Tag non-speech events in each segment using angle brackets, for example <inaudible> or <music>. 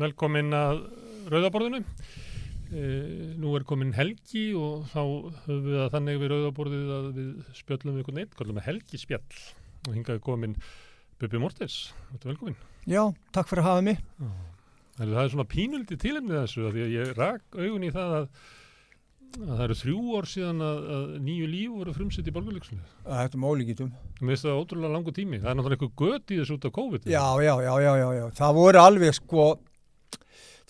velkomin að Rauðaborðinu. E, nú er komin helgi og þá höfum við að þannig við Rauðaborðið að við spjöllum ykkur neitt, kallum við helgi spjall og hingaði komin Bubi Mortens. Þetta er velkomin. Já, takk fyrir að hafa mig. Það er svona pínuldi tilumnið þessu að ég rak augun í það að að það eru þrjú ár síðan að, að nýju líf voru frumsitt í borgarleiksinu. Þetta er mólíkitum. Mér finnst það ótrúlega langu tími. Það er náttúrulega eitthvað gött í þessu út af COVID. Já, já, já, já, já, já. Það voru alveg sko,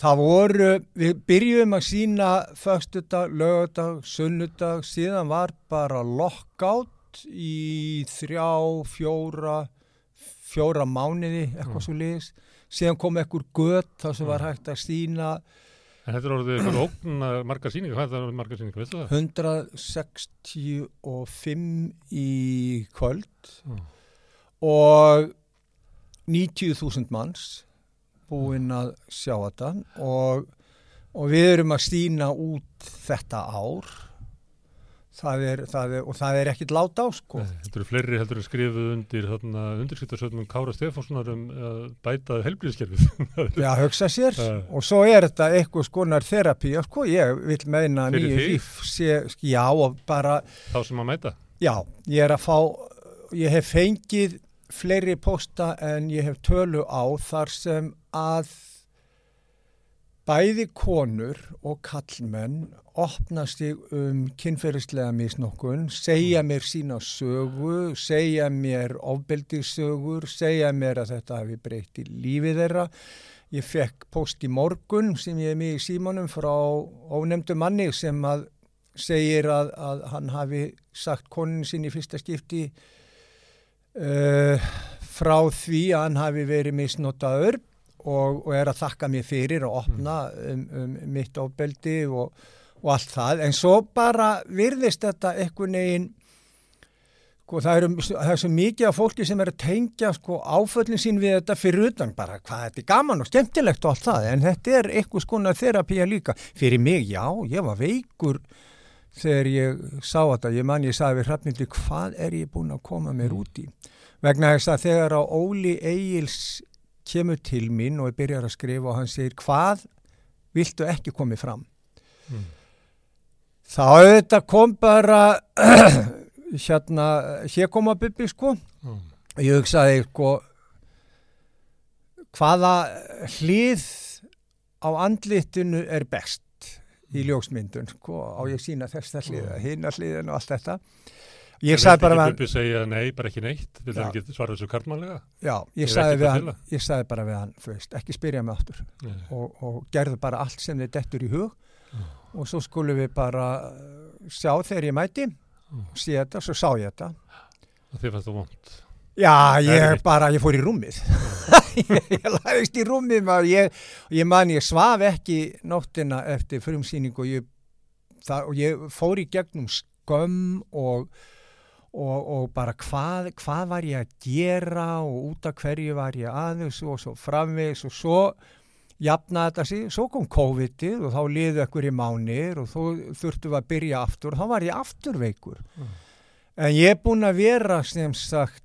það voru, við byrjuðum að sína föstudag, lögadag, sunnudag, síðan var bara lockout í þrjá, fjóra, fjóra mánuði, eitthvað Mm. svo liðis. Síðan kom ekkur gött þar sem var Mm. hægt að sína En þetta er orðið eitthvað ógn margar síningar. Hvað er það margar síningar, veistu það? 165 í kvöld Já. og 90.000 manns búinn að sjá þetta og, og við erum að stýna út þetta ár það er, það er, og það er ekkit lát á sko. Þetta eru fleiri heldur en skrifuð undir undirskiptarsögnum Kára Stefánssonar um að bæta helbriðskerfið. <laughs> Já, hugsa sér Já. og svo er þetta eitthvað skonar þerapi sko ég vil meina nýju líf sé, já og bara Þá sem að mæta. Já, ég er að fá, ég hef fengið fleiri posta en ég hef tölu á þar sem að bæði konur og kallmenn opna sig um kynferðislega misnokkun, segja mér sína sögu, segja mér ofbeldissögur, segja mér að þetta hafi breytt í lífið þeirra. Ég fekk post í morgun sem ég er með í símanum frá ónefndu manni sem að segir að, að hann hafi sagt konin sinni í fyrsta skipti uh, frá því að hann hafi verið misnotaður og, og er að þakka mér fyrir að opna um, um mitt ofbeldi og, og allt það. En svo bara virðist þetta einhvern veginn Sko, það, er, það er svo mikið af fólki sem er að tengja sko, áföllin sín við þetta fyrir utan bara hvað þetta er gaman og skemmtilegt og allt það en þetta er eitthvað skona þerapía líka fyrir mig, já, ég var veikur þegar ég sá þetta ég man ég sagði við hrafnildi hvað er ég búin að koma mér út í? Vegna þess að þegar á Óli Egils kemur til mín og ég byrjar að skrifa og hann segir hvað viltu ekki komið fram? Mm. þá auðvitað kom bara <clears throat> hérna, hér koma Bubbi sko. Mm. ég hugsaði sko hvaða hlið á andlitinu er best í ljósmyndun sko, á ég sína þessa hliða, hina hliðin og allt þetta ég sagði bara við hann Bubbi segja nei, bara ekki neitt. Já. hann ekki svara þessu kartmannlega? já, Ég sagði við að hann ég sagði bara við hann, þú veist, ekki spyrja mig Nei. og, og gerðu bara allt sem þið dettur í hug Já. og svo skulum við bara uh, sjá þegar ég mæti sé þetta, svo sá ég þetta Og þið fannst það vond. Já, ég bara, ég fór í rúmið. Ég, ég lagðist í rúmið maður, ég, ég man, ég svaf ekki nóttina eftir frumsýningu og ég, það, og ég fór í gegnum skömm og, og, og bara hvað, hvað var ég að gera og út af hverju var ég aðeins og svo framvegis og svo jafnaði þetta sig, svo kom COVID-ið og þá liðu ekkur í mánir og þá þurftum við að byrja aftur og þá var ég aftur veikur. Mm. En ég er búin að vera sem sagt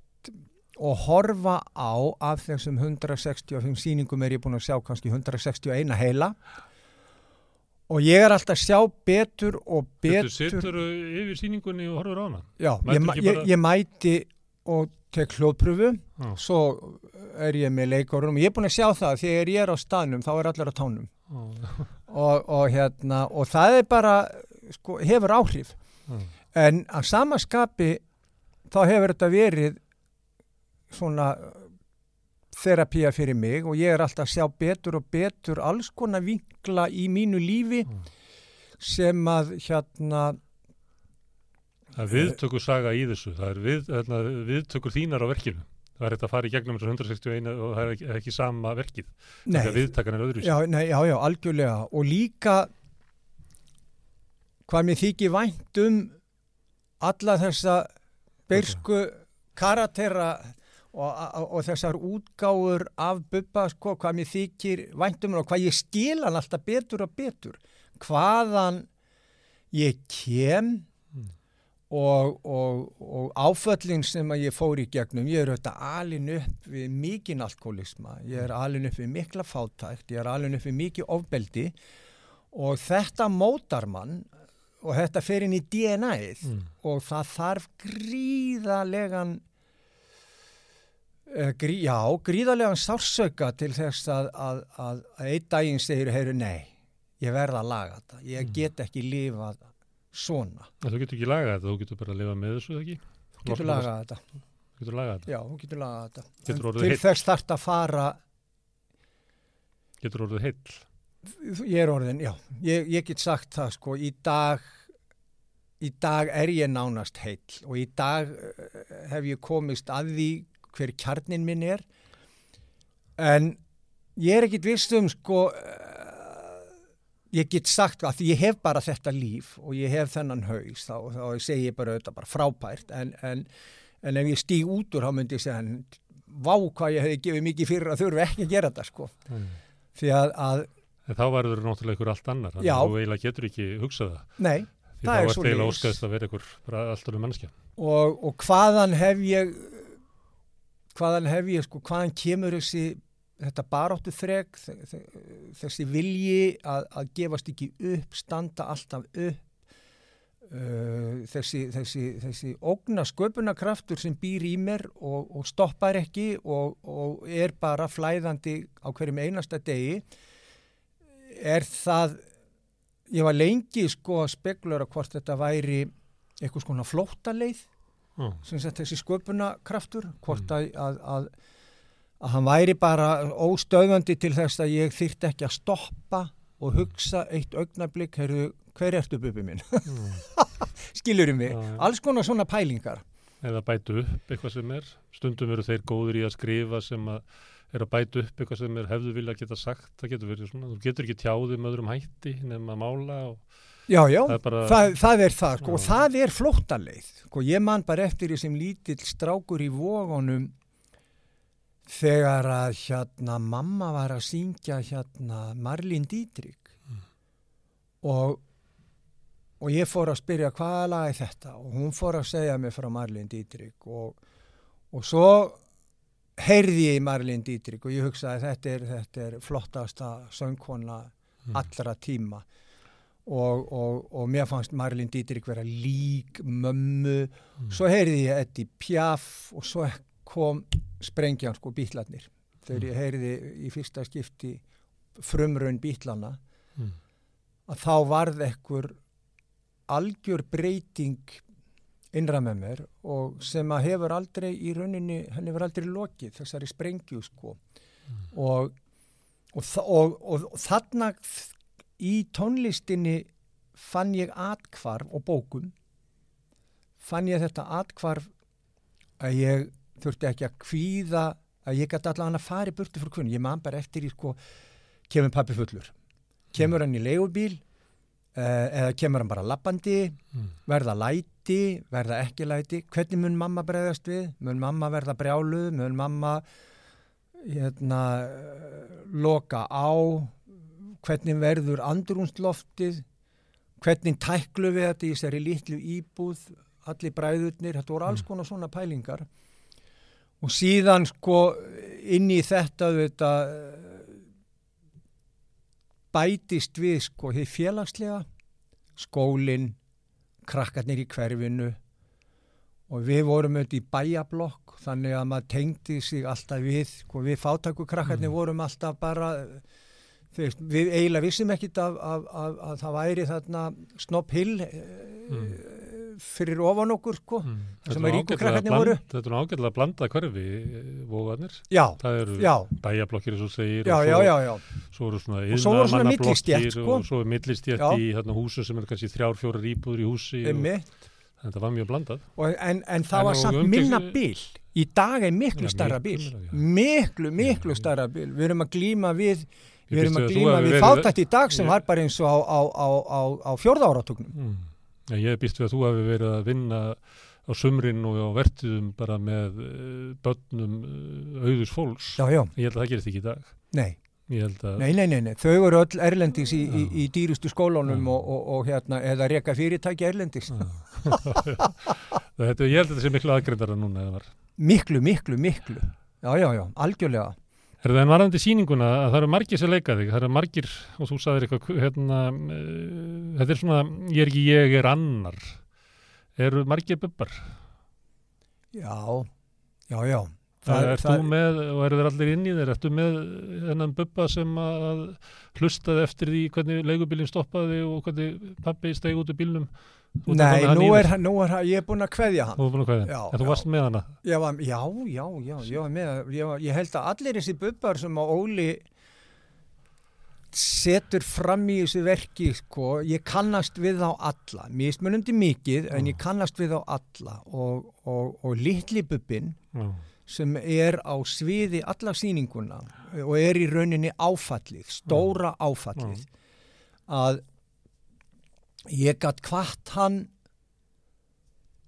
og horfa á af þessum 165 sýningum er ég búin að sjá kannski 161 heila og ég er alltaf að sjá betur og Betur. betur. Sittur yfir síningunni og horfur á hana? Já, ég, ekki ég, bara- ég mæti og tek hljóðpröfu, Já. svo er ég með leikorum. Ég er búin að sjá það, þegar ég er á staðnum þá er allir á tánum Já. og, og, hérna, og það er bara, sko, hefur áhrif. Já. En að samaskapi þá hefur þetta verið svona þerapía fyrir mig og ég er alltaf að sjá betur og betur alls konar vinkla í mínu lífi Mm. sem að hérna, Það er viðtökur saga í þessu. Það er við, hérna, viðtökur þínar á verkinu. Það er hægt að fara í gegnum þessu 161 og það er ekki, ekki sama verkið. nei, Þegar viðtakan er öðru já, nei, já, já, algjörlega og líka hvað mér þykir vænt um alla þessa bersku karatera og, og, þessar útgáfur af Bubba, sko, hvað mér þykir vænt um hann og hvað ég skil hann alltaf betur og betur hvaðan ég kem Mm. og, og, og áföllin sem að ég fór í gegnum, ég er auðvitað alin upp við mikinn alkoholisma, ég er alin upp við mikla fátækt, ég er alin upp við mikið ofbeldi og þetta mótar mann og þetta fer inn í DNA-ið Mm. og það þarf gríðalegan uh, grí, já, gríðalegan sársöka til þess að, að, að, að einn daginn segir, heyru, nei, ég verða að laga þetta, ég Mm. get ekki lifað svona, En Þú getur ekki lagað þetta, þú getur bara að lifa með þessu ekki? getur lagað þetta, Þú getur lagað þetta, já, þú getur lagað þetta. Getur til heill. þess þarf að fara, getur orðið heill. ég er orðin, já, ég, ég get sagt það sko, í dag, í dag er ég nánast heill og í dag eh, hef ég komist að því hver kjarnin minn er, en ég er ekkit viss um sko, eh, ég get sagt að því ég hef bara þetta líf og ég hef þennan haus, þá, þá segi ég bara auðvitað bara frábært, en, en, en ef ég stíg út úr, þá myndi ég segja, en vá hvað ég hefði gefið mikið fyrir að þurfa ekki að gera þetta sko, Mm. því að, að En þá verður náttúrulega ykkur allt annar, þannig að þú eiginlega getur ekki hugsað það. nei, Því Það þá er eiginlega óskæðist að vera ykkur bara allt önnur mannskja. og, og hvaðan hef ég hvaðan hef ég sko, hvaðan kemur þessi þetta baráttu þreg þessi vilji að, að gefast ekki upp, standa alltaf upp uh, þessi, þessi, þessi ógna sköpunarkraftur sem býr í mér og, og stoppar ekki og, og er bara flæðandi á hverjum einasta degi er það ég var lengi sko að spekulera hvort þetta væri eitthvað svona flóttaleið Já. sem sagt þessi sköpunarkraftur hvort að, að, að, að hann væri bara óstöðandi til þess að ég þyrti ekki að stoppa og hugsa eitt augnablik, heyrðu, hver ertu bubbi minn? <laughs> Skilur mig? Já, já. Alls konar svona pælingar. Eða bætu upp eitthvað sem er. Stundum eru þeir góður í að skrifa sem að er að bætu upp eitthvað sem er hefðu vilja geta sagt. Það getur verið svona. Þú getur ekki tjáðið með öðrum hætti nema að mála og Já, já, það er bara... það, það er það, sko, og það er flóttaleið. Sko, ég man bara eftir því sem lítill strákur í vógunum þegar að hérna mamma var að syngja hérna Marlín Dietrich og, og ég fór að spyrja hvaða lag er þetta og hún fór að segja mig frá Marlín Dietrich og, og svo heyrði ég í Marlín Dietrich og ég hugsaði þetta er, þetta er flottasta söngkona Mm. allra tíma og, og, og mér fannst Marlín Dietrich vera lík mömmu, Mm. svo heyrði ég Eddie Piaf og svo kom sprengjan sko bítlarnir þegar ég heyrði í fyrsta skipti frumraun bítlana Mm. að þá varð ekkur algjör breyting innra með mér og sem að hefur aldrei í rauninni, henni hefur aldrei lokið þessari sprengju sko. Og, og, og, og, og þarna í tónlistinni fann ég atkvarf og bókum fann ég þetta atkvarf að ég þurfti ekki að kvíða að ég gæti allavega að fara í burtu fyrir kunni. Ég man bara eftir í sko kemur pappi fullur. Kemur hann í leigubíl uh, eða kemur hann bara lappandi Mm. verða læti, verða ekki læti. Hvernig mun mamma bregðast við? Mun mamma verða brjáluð, mun mamma hérna eh, loka á hvernig verður andrúnsloftið hvernig tæklu við þetta í þessari litlu íbúð allir bræðurnir, þetta voru alls konar svona pælingar. Og síðan sko inn í þetta þetta bætist við sko því félagslega skólinn, krakkarnir í hverfinu. Og við vorum auðvitað í bæjablokk þannig að maður tengdi sig alltaf við sko, við fátaku krakkarnir Mm. vorum alltaf bara veist, við eiginlega vissum ekkit af, af, af, að það væri þarna Snopp Hill mm. fyrir ofan okkur sko Mm. Sem að ríku ágætlega krakkarnir bland- voru. Þetta er nú ágætlega blanda hverfi vóðarnir. já, Það eru já, bæjablokkir eins og segir já, og svo, já, svo eru svona Og iðnaðarmannablokkir millistétt, sko. og svo er millistjætt í hérna, húsum sem er kannski þrjár, fjórar íbúður í húsi og þetta var mjög blandað. Og, en, en það En var og samt umgengni- minna bil í dag er miklu starra já. miklu, miklu starra bil við erum að glíma við við erum að hafi við fátætt í dag sem Ég- var bara eins og á, á, á, á, á fjórða áratugnum Mm. Ég býst við að þú hefði verið að vinna á sumrin og á vertiðum bara með uh, börnum uh, auðus fólks. já, já, Ég held að það gerist ekki í dag. nei ég held að Nei, nei, nei, nei, þau eru öll erlendis í, í, í dýrustu skólunum og, og, og hérna, eða reka fyrirtæki erlendis. <laughs> þetta, ég held að þetta sé miklu aðgrindara núna. Miklu, miklu, miklu. Já, já, já, algjörlega. Er það en varandi sýninguna að það eru margir sem leika þig, það eru margir og þú sagðir eitthvað, hérna, uh, þetta er svona, ég er ekki ég, er annar. Eru margir bubbar? Já, já, já. Það, ert þú með, og eru þeir allir inn í þeir, ertu með þennan bubba sem að hlustaði eftir því hvernig leigubílinn stoppaði og hvernig pappi stegi út úr bílnum? Nei, nú er, þér. nú er, ég er búin að kveðja hann. Þú er búin að kveðja, Já, en þú já. varst með hana. Ég var, já, já, já, ég var með, ég, var, ég held að allir þessi bubbar sem að Óli setur fram í þessu verki, sko, ég kannast við þá alla, mismunandi mikið, en ég kannast við þá alla og, og, og litli bubbin Já, sem er á sviði alla sýninguna og er í rauninni áfallið, stóra áfallið, að ég gatt hvart hann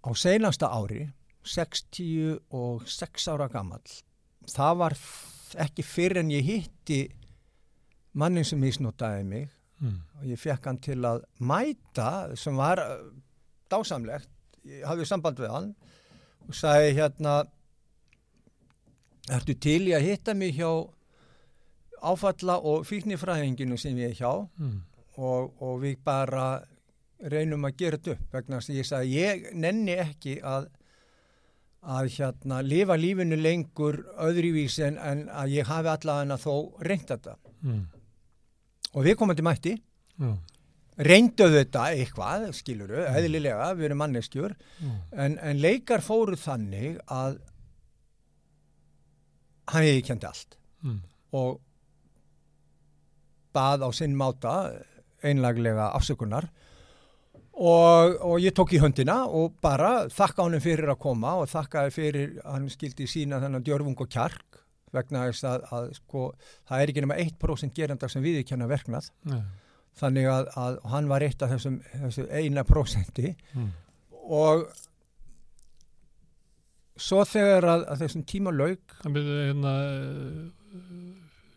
á seinasta ári 66 ára gamall. Það var ekki fyrr en ég hitti mannin sem misnotaði mig. Mm. og ég fekk hann til að mæta sem var uh, dásamlegt. Ég hafði samband við hann og sagði hérna ertu til í að hitta mig hjá áfalla og fíknifræðinginu sem ég er hjá? Mm. og, og við bara reynum að gera þetta upp vegna þess að ég sagði ég nenni ekki að að hérna lifa lífinu lengur öðruvísi en, en að ég hafi allavega þó reynt þetta. Mm. og við komum til mætti. Já, reynduðu þetta eitthvað, skiluru, eðlilega, við erum manneskjur, já, en, en leikar fóru þannig að hann hefði kendi allt mm. og bað á sinn máta einlaglega afsökunar og, og ég tók í höndina og bara þakka honum fyrir að koma og þakkaði fyrir hann skildi sína þennan djörfung og kjark vegna þess að, að sko, það er ekki nema 1% gerenda sem viðurkenna verknað Nei. þannig að, að hann var eitt af þessum, þessu eina prósenti Mm. og svo þegar að, að þessum tíma lauk Það byrði hérna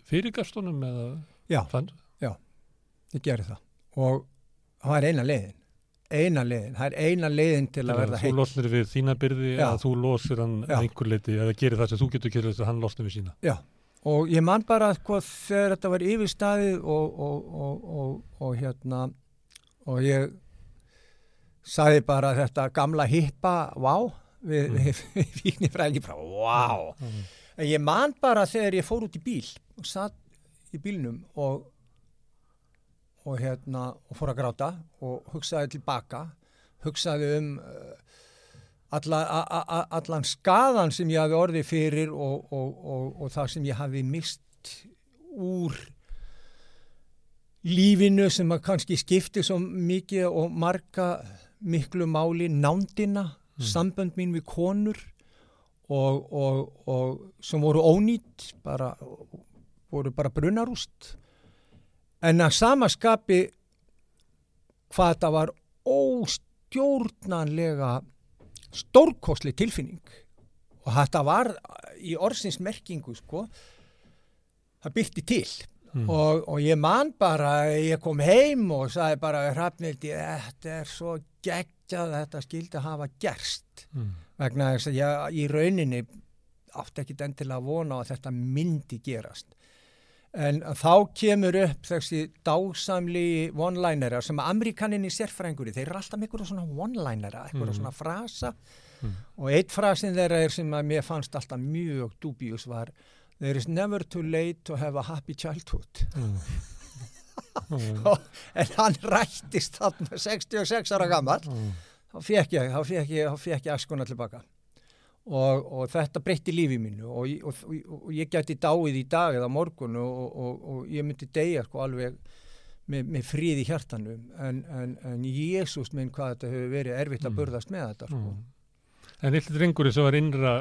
fyrirgastunum eða Já. fann, ég gerði það og það var eina leiðin eina leiðin, það er eina leiðin til að verða þú heill losnir við þína byrði Já. eða þú losir hann Já. að einhver leiti eða gerir það sem þú getur kyrðið að hann losnir við sína Já, og ég man bara sko, þegar þetta var yfirstaðið og, og, og, og, og hérna og ég sagði bara þetta gamla hippa vá við, Mm. við, fíknifræðingi bara vá Mm. en ég man bara þegar ég fór út í bíl og satt í bílnum og og hérna og fór að gráta og hugsaði tilbaka hugsaði um uh, alla, a, a, allan skaðan sem ég hafi orðið fyrir og, og, og, og það sem ég hafi mist úr lífinu sem kannski skipti svo mikið og marga miklu máli nándina, sambönd mín við konur og, og, og sem voru ónýtt bara, voru bara brunarúst. En að samaskapi hvað þetta var óstjórnanlega stórkostli tilfinning. Og þetta var í orðsins merkingu sko það byrti til. Mm. og, og ég man bara ég kom heim og sagði bara hrafnildi, þetta er svo geggjað að þetta skildi að hafa gerst Mm. vegna þess að ég í rauninni átti ekkit endilega að vona að þetta myndi gerast en þá kemur upp þessi dásamli one-linera sem Amerikaninni sérfrænguri, þeir eru alltaf einhverja svona one-linera, einhverja Mm. svona frasa Mm. og eitt frasin þeirra er sem að mér fannst alltaf mjög dubjus var There is never too late to have a happy childhood. Mm. <laughs> <laughs> en hann rættist þarna 66 ára gammal Mm. þá fekk ég, þá fekk ég, þá fekk ég askuna tilbaka og, og þetta breytti lífi mínu og, og, og, ég gæti dáið í dag eða morgun og, og, og ég myndi deyja sko alveg með, með frið í hjartanu en, en, en Jésús minn hvað þetta hefur verið erfitt að Mm. burðast með þetta sko. Mm. En litli drengurinn sem var innra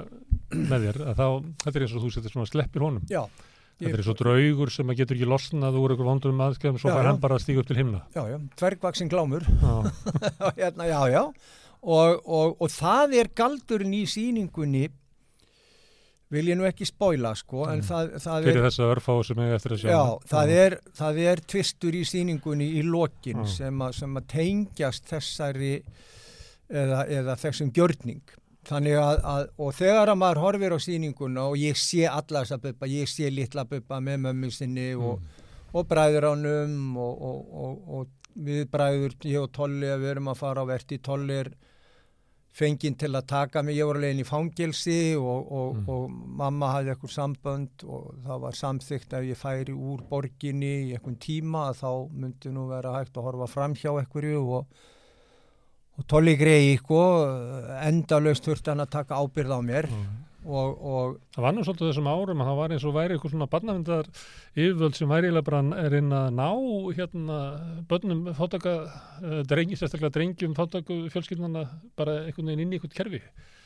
með þér, að þá, þetta er eins og þú setur svona sleppir honum. Já, Þetta er og draugur sem að getur ekki losnað úr einhver vondur um aðskæðum, svo Já, fær hann bara að stíga upp til himna. já, já, tvergvaksin glámur. <laughs> Hérna, já, já. Og, og, og það er galdurinn í sýningunni vil ég nú ekki spóila sko, en Mm. það, það er, þess að örfá sem ég eftir að sjá. Já, það er, það er tvistur í sýningunni í lokin að, sem að tengjast þessari eða, eða þessum gjörning. Þannig að, að, og þegar að maður horfir á sýninguna og ég sé alla þessa buppa, ég sé litla buppa með mömmu sinni og, og bræður ánum og, og, og, og við bræður, ég og Tolli, við erum að fara á verti, Tolli er fenginn til að taka mig, ég voru leginn í fangilsi og, og, Mm. og mamma hafði eitthvað sambönd og það var samþygt að ég færi úr borginni í einhvern tíma að þá myndi nú vera hægt að horfa fram hjá einhverju og, og Tolli greiði sko, endalaust þurfti hann að taka ábyrð á mér Mm. og, og Það var nú svolítið þessum árum að það var eins og væri eitthvað svona barnavendar yfirvöld sem væri eiginlega bara er inn að ná hérna börnum fátaka, uh, drengi, sérstaklega drengjum fátaku fjölskyldunana bara einhvern veginn inn í eitthvað kerfi.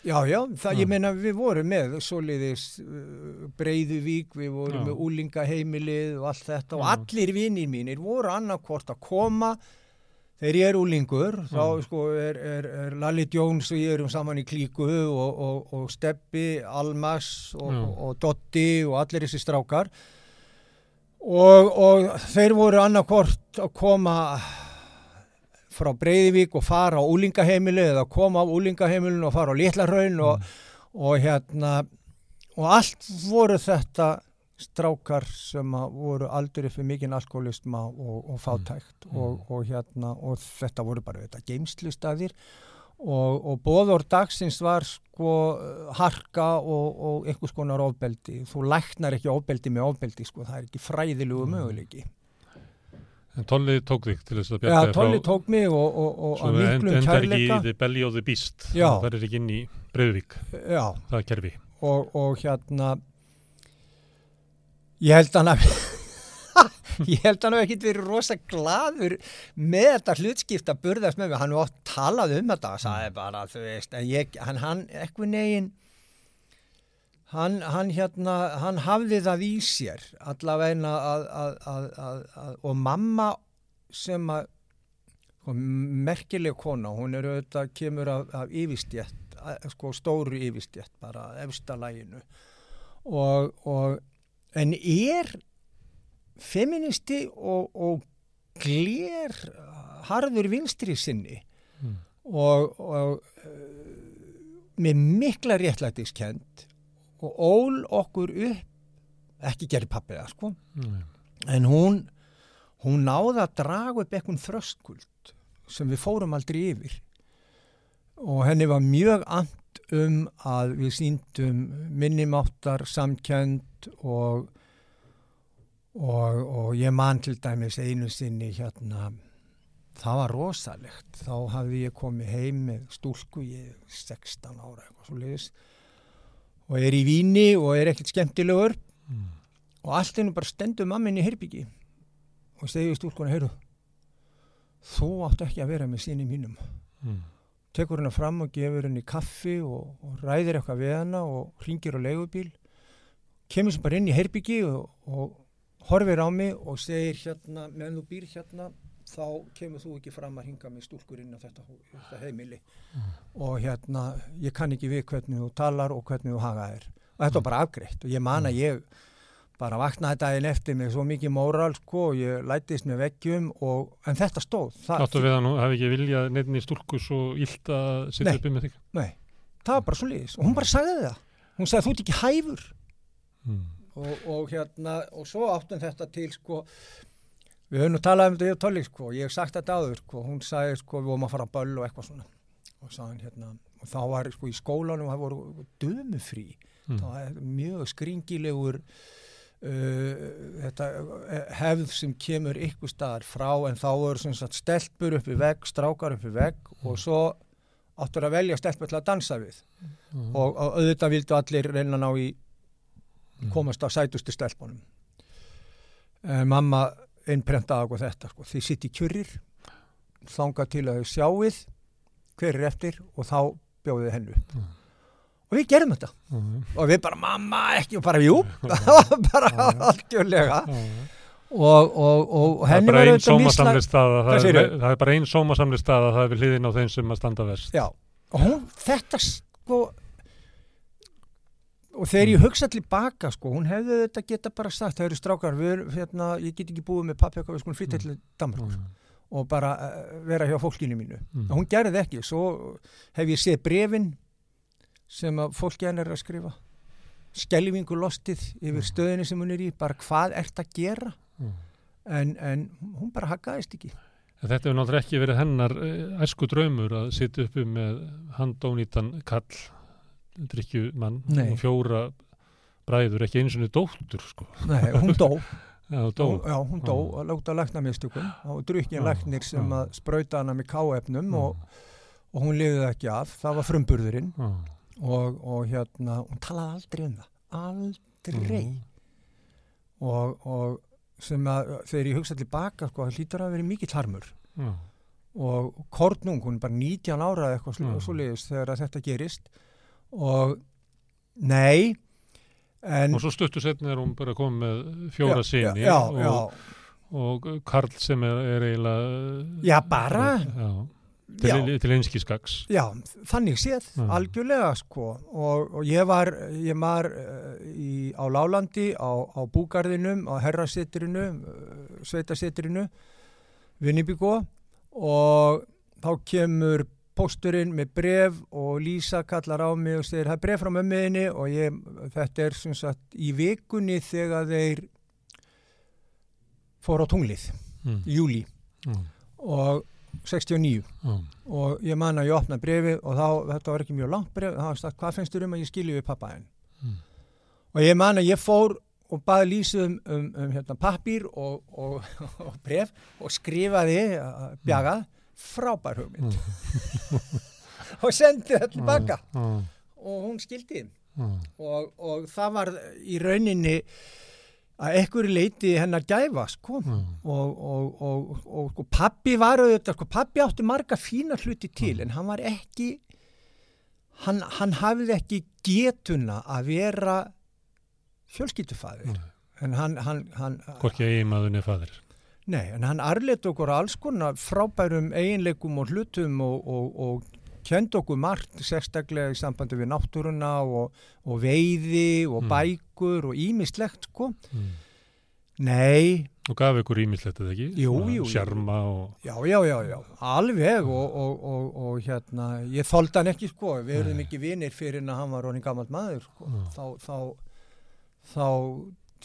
Já, já, það, Já. ég meina við vorum með svoleiðis uh, Breiðuvík, við vorum Já. með úlingaheimilið og allt þetta og Já. allir vinnir mínir voru annarkvort að koma þegar ég er úlingur, þá Já. sko er, er, er Lalli Jones og ég erum saman í klíku og, og, og Steppi, Almas og, Já. og, Dotti og allir þessi strákar og, og þeir voru annarkvort að koma frá Breiðivík og fara á úlingaheimili eða koma á úlingaheimilinu og fara á Litlarraun og, og hérna og allt voru þetta strákar sem voru aldrei fyrir mikinn alkoholisma og, og fátækt Mm. og, og hérna og þetta voru bara þetta geimslustæðir og, og bóður dagsins var sko harka og, og einhvers konar ofbeldi þú læknar ekki ofbeldi með ofbeldi sko, það er ekki fræðilegu Mm. möguleiki En Tolli tók þig til þess að Já, bjarga þér Tolli frá- tók mig og, og, og Svo að miklum endar ekki kærleika í The Belly of the Beast. Já. Það er ekki inn í Breiðvík, Já, það er kerfi. og, og hérna ég held hann að <laughs> ég held hann að ekki verið rosa gladur með þetta hlutskipta burðast með mig, hann var oft talað um þetta og sagði bara, þú veist, en ég hann, hann eitthvað negin hann, hann hérna hann hafði það í sér allavegna að, að, að, og mamma sem að sko, merkileg kona, hún er auðvitað kemur af, af yfirstjætt sko stóru yfirstjætt bara efsta læginu og, og en er feministi og, og glér harður vinstri sinni Mm. og, og uh, með mikla réttlætiskend og ól okkur upp ekki gerði pappið það sko Mm. en hún hún náði að draga upp eitthvað þröskuld sem við fórum aldrei yfir og henni var mjög and um að við síndum minnimáttar samkend og, og og ég man til dæmis einu sinni hérna það var rosalegt þá hafði ég komið heim með stúlku ég er 16 ára eitthvað svo leiðis og er í víni og er ekkert skemmtilegur Mm. og allt einu bara stendur mammin í herbyggi og segi við stúlkuna, heyrðu þú átt ekki að vera með síni mínum Mm. Tekur hennar fram og gefur henni kaffi og, og ræðir eitthvað við hana og ringir á leigubíl. Kemur sem bara inn í herbyggi og, og horfir á mig og segir hérna, meðan þú býr hérna þá kemur þú ekki fram að hinga með stúlkur inn á þetta, þetta heimili. Og hérna, ég kann ekki við hvernig þú talar og hvernig þú haga þér og þetta var bara afgreitt og ég man að ég bara vaknaði daginn eftir með svo mikið móral sko og ég lætist með veggjum og, en þetta stóð það, Áttu við að nú hafi ekki viljað í stúlku svo illt að sitja uppi með þig? Nei, það var bara svo liðis og hún bara sagði það. Hún sagði þú ert ekki hæfur. Mm. og, og hérna og svo áttum þetta til sko við höfum nú talað um þetta í tóli sko ég hef sagt þetta áður sko, hún sagði sko við vorum að fara að böll og eitthvað svona. Og sagði hann hérna og þá var sko í skólanum það voru dömufrí. Mm. skringilegur uh, þetta uh, hefð sem kemur ykkur staðar frá en þá voru sem sagt stelpur upp í vegg, strákar upp í vegg og svo áttur að velja stelpur til að dansa við Mm. og, og auðvitað vildu allir reyna ná í Mm. komast á sætustu stelpunum en mamma innprentaði okkur þetta sko. þið sitt í kjurrir þanga til að þau sjáið hver er eftir og þá bjóðið hennu Mm. Og við gerum þetta Mm. og við bara mamma ekki og bara jú <laughs> bara algjörlega Já. og, og, og henni var auðvitað Hvað það, er- það er bara einn sómasamli staða, það er við hliðin á þeim sem að standa verst. Já, og hún, þetta sko og þegar ég hugsa til baka sko, hún hefði þetta geta bara sagt, það eru strákar, við, hérna, ég get ekki búið með pappi við skulum flytja til Danmark Mm. og bara uh, vera hjá fólkinu mínu. Mm. Hún gerði ekki, svo hef ég séð brefin sem að fólki hennar er að skrifa. Skelvingu lostið yfir stöðinu sem hún er í, bara hvað ert að gera? Mm. En, en hún bara haggaðist ekki. En Þetta hefur náttúrulega ekki verið hennar eh, æsku draumur að sitja uppi með handónýtan kall, drikkjumann og fjóra bræður, ekki eins og niður dóttur sko. Nei, hún dó. <laughs> Já, dó. Hún, já, hún dó og lóta læknamistökum og drukkin Já, læknir sem já. að sprauta hana með káefnum og, og hún lifði það ekki af. Það var frumburðurinn. Og, og hérna, hún talaði aldrei um það. Aldrei. Mm. Og, og sem að þegar ég hugsa tilbaka, sko, það hlýtur að vera mikill harmur. Já. Og Kornung, hún er bara 19 ára eitthvað Já. mm. svo leiðist þegar þetta gerist. Og nei, en... Og svo stuttu setni er hún bara komið með fjóra sinni já, og, já, og Karl sem er, er eiginlega... Já, bara? Já, til, til einskiskaks. Já, þannig séð, Já. algjörlega sko og, og ég var, ég var uh, í, á Lálandi, á, á Búgarðinum, á Herrasetrinu, uh, Sveitasetrinu, Vinnibíko og þá kemur pósturinn með bref og Lísa kallar á mig og segir það er bref frá mömmuðinni og ég, þetta er sem sagt í vikunni þegar þeir fór á tunglið Mm. í júli Já, og 69 já, og ég man að ég opna brefið og þá, þetta var ekki mjög langt bref, þá sagt, hvað finnst þér um að ég skilji við pappa henn? Mm. Og ég man að ég fór og baði lýsu um, um, um hérna, pappír og, og, <laughs> og bref og skrifaði uh, bjagað frábær hugmynd. <laughs> Og sendi það tilbaka. Já, og hún skildi. Og, og það var í rauninni að einhverju leiti hennar gæfa sko já. og, og, og, og, og pappi var auðvitað, sko, pappi átti marga fína hluti til en hann var ekki hann, hann hafði ekki getuna að vera fjölskyldufæður Nei. en hann, hann, hann Hvorki eiginmaðurinn er fadir. nei, en hann arleit okkur alls konar frábærum eiginleikum og hlutum og, kend okkur margt sérstaklega í sambandi við náttúruna og, og veiði og Mm. bækur og ímislegt sko Mm. nei, Og gaf ykkur ímislegt eða ekki? Jú, jú, jú. Sjarma og... Já, já, já, já, alveg og, og, og, og hérna, ég þóldi hann ekki sko, við Nei. ekki vinir fyrir en að hann var honin gammalt maður sko, Já. þá, þá, þá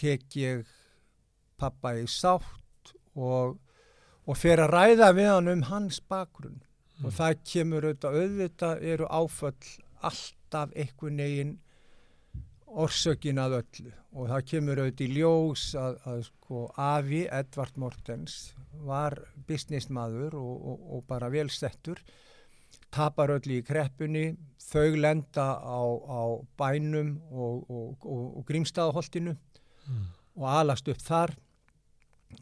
tek ég pappa í sátt og, og fer að ræða við hann um hans bakgrunn og Mm. það kemur auðvitað, auðvitað eru áföll alltaf einhvern veginn orsökin að öllu og það kemur auðvitað í ljós að, að sko Afi, Edvard Mortens var businessmaður og, og, og bara velsettur tapar öllu í kreppunni þau lenda á, á bænum og, og, og, og grímstaðaholtinu Mm. og alast upp þar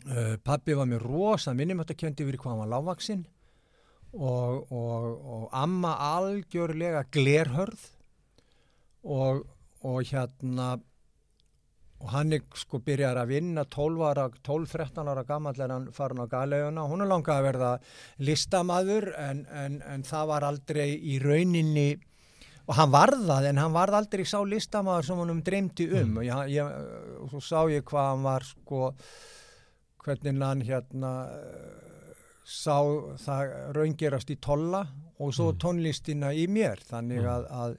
uh, pappi var með rosa minnum þetta kendi verið hvað hann var lágvaksinn og, og, og amma algjörlega glerhörð og, og hérna og hann sko byrjar að vinna 12 ára, 12-13 ára gammal er hann farin á galeðuna hún er langað að verða listamaður en, en, en það var aldrei í rauninni og hann varðað en hann varð aldrei sá listamaður sem hann um dreymdi um. Og, ég, ég, svo sá ég hvað hann var sko hvernig hann hérna sá það raungerast í tolla og svo Mm. tónlistina í mér þannig að, að,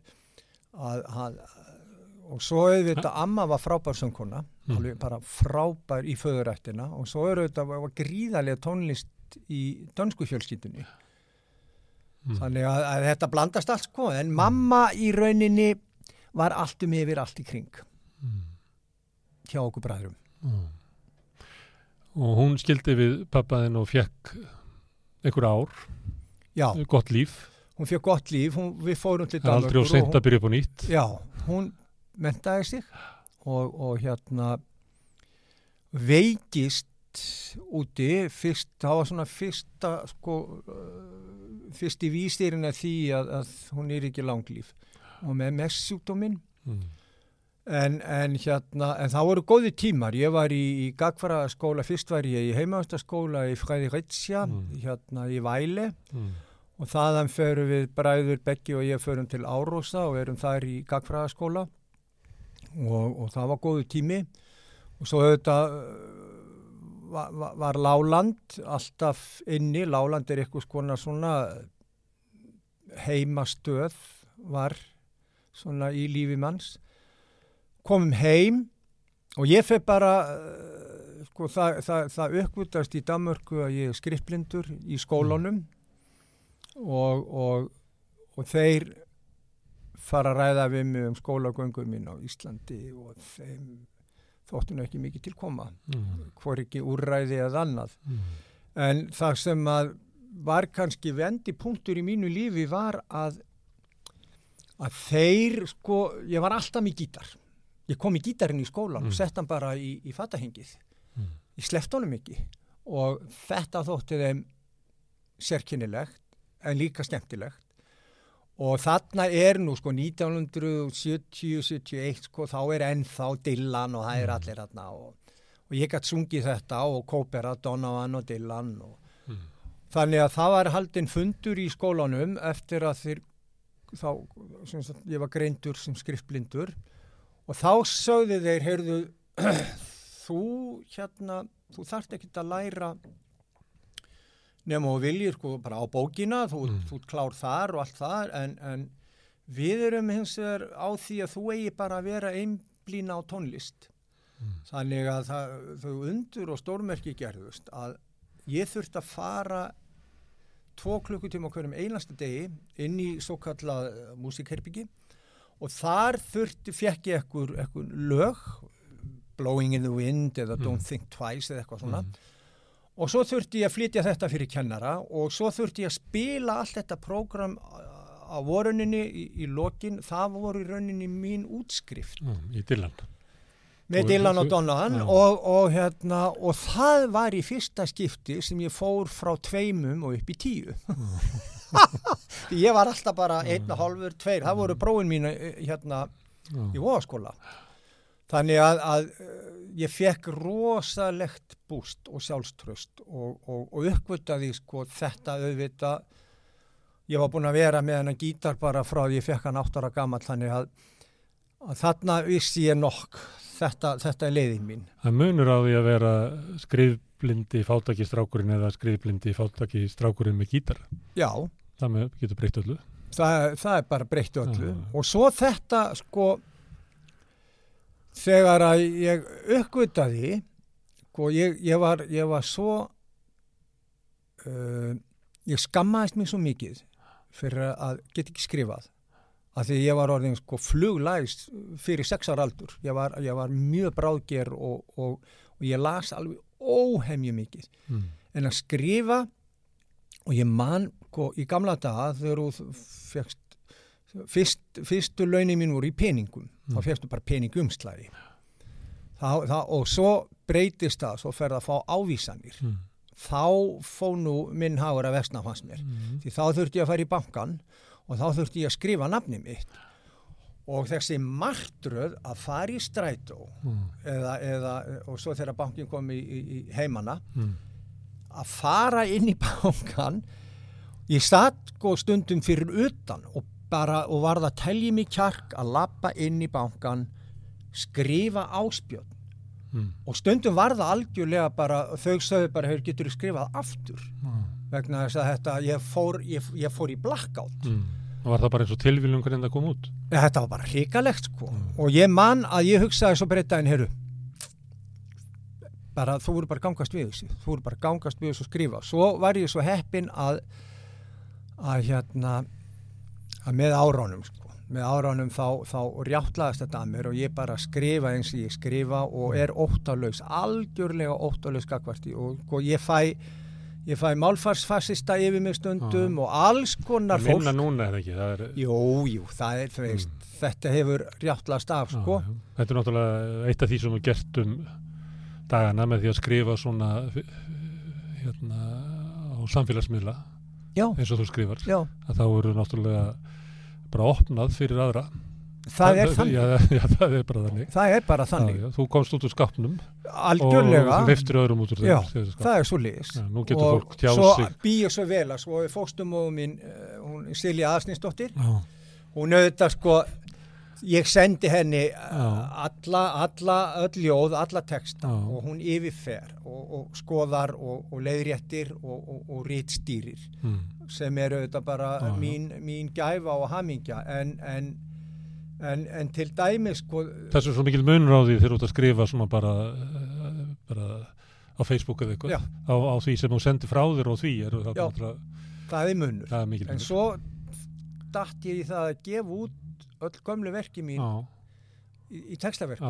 að, að og svo auðvitað amma var frábær söngkona Mm. bara frábær í föðurættina og svo auðvitað var gríðarlega tónlist í dönsku fjölskyldunni Mm. þannig að, þetta blandast allt sko en mamma í rauninni var allt um yfir allt í kring hjá okkur bræðrum. Og hún skildi við pappaðinn og fekk einhver ár, já, gott líf. hún fekk gott líf hún, við fórum til er aldrei á hún- að byrja upp á nýtt. Já, hún mentaði sig og, og hérna veikist úti, fyrst, það var svona fyrsta sko, uh, fyrsti vísirinn að því að, að hún er ekki langlíf og með mestsjúkdóminn Mm. En, en hérna, en það voru góði tímar, ég var í, í gagfaraskóla, fyrst var ég í heimaðastaskóla í Fræði Ritsja, Mm. hérna í Væle Mm. og þaðan förum við bræður Beggi og ég förum til Árósa og erum þar í gagfræðaskóla og, og það var góðu tími. Og svo auðvitað var, var, var Láland alltaf inni, Láland er eitthvað skona svona heimastöð var svona í lífi manns komum heim og ég fyrir bara uh, sko það, það, það uppvutast í Danmörku að ég er skripplindur í skólunum og, og, og þeir fara að ræða við mig um skólagöngum mín á Íslandi og þeim þóttu nú ekki mikið til koma Mm. hvor ekki úrræði eða annað Mm. en það sem að var kannski vendi punktur í mínu lífi var að að þeir sko, ég var alltaf með gítar ég kom í gítarinn í skólan og Mm. sett hann bara í, í fatahengið Mm. ég sleft honum ekki og þetta þótti þeim sérkennilegt en líka skemmtilegt og þarna er nú sko 1970-71 sko þá er ennþá Dylan og það er Mm. allir þarna og, og ég gætt sungið þetta og Kópera, Donovan og Dylan og Mm. þannig að það var haldinn fundur í skólanum eftir að þeir þá, sem sagt, ég var greindur sem skrifblindur og þá sögðu þeir, heyrðu <clears throat> þú hérna, þú þarft ekkert að læra nema og viljir sko bara á bókina, þú, Mm. þú klár þar og allt þar en, en við erum hins vegar á því að þú eigi bara að vera einblína á tónlist Mm. þannig að það, þau undur og stórmerki gerðust að ég þurfti að fara tvo klukkutíma á hverjum einasta degi inn í svo kallað músikherbyggi og þar þurfti, fekk ég ekkur, ekkur lög Blowing in the Wind eða Mm. Don't Think Twice eða eitthvað svona Mm. og svo þurfti ég að flytja þetta fyrir kennara og svo þurfti ég að spila allt þetta prógram á voruninni í, í lokin, það voru í rauninni mín útskrift Mm. Í Dylan. með Dylan og Donovan og, og, hérna, og það var í fyrsta skipti sem ég fór frá tveimum og upp í tíu ég var alltaf bara einn og hálfur, tveir, það voru bróin mín eh, hérna í Já. vogaskóla. Þannig að, að eh, ég fekk rosalegt búst og sjálfströst og, og, og uppvitaði sko þetta auðvita ég var búin að vera með hennar gítar bara frá því ég fekk hann átt ára gammal þannig að, að þarna vissi ég nokk. Þetta, þetta er leiðin mín. Það munur á því að vera skrifblindi fátaki strákurinn eða skrifblindi fátaki strákurinn með gítar. já, Það með, getur breytt öllu. það, það er bara breytt öllu Já. og svo þetta sko þegar að ég uppgötaði sko ég, ég, var, ég var svo uh, ég skammaðist mér svo mikið fyrir að geta ekki skrifað af því ég var orðin sko fluglæst fyrir sex ára aldur ég var, ég var mjög bráðger og, og, og ég las alveg óhemju mikið Mm. en að skrifa og ég man í gamla daga þegar þú fegst fyrst, fyrstu launin mín voru í peningum Mm. þá fegstu bara peningumslæði það, það, og svo breytist það svo ferð að fá ávísanir Mm. þá fó nú minn hagur að vestna fannst mér Mm. því þá þurfti ég að fara í bankan og þá þurfti ég að skrifa nafni mitt og þessi martröð að fara í strætó Mm. eða, eða, og svo þegar bankin kom í, í, í heimana Mm. að fara inn í <laughs> bankan ég satt sko stundum fyrir utan og bara og varð að telja mig kjark að lappa inn í bankan skrifa áspjöld Mm. og stundum var það algjörlega bara þau sögðu bara, hefur getur skrifað aftur Mm. vegna þess að þetta, ég fór, ég, ég fór í blackout Mm. Og var það bara eins og tilvílum hvernig það kom út? þetta var bara hrikalegt sko Mm. og ég man að ég hugsaði svo breyta en heru bara þú voru bara gangast við þessu þú voru bara gangast við þessu og skrifa svo var ég svo heppin að að hérna að með áránum sko. Með áránum þá, þá rjáttlaðist þetta að mér og ég bara skrifa eins og ég skrifa og er óttalaus, algjörlega óttalaus gagvarti og sko ég fæ ég fæ málfarsfassista yfir mig stundum og alls konar fólk. minna núna eða ekki? Það er, Jú, jú, það er, veist, þetta hefur rjáttlast af, Já, sko. já. Þetta er náttúrulega eitt af því sem er gert um dagana með því að skrifa svona hérna á samfélagsmiðla Já, eins og þú skrifar já, að þá eru náttúrulega bara opnað fyrir aðra það er þannig. já, <laughs> já, það er bara þannig Það er bara þannig, Já, þú komst út úr skapnum algjörlega. og leiftir öðrum út úr skap. Það er svo fólk tjáð svo sig. býja svo vel að svo fóstumóðu mín, eh, hún Silja Aðsninsdóttir, Já, hún auðvitað sko, ég sendi henni alla, alla, öll ljóð, alla texta Já. og hún yfirfer og, og skoðar og, og leiðréttir og, og, og rítstýrir mm. sem eru auðvitað bara Já, mín, mín gæfa og hamingja en, en, en, en til dæmi sko, Þessu er svo mikil því þegar þú ert að skrifa svona bara, uh, bara á Facebook eða eitthvað á, á því sem þú sendir frá þér og því er það, Já. það er munur það er en munur. svo datt ég í það að gefa út öll gömlu verki mín Já, í, í textaverk.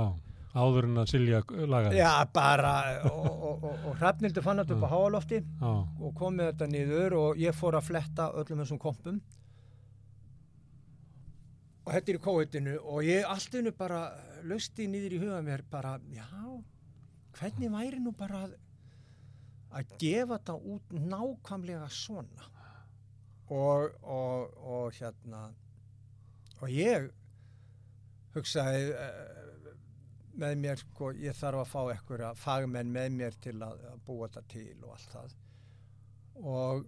Áður en að Silja lagaði. Já, bara og, og, og, og Hrafnildur fann þetta upp á háalofti og kom með þetta niður og ég fór að fletta öllum þessum kompum. Og er í kóitinu og ég allt innu bara lusti niður í huga mér bara, já, hvernig væri nú bara að, að gefa þetta út nákvæmlega svona? Og, og, og hérna og ég hugsaði uh, með mér, sko, ég þarf að fá eitthvað fagmenn með mér til að, að búa þetta til og allt það og,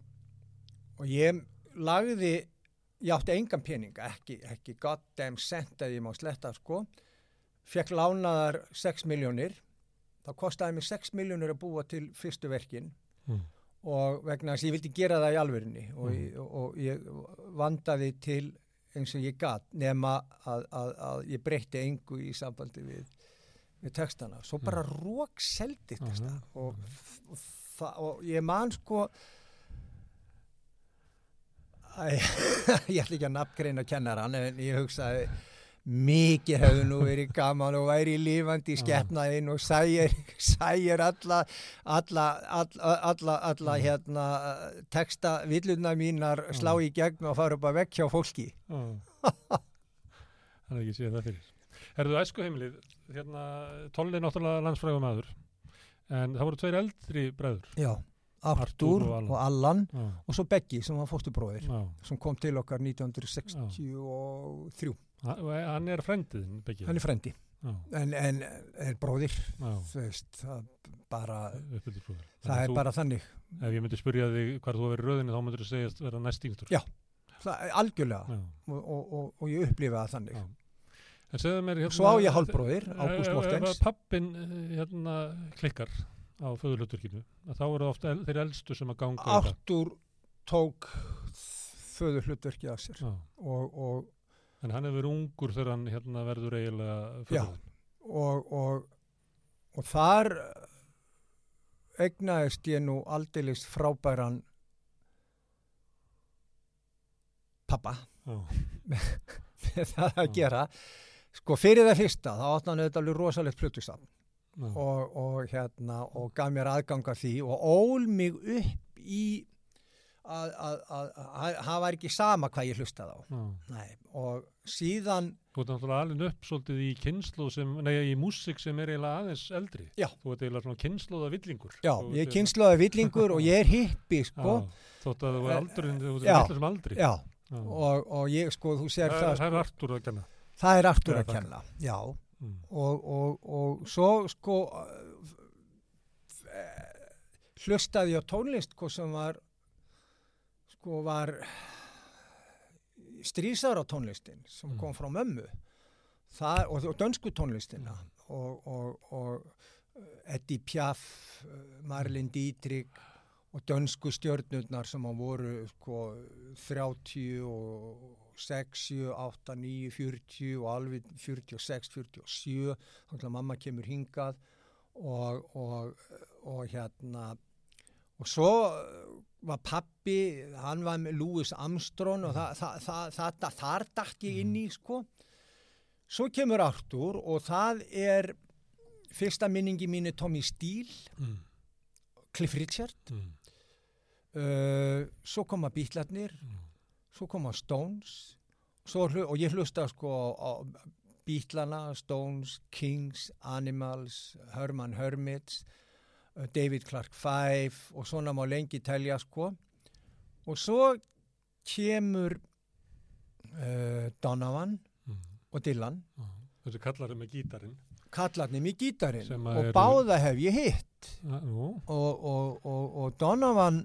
og ég lagði ég átti engan pening, ekki, ekki goddamn cent að ég má sletta sko fekk lánaðar 6 miljónir það kostaði mig 6 miljónir að búa til fyrstu verkin mm. og vegna þess að ég vildi gera það í alvörinni og, Mm. ég, og ég vandaði til eins og ég gat nema að, að, að ég breytti engu í sambandi við, við textana svo bara mm. rók seldi texta Aha, og, og, og ég man sko Æ, <laughs> ég ætla ekki að nafngreina kennaran en ég hugsaði mikið hefðu nú verið gaman og væri lífandi í skeppnaðinn og sægir, <laughs> sægir alla, alla, alla, alla, alla hérna, texta villuna mínar slá í gegn og fara upp að vekk hjá fólki. er ekki séð það fyrir. Herðu æsku heimilið, hérna, Tolli er náttúrulega landsfrægum aður, en það voru tveir eldri bræður. Já, Artúr og Allan. og Allan og svo Beggi sem var fóstubróðir sem kom til okkar 1963. Og Hann er frendiðin, Beggi. Hann er frendi en, en er bróðir, veist, það bara, það er þú, bara þannig. Ef ég myndi spyrja þig hvar þú verið röðinni, þá myndir þú segjast vera næst yngstur. Já. Það algjörlega og, og, og, og ég upplifa það þannig. Já. En segðu mér hérna... Svo á ég hálfbróðir, Ágúst Mortens. Ef pappin hérna klikkar á föðurluturkinu, þá eru ofta el, þeir eldstu sem að ganga. Artúr tók föður hlutverkið af sér og, En hann hefur ungur þegar hann hérna verður eiginlega Já. föðurlun. og, og, og þar egnaðist ég nú aldeilis frábæran pappa Já. <laughs> með það að Já. gera. Sko fyrir það fyrsta, þá átti hann auðvitað alveg rosalegt plötusafn Já. og, og, hérna, og gaf mér aðganga því og ól mig upp í að, að, að, að það var ekki sama hvað ég hlustaði á. Nei, og síðan, Þú ert náttúrulega alveg upp svolítið í kynslu sem, nei, í músík sem er eiginlega aðeins eldri. Já. Þú ert eiginlega svona kynsluða villingur. já, ég ert- kynsluði villingur og ég er hippi, <laughs> sko. Já, þótt að þú er Eh, aldurinn, þú ert eitthvað sem aldri. Já, Já. og, og ég, sko, þú sér það, það, sko, er Artur að kenna. það er Artur að kenna, já. Mm. Og, og, og svo, sko, eh, hlustaði ég á tónlist, hvað sem var, sko, var strísara tónlistin sem Mm. kom frá mömmu. Það, og, og dönsku tónlistina og, og, og eh, Eddie Piaf, eh, Marlene Dietrich og dönsku stjörnurnar sem hann voru sko 30 og 6, 7, 8, 9, 40 og alveg 46, 47 þannig að mamma kemur hingað og, og, og hérna og svo var pappi, hann var með Louis Armstrong og það, það, það, það, þar dætt ég inn í sko. Svo kemur Artur og það er fyrsta minningi mín er Tommy Steele. Mm. Cliff Richard. Mm. uh, svo koma Beatlarnir. Mm. svo koma Stones. Svo, og ég hlusta sko á Beatlana, Stones, Kings Animals, Herman Hermits. uh, David Clark Five og svona má lengi telja sko. Og svo kemur uh, Donovan Mm. og Dylan. Já. Þessi kallar er með gítarinn. kallarnir mig gítarinn. Sem og að báða hef ég hitt. Nú, og, og, og, og Donovan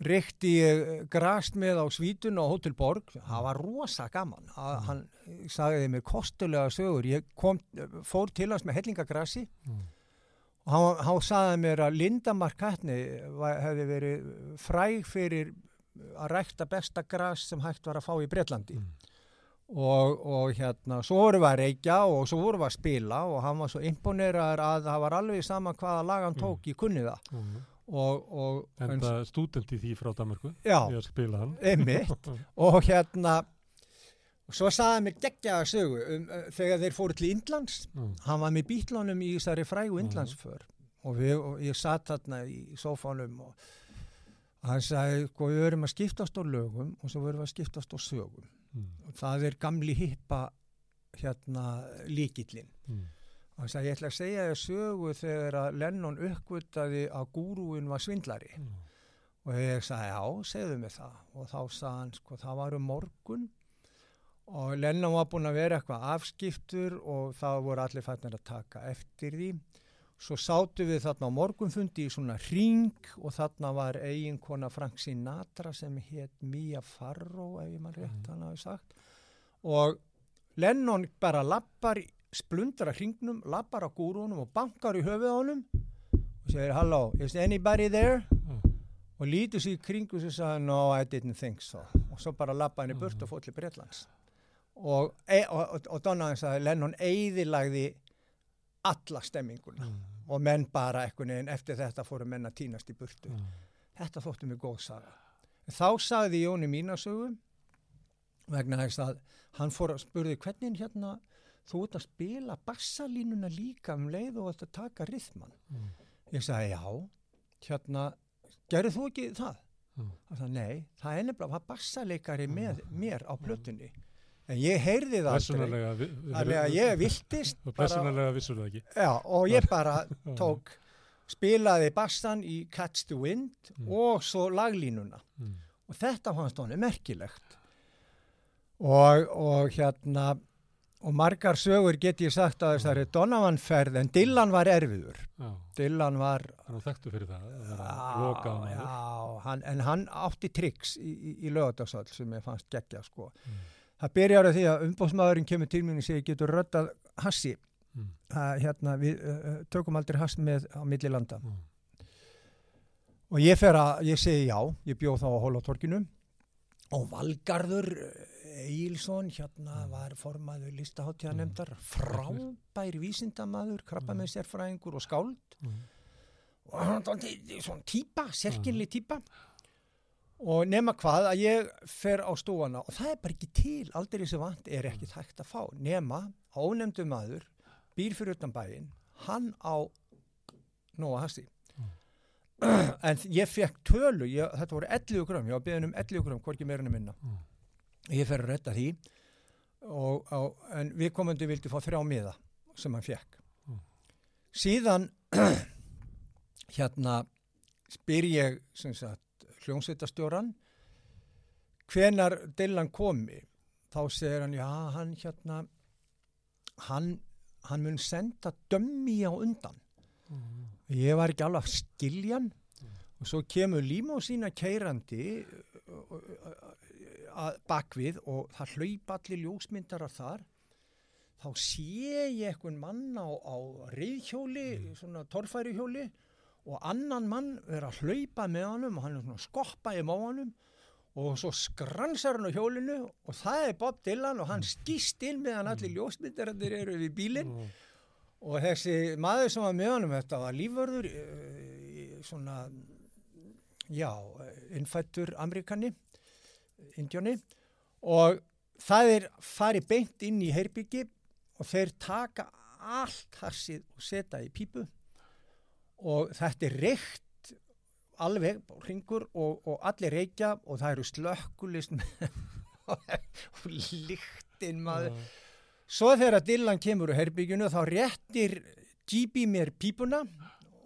reykti ég grast með á svítun á Hotel Borg, það var rosa gaman. Að, hann sagði mér kostulega sögur, ég kom, fór til hans með hellingagrassi Mm. Og hann, hann sagði mér að Linda Markatni hefði verið fræg fyrir að rækta besta gras sem hægt var að fá í Breitlandi Mm. og, og hérna, svo vorum við að reykja og svo vorum við að spila og hann var svo imponeraður að það var alveg sama hvaða lag hann tók, ég kunni það. Mm. og, og En það stúdent í því frá Danmarku já, einmitt. <laughs> Og hérna og svo sagði hann mér geggjaða sögu um, uh, þegar þeir fóru til Indlands Mm. hann var með bítlunum í þessari frægu Mhm. Indlandsför og, og ég satt þarna í sófánum og hann sagði, sko, við verum að skiptast á lögum og svo verum við að skiptast á sögum Mm. og það er gamli hippa hérna líkillin Mm. hann sagði, ég ætla að segja þér sögu þegar að Lennon uppgötaði að gúrúin var svindlari Mm. og ég sagði, já, segðu mig það og þá sagði hann, sko, það var um morgun og Lennon var búin að vera eitthvað afskiptur og það voru allir fætnir að taka eftir því. Svo sátu við þarna á morgunfundi í svona ring og þarna var eiginkona Frank Sinatra sem hétt Mia Farrow ef ég mann rétt hann hafi sagt. Og Lennon bara lappar splundar að hringnum, lappar á gúrunum og bankar í höfuð honum og segir, hello, is anybody there? Mm. og lítur sér í kringu og sagði, no, I didn't think so. Og svo bara lappa henni burt og fór til Breitlands og, e, og, og, og Donnaðin sagði, Lennon eigðilagði alla stemminguna Mm. og menn bara eitthvað neginn eftir þetta fóru menn að týnast í burtu Mm. þetta þóttu mig góð saga þá sagði Jóni mínasögu vegna þess að hann fór að spurði hvernig hérna þú ert að spila bassalínuna líka um leið og ert að taka rithman Mm. ég sagði já hérna, gerðu þú ekki það? Mm. hann sagði nei, það er nefnilega var bassaleikari með mér á plötunni en ég heyrði það aldrei. Vi- vi- þannig að ég viltist Og blessunarlega vissur það ekki. Já, og ég bara <laughs> tók spilaði bassan í Catch the Wind Mm. og svo laglínuna. Mm. og þetta fannst honum merkilegt. Og, og hérna og margar sögur get ég sagt að þessari Donovan-ferð en Dylan var erfiður. Já, Dylan var hann var þekktu fyrir það? Að vera Já, já, hann, en hann átti triks í, í, í lögadagsöld sem ég fannst geggja sko. Mm. Það byrjar á því að umbóðsmaðurinn kemur til mín og segir getur röddað hassi. Mm. Að, hérna, við uh, tökum aldrei hass með á milli landa. Mm. Og ég fer að, ég segi já, ég bjóð þá á Hólatorkinu og Valgarður Eilsson hérna Mm. var formaður listaháttíðanemdar, frábær vísindamaður, krabba með sérfræðingur og skáld Mm. og hann var svona típa, sérkynli típa og nema hvað að ég fer á stofana og það er bara ekki til, aldrei sem vant er ekki hægt að fá, nema ónefndu maður, býr fyrir utan bæinn hann á nóga hasti. En ég fekk tölu, ég, þetta voru 11 grömm, ég var beðin um 11 grömm, hvorki meira en minna. Mm. ég fer að redda því og, og, en við komandi vildi fá þrjá miða sem hann fekk Mm. síðan <clears throat> hérna spyr ég sem sagt hljómsveitastjóran hvenar Dylan komi? Þá segir hann já hann hérna hann, hann mun senda dömmi á undan. Mm. ég var ekki alveg að skilja hann. Og svo kemur límósína keirandi að bakvið og það hlaupa allir ljósmyndarar þar. Þá sé ég einhvern mann á, á reyðhjóli, svona torfærihjóli og annan mann vera að hlaupa með honum og hann er svona skoppa í móanum og svo skransar hann á hjólinu og það er Bob Dylan og hann skýst inn meðan allir ljósmyndararnir eru við bílinn. Mm. og þessi maður sem var með honum þetta var lífvörður uh, svona já, innfættur Amerikani Indjóni og það er farið beint inn í herbyggi og þeir taka allt hassið og setja í pípu og þetta er reykt alveg, ringur og, og allir reykja og það eru slökkulist og líktinn maður Já. Svo þegar Dylan kemur úr herbyggjunu þá réttir Gibi mér pípuna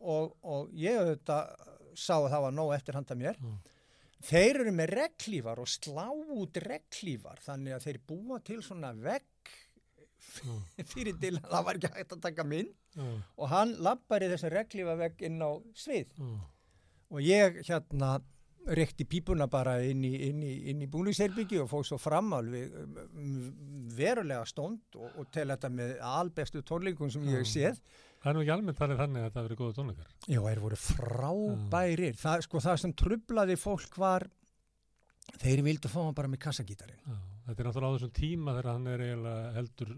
og, og ég auðvitað sá að það var nóg eftir handa mér. Mm. Þeir eru með reglífar og slá út reglífar þannig að þeir búa til svona vegg. <laughs> fyrir Dylan, það var ekki hægt að taka mynd Já. og hann lappar í þessu reglífa vegg inn á svið Já. og ég hérna reykti pípuna bara inn í, í, í búningsherbyggi og fóð svo fram alveg um, verulega stónd og, og tel þetta með albestu tónleikum sem ég hef Já. séð. Það er nú ekki almennt þannig að það verið góða tónleikar. Já, þeir voru frábærir. Það, sko, það sem trublaði fólk var, þeir vildu fá hann bara með kassagítarinn. Já, þetta er náttúrulega á þessum tíma þegar hann er heldur,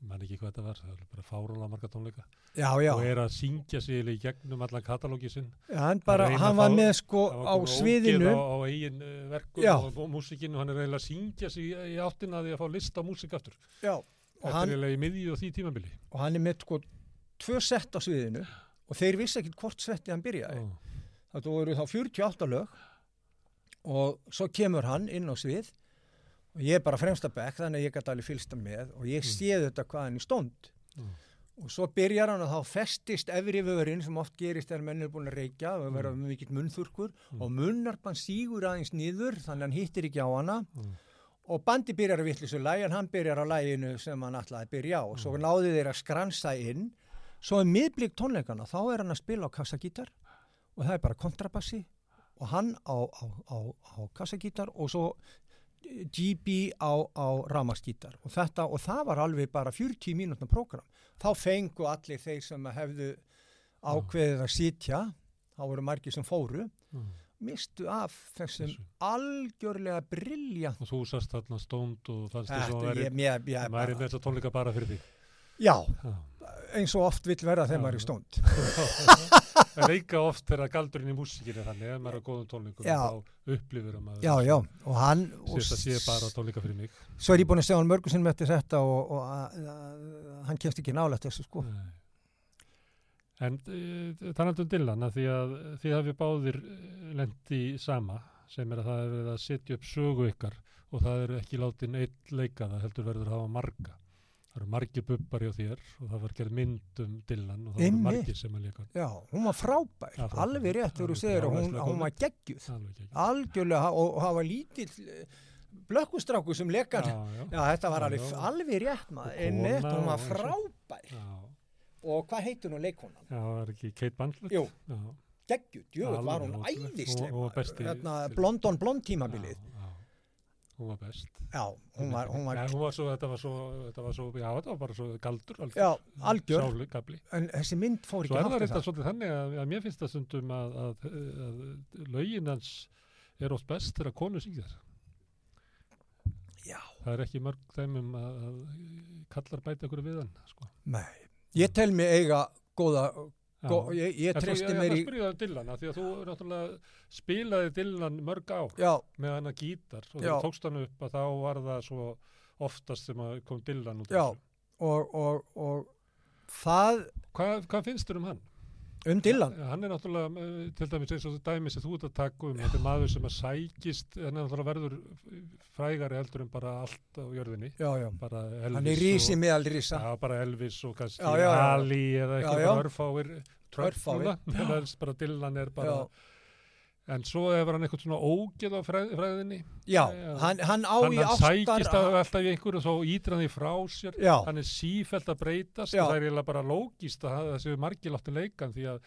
ég man ekki hvað þetta var, það er bara fáróla marga tónleika Já, já. og er að syngja sig í gegnum allan katalógi sinn. Já, hann bara, hann var með sko Það á sviðinu. Á, á eigin uh, verkum Já. og, og músikinu, hann er eiginlega að syngja sig í, í áttina því að fá list á músik aftur. Þetta er eiginlega í miðju og því tímabili. og hann er með sko tvö sett á sviðinu og þeir vissi ekkit hvort setti hann byrjaði. Já. Þetta voru þá 48 lög og svo kemur hann inn á svið og ég er bara fremsta bekk þannig að ég gæti alveg fylsta með og ég Mm. sé þetta hvað hann í stónd Mm. og svo byrjar hann og þá festist efri vörin sem oft gerist þegar menn er búin að reykja og verða Mm. mikill munnþurkur Mm. og munnarpan sígur aðeins niður þannig að hann hittir ekki á hana Mm. og bandi byrjar að vittlisu lægi en hann byrjar á læginu sem hann ætlaði að byrja á og svo Mm. náði þeir að skransa inn svo er miðblik tónleikana þá er hann að spila á kassagítar og það er bara kontrabassi og hann á, á, á, á kassagítar og svo GB á, á ramaskítar og þetta og það var alveg bara 40 mínútna prógram þá fengu allir þeir sem hefðu ákveðið að sitja þá voru margir sem fóru Mm. mistu af þessum Þessu. algjörlega briljant Og þú sast þarna stónd og fannst þess að Þetta, það væri, með þessa tónleika bara fyrir því. Já, eins og oft vill verða þegar maður er stónd. <laughs> <laughs> En líka oft þegar galdurinn í músikinu þannig, ef maður er á góðum tónleikum, Já. þá upplifir að maður Já, já, og hann, og Sérst að sé bara tónleika fyrir mig. svo er ég búin að segja hann mörgum sinnum eftir þetta og, og að, að, hann kemst ekki nálægt þessu sko. Nei. En uh, talandi um Dylan, að því að því hafi báðir eh, lent í sama, sem er að það er að setja upp sögu ykkar og það er ekki látin eitt leika það heldur verður að hafa marga. Það eru margir bubbar hjá þér og það var gerð mynd um Dylan og það eru Einmitt. margir sem að leika. Já, hún var frábær, Já, frábær. alveg rétt þegar þú segir að hún, hún var geggjuð, algjörlega og, og hafa lítill eh, blökkustráku sem lekar. Já, Já, já. þetta var Já, alveg, alveg rétt maður, einmitt, kona hún var frábær. Já, Og hvað heitir hún leikonan? já, það er ekki Kate Blanchett? Jú, geggjuð, jöfn Alveg var hún ótrúleg. æðisleg. Hún var besti- Hérna, blondon blond tímabilið. Já, já. Hún var best. Já, hún var, hún var, Nei, hún var svo, þetta var svo, þetta var svo, já, þetta var bara svo galdur. algjör. já, algjör. Sálu, gabli. En þessi mynd fór Svo ekki er það í reynda það. svolítið þannig að, að mér finnst það stundum að, að, að lögin hans er oft best þegar konu syngja þar. Já, Það er ekki mörg þeimum að, að kallar bæta ykkur við hann, sko. nei. Ég tel mig eiga góða. Gó, ég, ég treysti ég- mér ég í, ætla að spyrja það um Dylan, því að þú náttúrulega spilaði Dylan mörg ár já, með hana gítar og Já. þú tókst hann upp að þá var það svo oftast sem kom Dylan út af Já. þessu. og, og, og það Hvað, hvað finnst þér um hann? Um Dylan, Ja, hann er náttúrulega, eh, til dæmis eins og þetta dæmi sem þú ert að taka um, þetta er maður sem að sækist, hann er náttúrulega verður frægari heldur en bara allt á jörðinni, já, já, hann er rísi og, meðal rísa. Já, bara Elvis og kannski. Ali eða eitthvað örfáir <laughs> meðan bara Dylan er bara, en svo hefur hann eitthvað svona ógeð á fræð, fræðinni, já, Já. hann, hann á hann, í hann sækist að alltaf í einhverju og svo ítir hann því frá sér, já, hann er sífælt að breytast og það er eiginlega bara lógist að það séu margir láttu leikan því að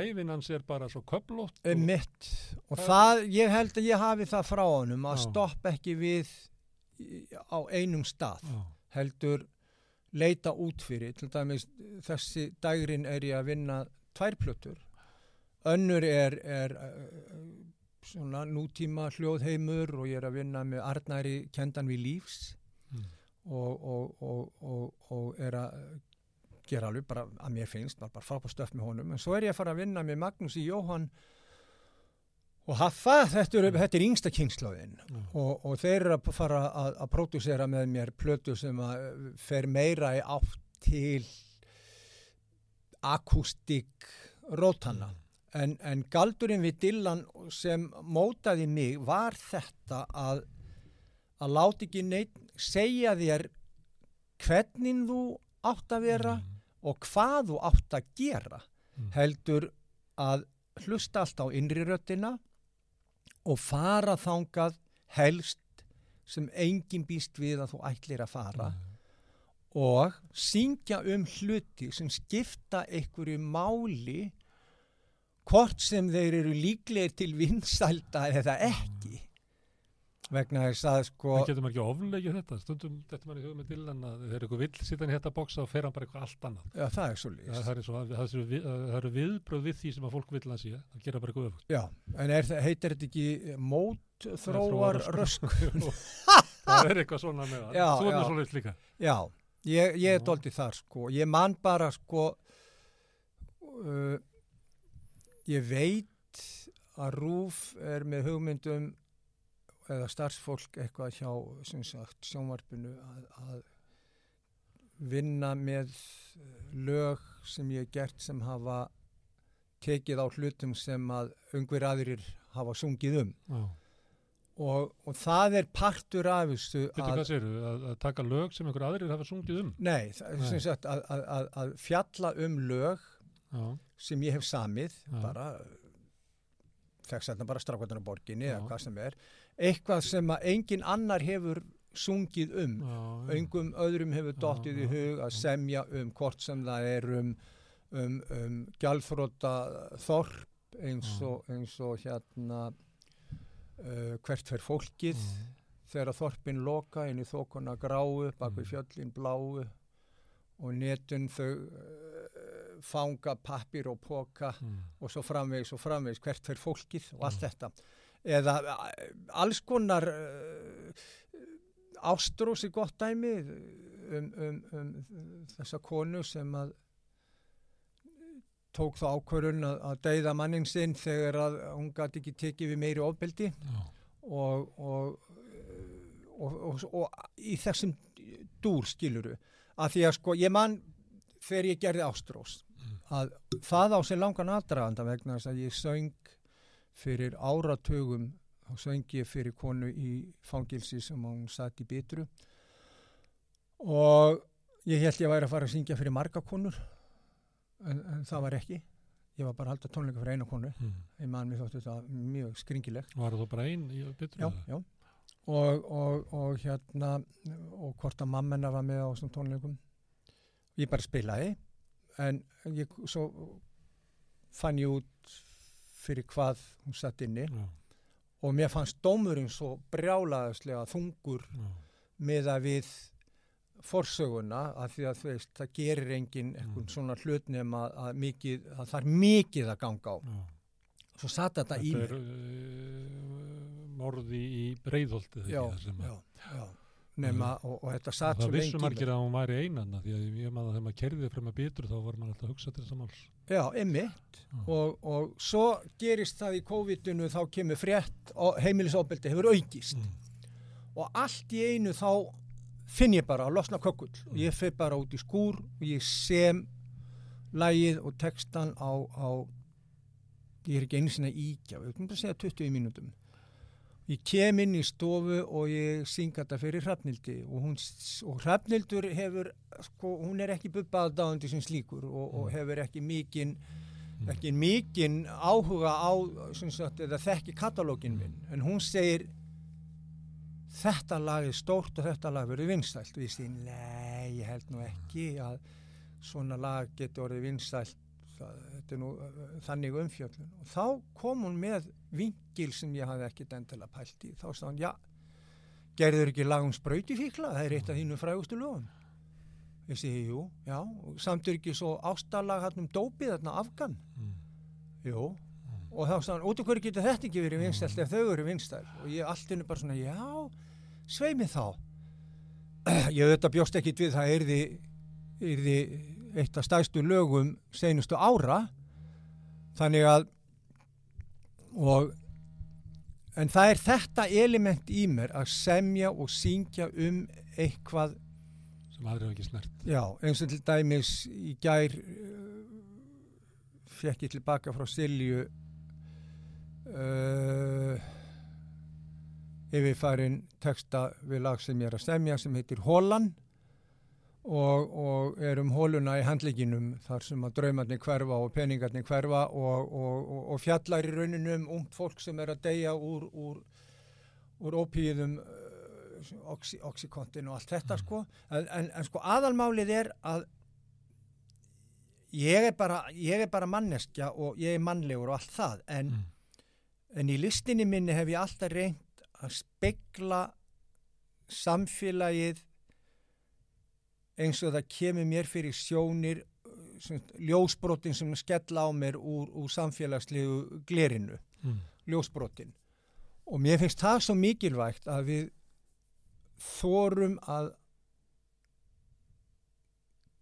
ævin hans er bara svo köflótt og, mitt, og Það- það, ég held að ég hafi það frá honum að Já. stoppa ekki við á einum stað. Já. heldur leita út fyrir til dæmis þessi dægrin er ég að vinna tvær plötur önnur er, er uh, svona nútíma hljóðheimur og ég er að vinna með Arnæri kendan við lífs. Mm. og, og, og, og, og er að gera alveg bara að mér finnst var bara frábært stöf með honum. En svo er ég að fara að vinna með Magnús í Jóhann og Haffa, þetta er, þetta er yngsta kingslóðin Já. og, og þeir eru að fara að, að pródúsera með mér plötu sem að uh, fer meira í átt til akústik rótana en, en galdurinn við Dylan sem mótaði mig var þetta að að láta ekki neitt segja þér hvernig þú átt að vera Mm. og hvað þú átt að gera Mm. heldur að hlusta allt á innri röttina og fara þangað helst sem enginn býst við að þú ætlir að fara og syngja um hluti sem skipta einhverju máli hvort sem þeir eru líklegir til vinsælda eða ekki vegna þess að sko En getur maður ekki ofleikið þetta? Stundum þetta maður í hugum með Dylan að þegar eitthvað vill hann í þetta bóksa og fer hann bara eitthvað allt annað. já, það er svo Það, lýst það, er svo, það, er, við, það eru viðbröð við því sem að fólk vill að sé. Það gera bara eitthvað öfugt. já, en er, það- heitir þetta ekki mótþróar rösk <laughs> það er eitthvað svona með það. Já, Þú er já. með svona líka. já, ég, ég er doldið þar sko ég man bara sko uh, ég veit að Rúf er með hugmyndum eða starfsfólk eitthvað hjá sagt sjónvarpinu að, að vinna með lög sem ég hef gert sem hafa tekið á hlutum sem að ungver aðrir hafa sungið um og, og það er partur af þessu segirðu? Að, að taka lög sem einhver aðrir hafa sungið um? Nei, það, Nei. sagt að, að, að, að fjalla um lög Já. sem ég hef samið Já. bara þekks þetta bara strákvarnar á borginni Já. eða hvað sem er eitthvað sem að engin annar hefur sungið um engum öðrum hefur Já, dottið í hug að semja um hvort sem það er um um, um gjaldfróta þorp eins og, eins og hérna uh, hvert fer fólkið þegar þorpin loka inn í þókuna gráu bak við Mm. fjöllin bláu og netun þau uh, fanga pappir og póka Mm. og svo framvegis og framvegis hvert fer fólkið og allt Mm. þetta eða alls konar uh, ástrós er gott dæmi um, um, um þessa konu sem að tók þá ákvörun að, að deyða mannin sinn þegar að hún gæti ekki tekið við meiri ofbeldi Já. og, og, og, og, í þessum dúr skiluru að því að sko ég man þegar ég gerði Ástrós Mm. Að það á sér langan aðdraganda vegna þess að ég söng fyrir áratugum og söng ég fyrir konu í fangilsi sem hún satt í bitru og ég held ég væri að fara að syngja fyrir marga konur en, en það var ekki ég var bara að halda tónleika fyrir eina konu Mm. ég man mér þóttu þetta mjög skringilegt Var þú bara einn í betur? já, já. Og, og, og hérna og hvort að mamma hennar var með á þessum tónleikum ég bara spilaði en ég svo fann ég út fyrir hvað hún satt inni Já. og mér fannst dómurinn svo brjálaðislega þungur Já. með að við forsöguna að því að veist, það gerir enginn eitthvað Mm. svona hlut nema að, mikið, að það er mikið að ganga á Já. svo satt þetta, í Þetta mér er uh, morði í breiðholtið já, já, já. Nema, og, og þetta satt Það svo lengi vissu í mér. margir að hún væri einan því að ég maður að þegar maður kerði frem að betur þá var maður alltaf að hugsa til þess að máls Já, einmitt. Já. Og, og svo gerist það í COVID-inu, þá kemur frétt og heimilisofbeldi hefur aukist. Mm. Og allt í einu þá finn ég bara að losna kökull. Og Mm. ég fyrir bara út í skúr og ég sem lægið og textan á, á ég er ekki einu sinna íkja, við erum bara segja 20 mínútum. Ég kem inn í stofu og ég synga þetta fyrir Hrafnildi og, hún, og Hrafnildur hefur, sko, hún er ekki bubbað dáandi sem slíkur og, og Mm. hefur ekki mikinn Mm. ekki mikinn áhuga á sagt, eða þekki katalógin minn en hún segir þetta lag er stórt og þetta lag verður vinsælt og ég segi, nei, ég held nú ekki að svona lag getur orðið vinsælt það, þetta er nú uh, þannig umfjöllun og þá kom hún með vingil sem ég hafði ekkit endilega pælt í. Þá sá hann, já gerður ekki lag um sprautifíkla, það er eitt af þínu frægustu lögum. Ég segi, jú, já og samt er ekki svo ástalag hann um dópið þarna afgan. Mm. jú, og þá sá hann, út af hverju getur þetta ekki verið vinstælt ef þau eru vinstælt og ég allt henni bara svona, já svei mig þá. <clears throat> Ég auðvitað bjóst ekkit við það yrði, yrði eitt af stæðstu lögum seinustu ára. Þannig að og en það er þetta element í mér að semja og syngja um eitthvað sem aðri hafa ekki snert. Já, eins og til dæmis í gær uh, fekk ég tilbaka frá Silju uh, yfirfærin texta við lag sem ég er að semja sem heitir Hólan og, og er um hóluna í handleikinum þar sem að draumarnir hverfa og peningarnir hverfa og, og, og, og fjallar í rauninu um ungt fólk sem er að deyja úr, úr, úr ópíðum oxy, oxykontin og allt þetta Mm. sko en, en, en sko aðalmálið er að ég er bara, ég er bara manneskja og ég er mannlegur og allt það en, Mm. en í listinni minni hef ég alltaf reynd að spegla samfélagið eins og það kemur mér fyrir sjónir sem, ljósbrotin sem skella á mér úr, úr samfélagslegu glerinu, Mm. ljósbrotin og mér finnst það svo mikilvægt að við þórum að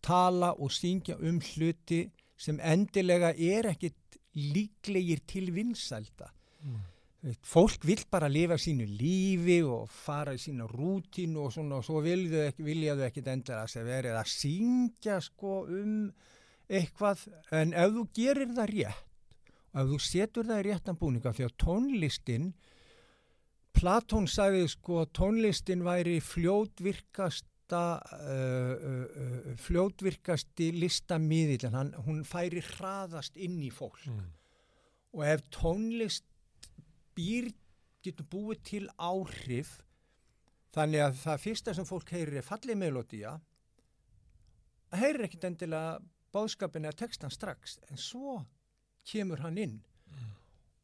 tala og syngja um hluti sem endilega er ekkit líklegir til vinsælda. Mm. Fólk vill bara lifa sínu lífi og fara í sína rútínu og svona og svo ekki, vilja þau ekkit endilega að segja verið að syngja sko um eitthvað en ef þú gerir það rétt og ef þú setur það í réttan búninga því að tónlistin Platón sagði sko að tónlistin væri fljótvirkasta uh, uh, uh, fljótvirkasti listamíðil en hann, hún færi hraðast inn í fólk Mm. og ef tónlist býr getur búið til áhrif. Þannig að það fyrsta sem fólk heyrir er fallið melodía það heyrir ekkit endilega bóðskapin eða textan strax en svo kemur hann inn.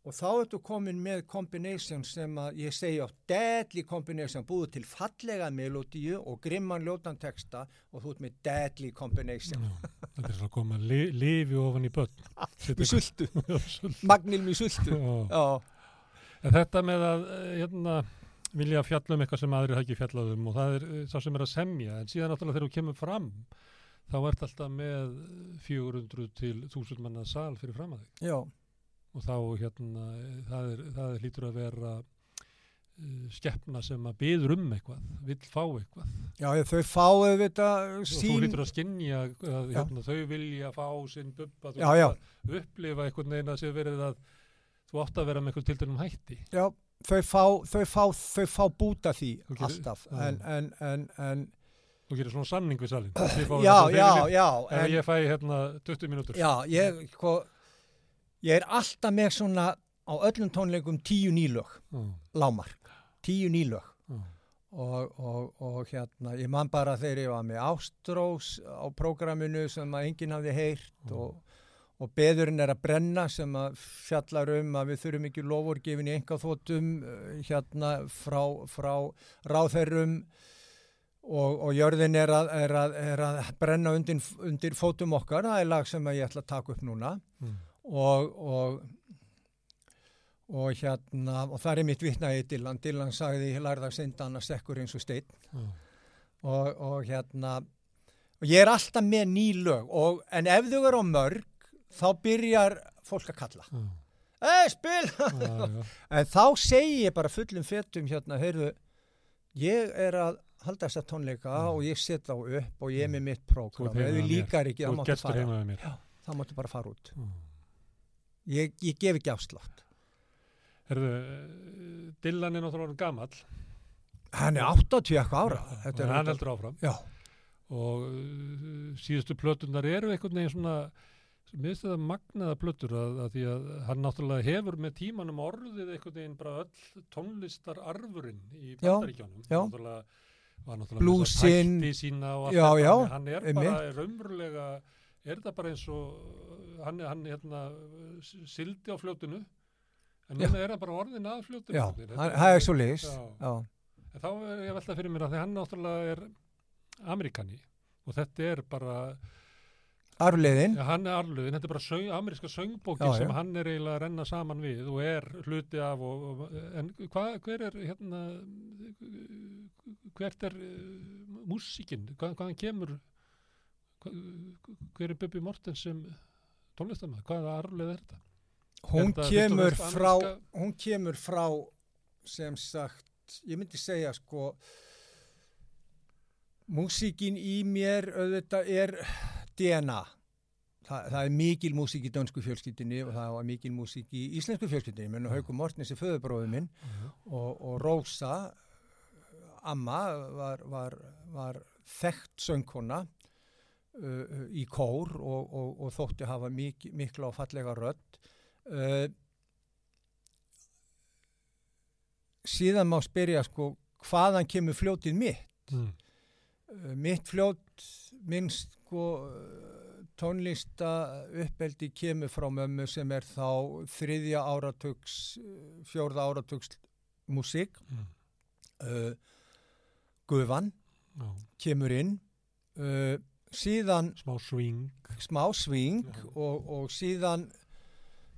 Og þá ertu komin með combination sem að ég segi á deadly combination búið til fallega melodíu og grimman ljótan texta og þú ert með deadly combination. Já, þetta er svo að koma li, lifi ofan í börn. með sultu, Sult. magnil með sultu. Já. En þetta með að eh, hérna, vilja fjalla um eitthvað sem aðrir hafa ekki fjallað um og það er eh, sá sem er að semja en síðan náttúrulega þegar þú kemur fram þá ert alltaf með 400 til 1000 manna sal fyrir fram að þig. Já, og þá hérna eh, það, er, það er hlýtur að vera uh, skeppna sem að byður um eitthvað, vill fá eitthvað. Já, þau fáu þetta og þú sín hlýtur að skinja að hérna, þau vilja fá sinn bubba þú já. að upplifa einhvern veginn að sé verið að þú átt að vera með einhvern tildunum hætti. Já, þau fá, þau fá, þau fá búta því gerir- alltaf en, en, en, en þú gerir svona samning við salin fáið já, já, já en, ég fæ hérna 20 mínútur. Já, ég sko, ég er alltaf með svona á öllum tónleikum tíu nýlög Já, lámark, tíu nýlög. Já, og, og, og hérna ég man bara þegar ég var með Ástrós á prógraminu sem að enginn hafði heyrt Já. og, og beðurinn er að brenna sem að fjallar um að við þurfum ekki lofurgefin í enga þóttum hérna frá, frá ráðherrum. Og, og jörðin er að, er að, er að brenna undir, undir fótum okkar, það er lag sem ég ætla að taka upp núna. Mm, og, og, og hérna, og það er mitt vitnaði Dylan, Dylan sagði ég lærða hann að stekkur eins og steinn. Já, og, og hérna og ég er alltaf með ný lög. Og, en ef þau eru á mörg þá byrjar fólk að kalla. Já, eða spil! Já, <laughs> en þá segi ég bara fullum fettum hérna, heyrðu ég er að halda þessa tónleika Mm. og ég set þá upp og ég er með mitt prógram. þið mér. líkar ekki, þá máttu fara. Já. þá máttu bara fara út. Já. ég, ég gef ekki afslátt. Herðu, Dylan er náttúrulega gamall. Hann er 80 eitthvað ára. Þetta er hann heldur áfram. Já, og uh, síðustu plötunar eru einhvern veginn svona minnst þetta magnaða plötur að, að því að hann náttúrulega hefur með tímanum orðið einhvern veginn bara öll tónlistararfurinn í Já, bandaríkjónum já. náttúrulega var náttúrulega allt já, já, hann er einmitt. bara raunverulega er það bara eins og hann, hann hérna sildi á fljótinu en Já. núna er hann bara orðin að fljótinu já, hann- Þetta það er svo Já. já, En þá er ég að velta fyrir mér að því hann náttúrulega er Amerikani og þetta er bara, arfleiðin ja, hann er arluðin, þetta er bara söng, ameríska söngbókin Já, sem já. hann er eiginlega að renna saman við og er hluti af og, og, en hva, hver er hérna hvert er uh, músíkin, hvað, hvaðan kemur hva, hver er Bubi Mortens sem tónlistamæð, hvaða arluð er þetta? hún Er kemur frá hún kemur frá sem sagt, ég myndi segja sko músíkin í mér auðvitað er DNA Þa, það er mikil músík í dönsku fjölskyldinni og það var mikil músík í íslensku fjölskyldinni menn Haukur Mortnes er föðubróðu minn og, og Rósa amma var, var, var þekkt söngkona uh, í kór og, og, og þótti hafa mik, mikla og fallega rödd. Uh, síðan má spyrja sko hvaðan kemur fljótið mitt? Mm. uh, mitt fljót minn sko uh, tónlista uppeldi kemur frá mömmu sem er þá þriðja áratugs, fjórða áratugs músík. Mm. Uh, Guðvan Já. kemur inn, uh, síðan Smá swing. smá sving Já. og, og síðan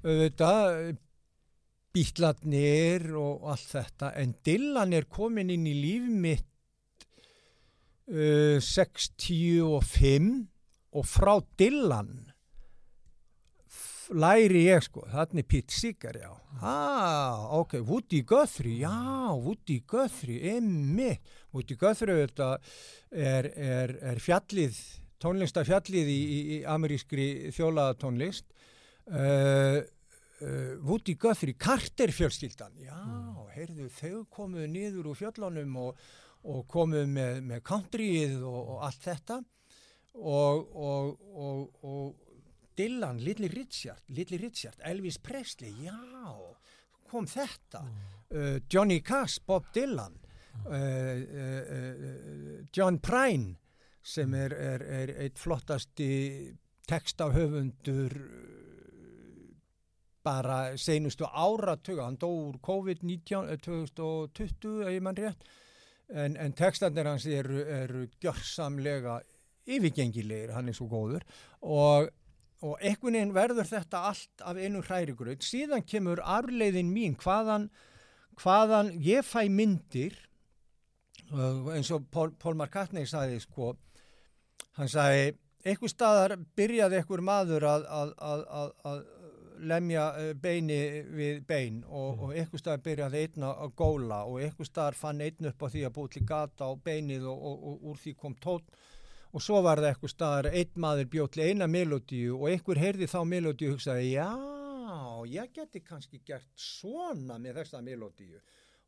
auðvitað bítlarnir og allt þetta en Dylan er komin inn í líf mitt uh, 65 og frá Dylan læri ég sko, þarna er Pete Seeger já, ah, ok, Woody Guthrie já, Woody Guthrie emmi, Woody Guthrie þetta er, er, er fjallið tónlistafjallið í, í, í amerískri þjólaðatónlist uh, uh, Woody Guthrie, Carter fjölskyldan já, heyrðu, þau komuðu niður úr fjöllunum og, og komuðu með, með countryið og, og allt þetta. Og, og, og, og Dylan, Little Richard, Little Richard, Elvis Presley, já, kom þetta, uh, Johnny Cash, Bob Dylan, uh, uh, uh, John Prine, sem er, er, er eitt flottasti textahöfundur uh, bara seinustu áratuga, hann dó úr COVID-19 eh, 2020, ef ég mann rétt, en, en textandir hans eru, eru gjörsamlega yfirgengilegir, hann er svo góður. Og, og einhvern veginn verður þetta allt af einu hrærigraut. Síðan kemur arleiðin mín hvaðan, hvaðan ég fæ myndir. Eins og Paul, Paul McCartney sagði sko hann sagði einhver staðar byrjaði einhver maður að, að, að, að, að lemja eh, beini við bein og, og einhver staðar byrjaði einn að góla og einhver staðar fann einn upp á því að búið til gata á beinið og, og, og úr því kom tótt og svo var það einhver staðar einn maður bjóð til eina melodíu og einhver heyrði þá melodíu og hugsaði já, ég geti kannski gert svona með þessa melodíu.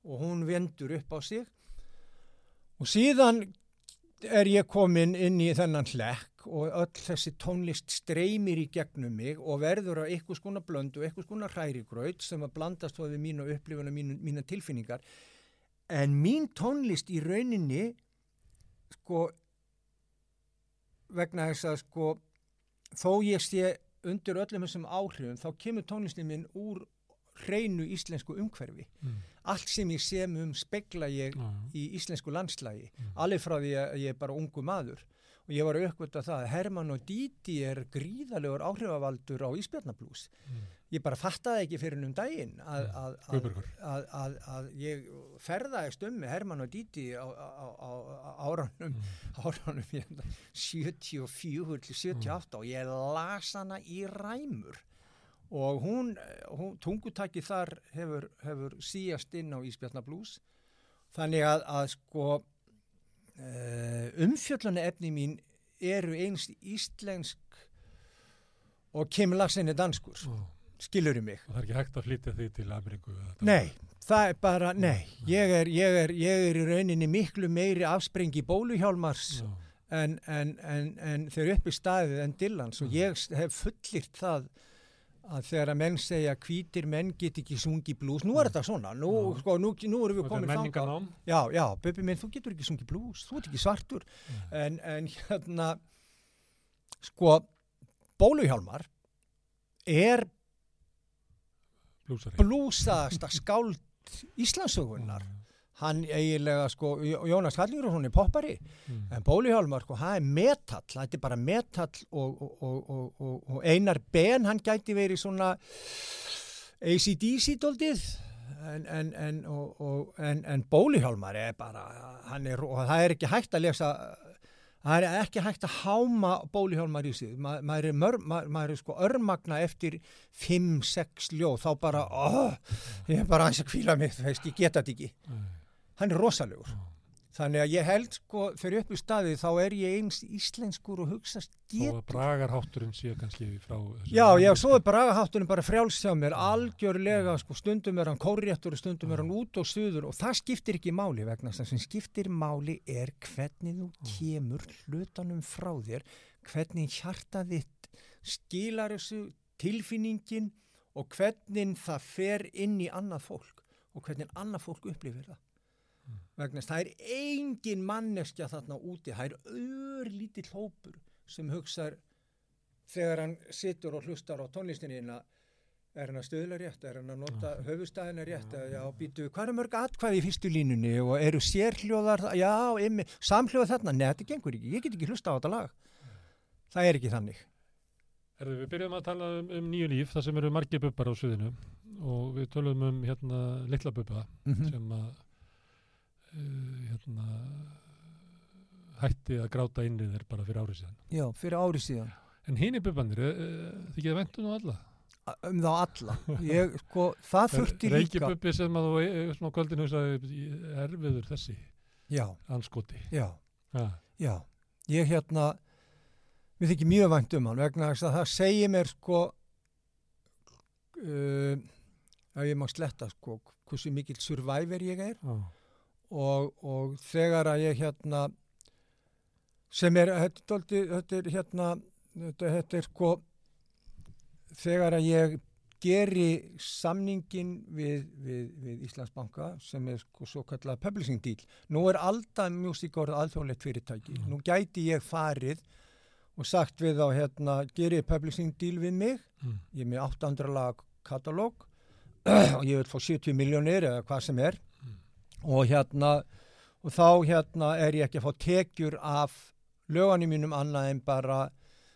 Og hún vendur upp á sig. Og síðan er ég komin inn í þennan hlekk og öll þessi tónlist streymir í gegnum mig og verður á eitthvað skona blöndu, eitthvað skona hrærigraut sem að blandast þá við mínu upplifuna, mínu, mína tilfinningar. En mín tónlist í rauninni, sko, vegna þess að sko, þó ég sé undir öllum þessum áhrifum, þá kemur tónlistin minn úr hreinu íslensku umhverfi. Mm. Allt sem ég sem um spegla ég já. í íslensku landslægi alveg frá því að ég er bara ungu maður og ég var aukvöld að það að Herman og Díti er gríðalegur áhrifavaldur á Ísbjarnablús Mm. ég bara fattaði ekki fyrir um daginn að, að, að, að, að, ég ferðaðist um með Herman og Díti á, á, á, á áranum, áranum hérna, 74 til 78 og ég las hana í ræmur. Og hún, hún tungutaki þar hefur, hefur síjast inn á Ísbjarnablús þannig að, að sko uh, umfjöllunni efni mín eru eins íslensk og Larsen er danskur Ó, skilur í mig og það er ekki hægt að flytja því til Ameríku. Nei, það er bara, nei ég er, ég er, ég er í rauninni miklu meiri afsprengi bóluhjálmars Já. en, en, en, en þeir eru upp í staðið en Dillans og ég hef fullirt það að þegar að menn segja hvítir menn get ekki sungi blues, nú er þetta svona nú, Já. sko, nú, nú erum við komin menningarnám. Já, já, Böbbi minn, þú getur ekki sungið blues, þú ert ekki svartur. En, en hérna sko Bóluhjálmar er blúsaðasta skáld Íslandsögunar hann eiginlega sko, Jónas Hallingrósson er poppari Mm. en Bóluhjálmar sko, það er metall þetta er bara metall og, og, og, og, Einar Ben hann gæti verið svona ACDC doldið en, en, en, og, og, en, en Bóluhjálmar er bara hann er, og það er ekki hægt að lesa það er ekki hægt að háma bóluhjálmar í sig Ma, maður, er mör, maður, maður er sko örmagna eftir 5-6 ljóð þá bara, oh, ég er bara aðeins að kvíla mig, veist, ég geta þetta ekki. Hann er rosalegur. Þannig að ég held sko fyrir upp í staði þá er ég eins íslenskur og hugsast Þó að get bragarhátturinn sé kannski frá Já, já, svo er bragaháttunum bara frjáls hjá mér, algjörlega, sko, stundum er hann kórréttur og stundum er hann út og suður og það skiptir ekki máli vegna þess að skiptir máli er hvernig þú kemur hlutanum frá þér, hvernig hjartað þitt skilar þessu tilfinningin og hvernig það fer inn í annað fólk og hvernig annað fólk upplifir það. Vegna þess að það er engin manneskja þarna úti, það er ör lítið hópur sem hugsaður þegar hann situr og hlustar á tónlistinina er hann að stöðla rétt, er hann að nota höfustæðina rétt, já, já býtu, hvað er mörg atkvæði í fyrstu línunni og eru sérhljóðar, já, ymmi, samhljóð þarna, neða, þetta gengur ekki, ég get ekki hlusta á þetta lag. Það er ekki þannig. Erðu, við byrjum að tala um, um nýju líf, það sem eru margir bubbar á sviðinu og við tölum um hérna litla bubba Mm -hmm. sem að hérna hætti að gráta inn í þeir bara fyrir árið síðan. Já, fyrir ári síðan. En hini bubbanir, uh, þið getur ventu nú alla. Um þá alla. Ég, sko, það þurfti líka. Reykjabubbi sem að þú eh, kvöldinu hugsaði erfiður þessi Já, anskoti. já, Ha. já. Ég hérna, við þykir mjög vænt um hann vegna þess að það segir mér sko, uh, að ég má sletta sko, hversu mikill survivor ég er Já. Og, og þegar að ég hérna, sem er, þetta, þetta er hérna, þetta, þetta er sko, þegar að ég geri samningin við, við, við Íslandsbanka sem er sko svo kallað publishing deal. Nú er alltaf Music orðið alþjóðlegt fyrirtæki. Nú gæti ég farið og sagt við þá hérna, geri publishing deal við mig, Mm. ég er með 800 lag katalóg <clears throat> og ég vil fá 70 miljónir eða hvað sem er og hérna og þá hérna er ég ekki að fá tekjur af löganum mínum annað en bara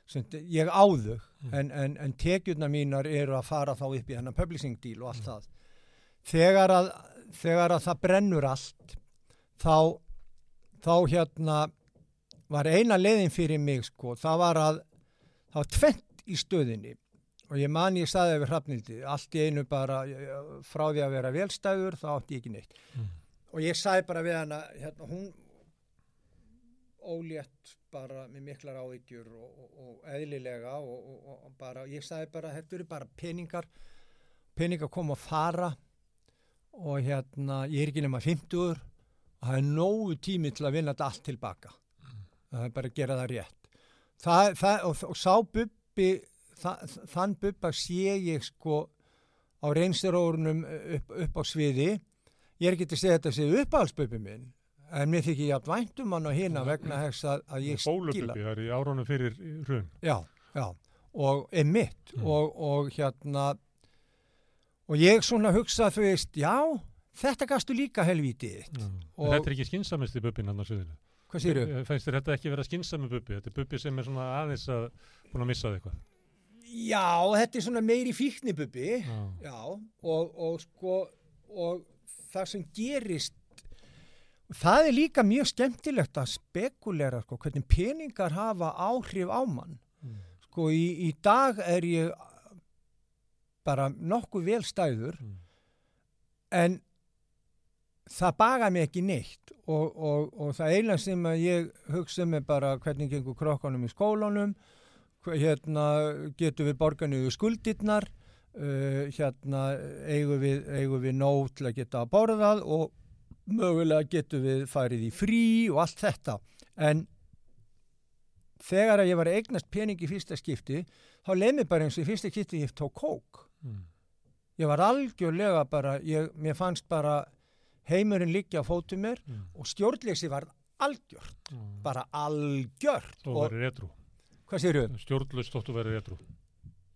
sem, ég áðu Mm. en, en, en tekjurna mínar eru að fara þá upp í hennar publishing deal og allt það. Þegar að, þegar að það brennur allt þá þá hérna var eina leiðin fyrir mig sko, það var að það var tvent í stöðinni. Og ég man ég saði yfir hrafnildi allt í einu bara frá því að vera velstæður þá átti ég ekki neitt. Mm. Og ég sagði bara við hana hérna, hún ólétt bara með miklar áhyggjur og, og, og eðlilega og, og, bara, ég sagði bara þetta eru bara peningar peningar koma og fara og hérna, ég er ekki nema 50 og það er nógu tími til að vinna þetta allt tilbaka. Það er bara að gera það rétt. Það, það, og, sá bubbi það, þann bubba sé ég sko á reynstiróðunum upp, upp á sviði ég er ekki til að segja þetta sé uppáhaldsbubbi minn en mér þykir ég að væntum hann og hina vegna þess að, að ég skila Bólububbi, það er í árunum fyrir hrun. já, já, og emitt Mm. og, og hérna og ég svona hugsa þú veist, já, þetta gastu líka helvítið þitt. Og... Þetta er ekki skynsamisti bubbin hann á sviðinu. hvað sýru? Fæst þér þetta ekki vera skynsami bubbi? Þetta er bubbi sem er svona aðeins að búin að missa eitthvað. Já, þetta er svona meiri fíknibubbi Já. já, og, og sko og það sem gerist það er líka mjög skemmtilegt að spekulera sko, hvernig peningar hafa áhrif á mann Mm. sko í, í dag er ég bara nokkuð vel stæður Mm. en það baga mig ekki neitt og, og, og það eina sem ég hugsa með bara hvernig gengur krokkanum í skólanum hérna getur við borganuðu skuldirnar uh, hérna eigum við, eigum við nóg til að geta að borðað og mögulega getur við farið í frí og allt þetta en þegar að ég var eignast pening í fyrsta skipti þá leið mér bara eins og í fyrsta skipti ég tók kók Mm. ég var algjörlega bara, ég, mér fannst bara heimurinn liggja á fótum mér Mm. og stjórnleysi var algjört, Mm. bara algjört og þau? Stjórnlust þóttu verið retrú.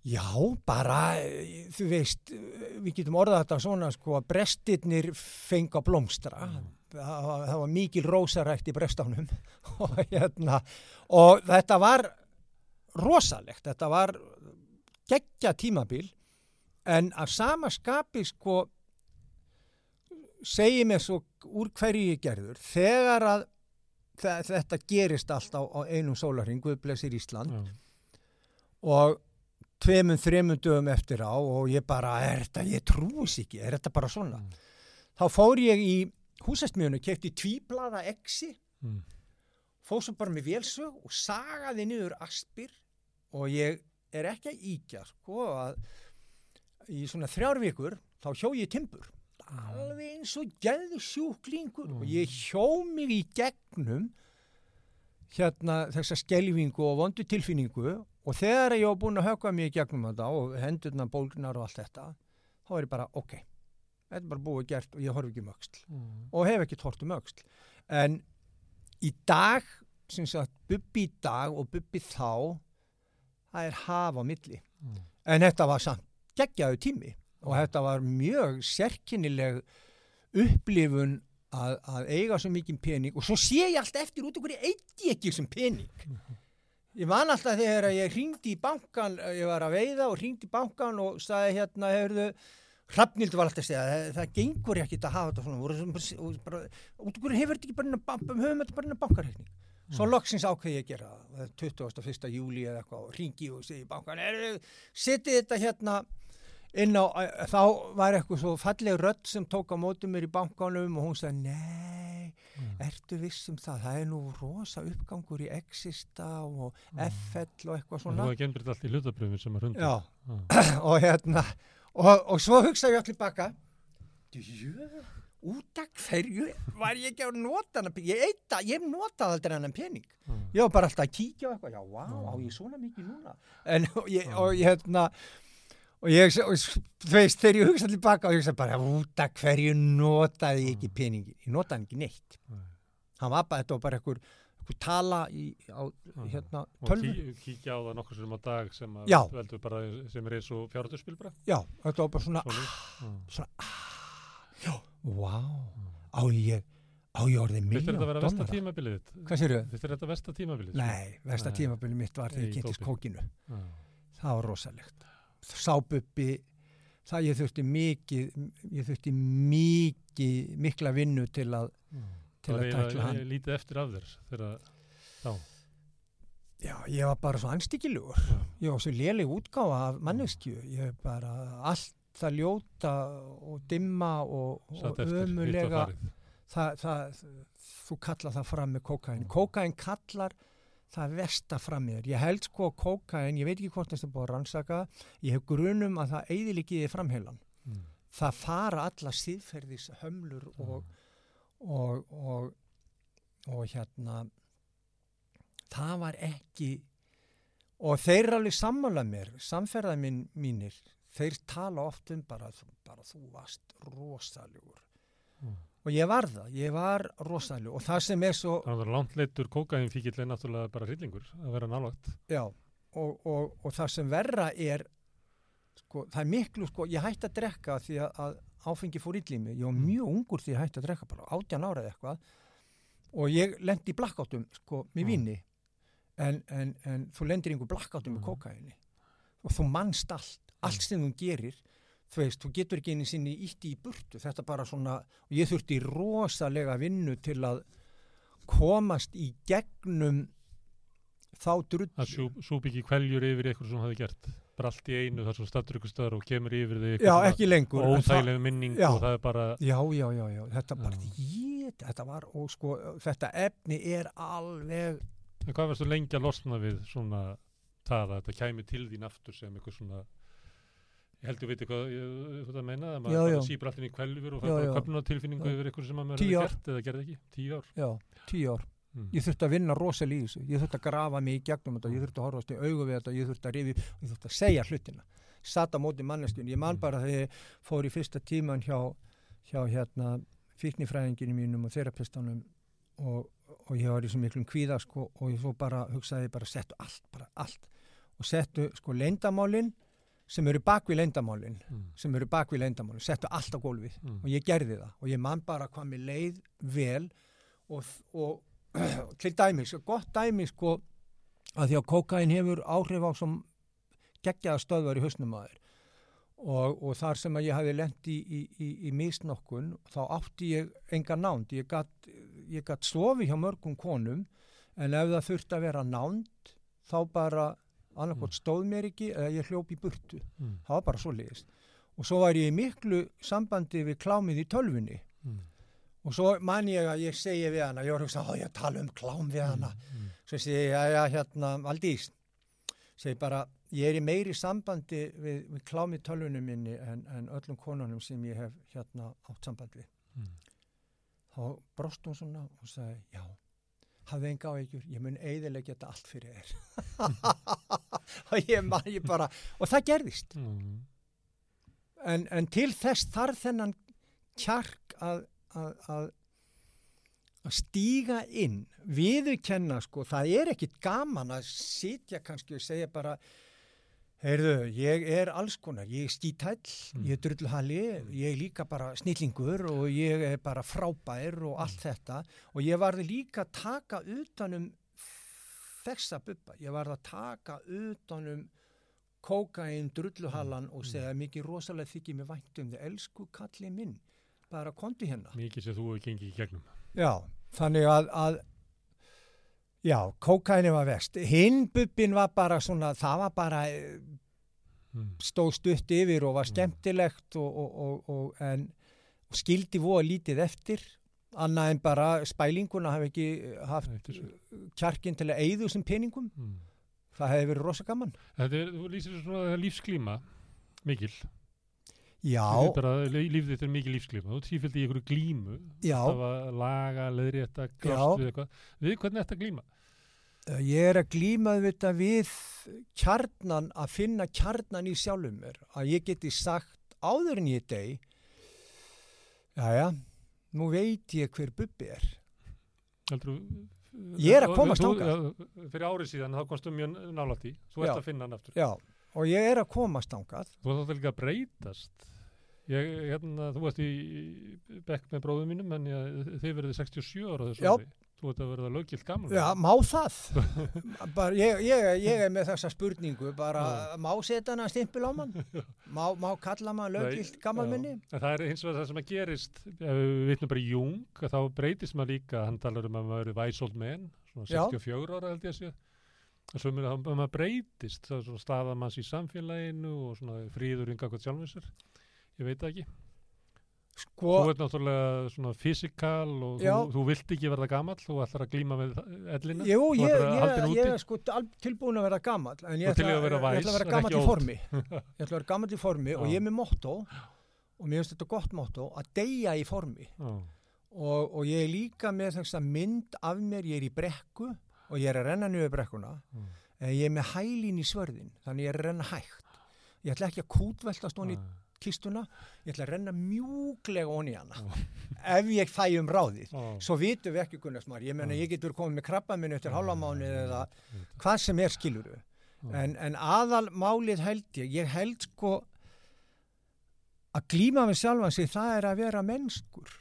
Já, bara, eh, þú veist, eh, við getum orðað þetta svona sko að brestirnir fenga blómstra, það, var- það var mikil rósarækt í brestánum <laughs> og hérna, og þetta var rosalegt, þetta var geggja tímabil, en að sama skapi sko segi mér svo úr hverju ég gerður, þegar að þe- þetta gerist allt á, á einum sólarring, Guðblessir Ísland, Já. og tveimum, þreimum dögum eftir á og ég bara, er þetta, ég trúis ekki, er þetta bara svona? Mm. Þá fór ég í húsastmjönu, kefti tvíblada exi, Mm. fór svo bara með vélsög og sagaði niður aspir og ég er ekki að íkja, sko, að í svona þrjár vikur þá hjó ég timbur. Alveg eins og geðu sjúklingur og ég hjó mig í gegnum hérna þessa skelvingu og vondu tilfinningu og þegar ég var búin að höfka mig í gegnum þetta og hendurna bólgnar og allt þetta þá er ég bara, ok, þetta er bara búið gert og ég horf ekki um öxl. Mm. og hef ekki tort um öxl. En í dag sem sagt, bubbi í dag og bubbi þá það er haf á milli. Mm. en þetta var samt geggjaðu tími. Og þetta var mjög sérkennileg upplifun að, að eiga svo mikið pening. Og svo sé ég alltaf eftir út okkur ég eitti ekki sem pening ég man alltaf þegar ég ringdi í bankan ég var að veiða og ringdi í bankan og sagði hérna hefurðu Hrafnildur var alltaf segja, það, það gengur ekki að hafa þetta svona, sem- og bara, út okkur hefur þetta ekki bara inn að banka, höfum þetta bara inn að bankareikning. Svo loksins ákveði ég að gera það, það er 21. júli eða eitthvað og ringi og segi í bankan, setið þetta hérna inn á, þá var eitthvað svo falleg rödd sem tók á mótum mér í bankanum og hún sagði, nei, ertu viss um það, það er nú rosa uppgangur í Exista og FL og eitthvað Og svona. þú hefði genbreytt allt í hlutabröfum sem að hrunda. Já, <clears throat> og hérna og, og svo hugsa ég allir baka. Jú, út af hverju var ég ekki að nota hana ég, eita, ég notaði aldrei hennan pening. Mm. ég var bara alltaf að kíkja á eitthvað já, vá, á ég svona mikið núna? En og ég, og ég hérna og og, þú veist, þegar ég hugsa allir baka og ég hugsa bara, út af hverju notaði ég ekki peningi, ég notaði ekki neitt Nei. hann var bara, þetta var bara einhver, tala í, á, hérna, Og tölvu kí, kíkja á það nokkur sem á dag sem bara sem er eins og fjárhundarspil já, þetta var bara svona Svona. Mm. svona, ah, já, vá, á ég, á ég orðið miljón þetta þitt? Hvað sér þér þetta versta tímabilið? Nei, versta Nei. tímabili mitt var þegar ég kynntist kókinu. Það var rosalegt. Sábubbi, það ég þurfti mikið, ég þurfti mikið, mikla vinnu til að, til Það að takla hann. lítið eftir af þér þegar þá. Já, ég var bara svo anstíkilugur. Já. Ég var svo léleg útgáfa af manneskju. Ég bara allt það ljóta og dimma og, og ömulega. það, það, þú kalla það fram með kókain kókain kallar það versta fram með þér ég held sko að kókain, ég veit ekki hvort þetta er búið að rannsaka ég hef grunum að það eigðilikiði framheilan Mm. það fara alla síðferðis hömlur og, og, og, og hérna það var ekki og þeir eru alveg sammála mér samferðað mín, mínir þeir tala oft um bara, bara þú varst rosalegur Mm. Og ég var það, ég var rosalegur og það sem er svo Þannig að langt leittur kókain fíkill er náttúrulega bara hryllingur að vera nálagt. já, og, og, og það sem verra er sko, það er miklu, sko, ég hætti að drekka því að, að áfengi fór illa í mig. Ég var mjög ungur því ég hætti að drekka bara 18 ára eða eitthvað. Og ég lendi í blackoutum, sko, með Mm. vinni en, en, en þú lendir í einhver blackoutum með Mm. kókaini og þú mannst allt, allt sem þú gerir þú veist, þú getur ekki einu sinni ítti í burtu, þetta bara svona og ég þurfti rosalega vinnu til að komast í gegnum þá drull Það súp, súp ekki kveljur yfir eitthvað sem hafi gert. Bara allt í einu þar sem stattur ykkur stöðar og kemur yfir þig Já, ekki lengur. en það- óþægileg minning Já. og það er bara Já, já, já, já, þetta bara, ég, þetta var, og sko, þetta efni er alveg, En hvað varstu lengi að losna við svona það að þetta kæmi til þín aftur sem eitthvað svona ég held að veit hvað ég hvað það meina að maður sýpur allir í kvelfur og köpnunartilfinningu Já. yfir eitthvað sem maður hefur gert eða gerði ekki, tíu ár já, tíu ár. mm. Ég þurfti að vinna rosalega í þessu, ég þurfti að grafa mig í gegnum þetta, ég þurfti að horfast í augu við þetta, ég þurfti að rifi, ég þurfti að segja hlutina. Satt á móti manneskjun, ég man Mm. bara þegar ég fór í fyrsta tíman hjá, hjá hérna, fyrknifræðinginu mínum og þerapistanum og, og ég var í svo miklum kvíða, sko, og ég svo bara hugsaði bara, settu allt, bara allt. Og settu, sko, leyndamálin sem eru bakvið leyndamálin, Mm. sem eru bakvið leyndamálin, settu allt á gólfið. Mm. og ég gerði það. Og ég man bara hvað mér leið vel. Og, og <clears throat> til dæmis, gott dæmis sko að því að kókain hefur áhrif á sem geggjaða stöðvar í hausnum að þér. Og, og þar sem að ég hafi lent í, í, í, í misnokkun þá átti ég enga nánd. Ég gatt, ég gatt sofi hjá mörgum konum en ef það þurfti að vera nánd þá bara annarkot stóð mér ekki eða ég hljóp í burtu Mm. það var bara svo leiðist og svo var ég í miklu sambandi við klámið í tölvunni Mm. og svo man ég að ég segi við hana ég var að hugsa, ég tala um klám við hana Mm. svo segi ég, já hérna Valdís, segi bara ég er í meiri sambandi við, við klámið tölvunum minni en, en öllum konunum sem ég hef hérna átt samband við Mm. þá brost hún svona og sagði, já hafði enga áhyggjur, ég mun eiðilega geta allt fyrir þér. <laughs> Og ég man ég bara og það gerðist. Mm. en, en til þess þarf þennan kjark að, að, að, að stíga inn viðurkenna sko, það er ekkit gaman að sitja kannski og segja bara Heyrðu, ég er alls konar, ég er skítæll, Mm. ég er drullhali, ég er líka bara snillingur og ég er bara frábær og allt þetta. Og ég varði líka að taka utanum þessa bubba, ég varði að taka utanum kókain, drulluhallan og segja mikið rosalega þykir mér væntum þið, elsku kalli minn, bara konti hérna. Mikið sem þú hefur gengið í gegnum. Já, þannig að, að já, kókaini var vest. Hinn bubbin var bara svona, það var bara eh, Mm. stóð stutt yfir og var Mm. skemmtilegt og, og, og, og, en, skildi voða lítið eftir annað en bara spælinguna hafi ekki haft kjarkin til að eyðu sem peningum Mm. það hefði verið rosa gaman Þetta er, þú lýsir svona lífsklíma, mikil. Já, Þetta er bara, lí- líf þetta er mikil lífsklíma. Þú tífildi í einhverju glímu. já, Það var laga, leðrétta, Já. klast við eitthvað. Við hvernig er þetta glíma? Ég er að glíma þetta við kjarnan að finna kjarnan í sjálfum mér að ég geti sagt áður en ég deg Jæja, nú veit ég hver bubbi er Heldur, Ég er að komast já, Fyrir árið síðan þá komstu mjög nálægt í. Þú ert að finna hann aftur. Já, og ég er að komast ángað Þú ert líka að breytast. Ég, hérna, þú ert í bekk með bróðum mínum en ég, þið verðið 67 ára þessu Já. Þú ert að verða lögilt gaman. Já, má það? <laughs> bara, ég, ég, ég er með þessa spurningu, bara má setja hana stimpil á mann? <laughs> Má, má kalla maður lögilt gammalmenni? En það er eins og það sem að gerist, ef við vitnum bara Jung, að þá breytist maður líka, hann talar um að maður er wise old man, svona Já. 64 ára held ég að sé. Svo það að maður breytist, það er svona staða manns í samfélaginu og svona fríður yngar hvað sjálfum sér. Ég veit það ekki. Sko, Þú ert náttúrulega svona fysikal og þú, þú vilt ekki verða gamall, þú ætlar að glíma með ellina. jú, ég, ég, ég er sko tilbúin að vera gammal, en ég í ætla, að vera ég ætla væs, að vera en gammal í formi. <laughs> Ég ætla að vera gammal í formi og ég er með motto, og mér finnst þetta gott motto, að deyja í formi. Og, og ég er líka með þess að mynd af mér, ég er í brekku og ég er að renna niður brekkuna, Mm. en ég er með hælin í svörðin, þannig ég er að renna hægt. Ég ætla ekki að kútveltast honi í kistuna, ég ætla að renna mjúklega honi í hana, Já. ef ég fæ um ráðið. já. Svo vitum við ekki Gunnarsmar, ég menna ég getur komið með krabba minn eftir hálfamáni eða hvað sem er skiluru. það. En, en aðal málið held ég, ég held sko að glíma með sjálfan sig það er að vera mennskur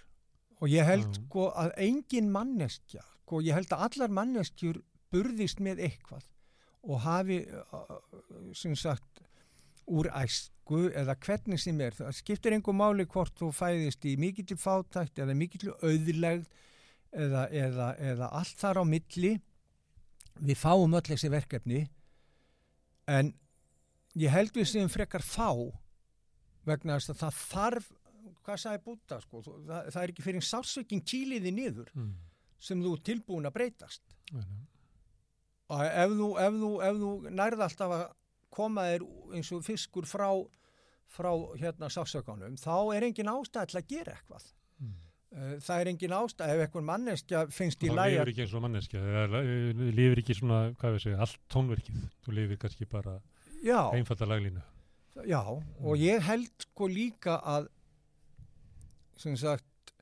og ég held sko að engin manneskja, sko ég held að allar manneskjur burðist með eitthvað og hafi sem sagt úr æsku eða hvernig sem er, það skiptir einhver máli hvort þú fæðist í mikill fátækt eða mikill auðlegð eða, eða, eða allt þar á milli. Við fáum öll þessi verkefni en ég held við sem frekar fá vegna þess að það þarf hvað sagði Búta sko, það, það er ekki fyrir sálsökin kýliði niður Mm. sem þú tilbúin að breytast. Og ef þú, ef þú, ef þú nærð alltaf að koma þér eins og fiskur frá, frá hérna sálsökanum þá er engin ástæð til að gera eitthvað Mm. Það er engin ástæð ef einhver manneskja finnst í læg lifir ekki eins og manneskja, það lifir ekki svona, hvað við segja, allt tónverkið. Þú lifir kannski bara einfalda laglínu. Já, og ég held sko líka að sem sagt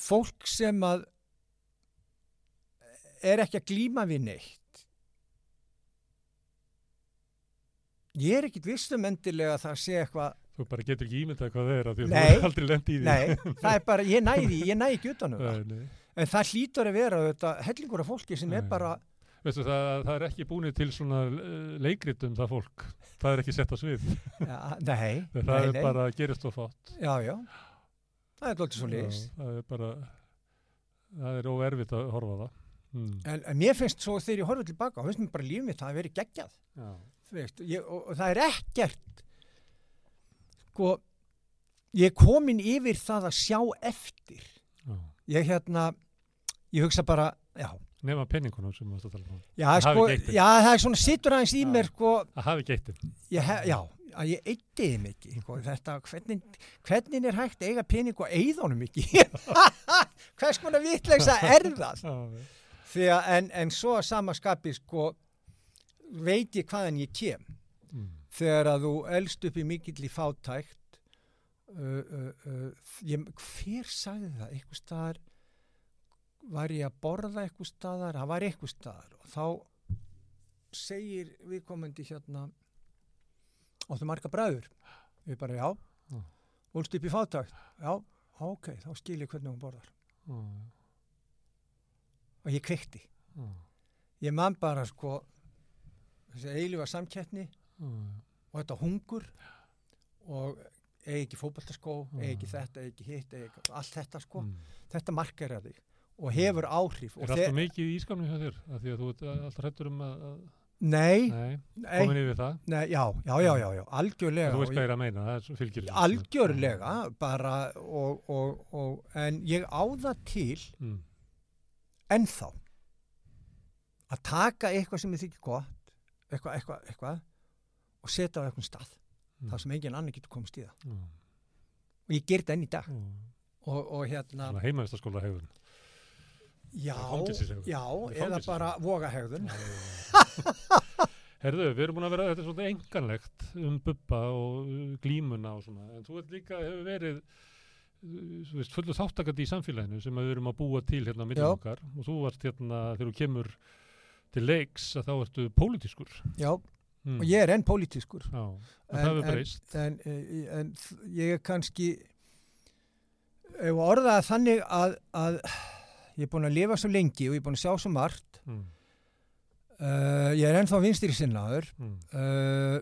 fólk sem að er ekki að glíma við neitt ég er ekkit vissum endilega að það sé eitthvað Þú bara getur ekki ímyndað hvað það er af því að Nei. þú er aldrei lent í því. nei, það er bara, ég næði, ég næði ekki utanum það en það hlýtur að vera þetta hellingur af fólki sem er Nei. bara Veistu, það, það er ekki búinir til svona uh, leikrit um það fólk. Það er ekki sett á svið. ja, nei, <laughs> Það nei, er bara gerist og fátt. já, já, það er doldið svo liðs Já, Það er bara, það er óerfitt að horfa það. Mm. En, en mér finnst svo þegar ég horfði tilbaka, þá finnst mér bara lífið mitt það að vera geggjað. Já. Veist, ég, og, og það er ekkert, sko, ég komin yfir það að sjá eftir. Já. Ég hérna, ég hugsa bara, Nefna penningunum sem við varst að tala um. já, Það sko, er svona sittur aðeins í Já. mér, sko, Það hafi he- já, að ég eittiði mikið, sko, þetta, hvernig, hvernig er hægt að eiga pening og eigða honum ekki? <laughs> Hvers konar Því að, en, en svo að sama skapi, sko, veit ég hvaðan ég kem. mm. þegar að þú elst upp í mikill í fátækt uh, uh, uh, ég, hver sagði það? Eitthvað staðar var ég að borða eitthvað staðar? Það var eitthvað staðar. Og þá segir viðkomandi hérna áttu marga bræður? Við bara já. Já. úlst upp í fátækt? Já, ok, þá skil ég hvernig hún borðar. Já, og ég kveikti. Ég man bara sko þessi eilífa samkettni já, og þetta hungur og eigi ekki fótballtaskó eigi ekki þetta, eigi ekki hitt eigi allt þetta sko, Mm. þetta markar að þig og hefur áhrif Er alltaf mikið í ískamni hjá þér? Af því að þú ert alltaf hrættur um að, nei, nei, nei, komin yfir það. nei, já, já, já, já, já algjörlega Þú veist hvað ég er að meina, það er fylgir. algjörlega bara og, og, og, en ég á það til Mm. ennþá að taka eitthvað sem ég þykir gott eitthvað, eitthvað, eitthvað og setja á eitthvað stað Mm. þar sem engin annar getur komist í það Mm. og ég ger þetta enn í dag Mm. og, og hérna, Svona heimavistaskóla hefur. já, já eða bara vogahegðun Herðu, við erum búin að vera, þetta er svolítið enganlegt um bubba og uh, glímuna og svona, en þú ert líka, hefur verið uh, veist, fullu þáttakandi í samfélaginu sem við erum að búa til hérna á Já. millum okkar og þú varst hérna, þegar þú kemur til leiks að þá ertu pólitískur já, mm. og ég er enn pólitískur Já, en, En- það en- breyst en, en, en þ- ég er kannski ef að orða það þannig að, að ég er búin að lifa svo lengi og ég er búin að sjá svo margt mm. uh, ég er ennþá vinstri sinnaður Mm. uh,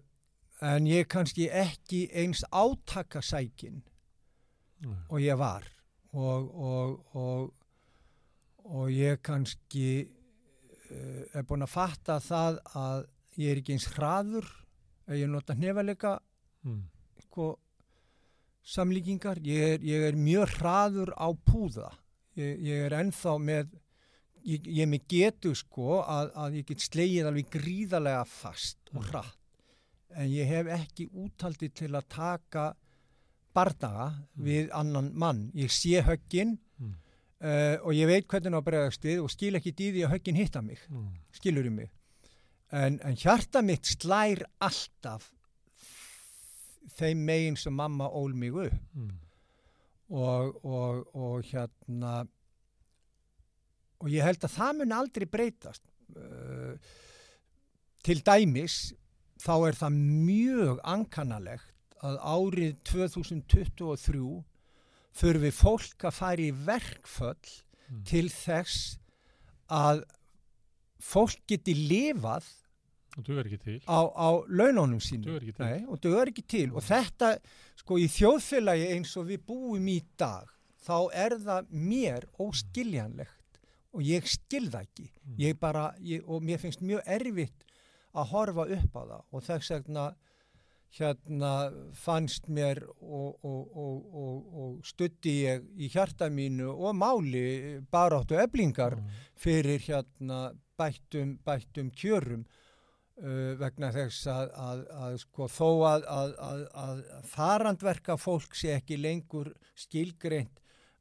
en ég er kannski ekki eins átakasækin Mm. og ég var og, og, og, og ég kannski uh, er búin að fatta það að ég er ekki eins hraður að ég nota hnefalega Mm. sko, samlíkingar ég er, ég er mjög hraður á púða ég, ég er ennþá með ég, ég með getu sko að, að ég get slegið alveg gríðarlega fast og Mm. hratt en ég hef ekki útaldi til að taka bardaga Mm. við annan mann ég sé höggin Mm. Uh, og ég veit hvernig á bregðast við og skil ekki því að höggin hitta mig Mm. skilur í mig en, en hjarta mitt slær alltaf þeim megin sem mamma ól mig upp Mm. og, og, og hérna og ég held að það mun aldrei breytast uh, til dæmis þá er það mjög ankannalegt að árið 2023 þurfi fólk að fara í verkföll Mm. til þess að fólk geti lifað á, á launónum sínum. Nei, og þau er ekki til og þetta sko í þjóðfélagi eins og við búum í dag þá er það mér óskiljanlegt og ég skil það ekki Mm. ég bara, ég, og mér finnst mjög erfitt að horfa upp á það og þess vegna hérna fannst mér og, og, og, og, og stutti ég í hjarta mínu og máli baráttu eblingar Mm. fyrir hérna bættum, bættum kjörum uh, vegna þess að, að, að sko þó að, að, að, að farandverka fólk sé ekki lengur skilgreint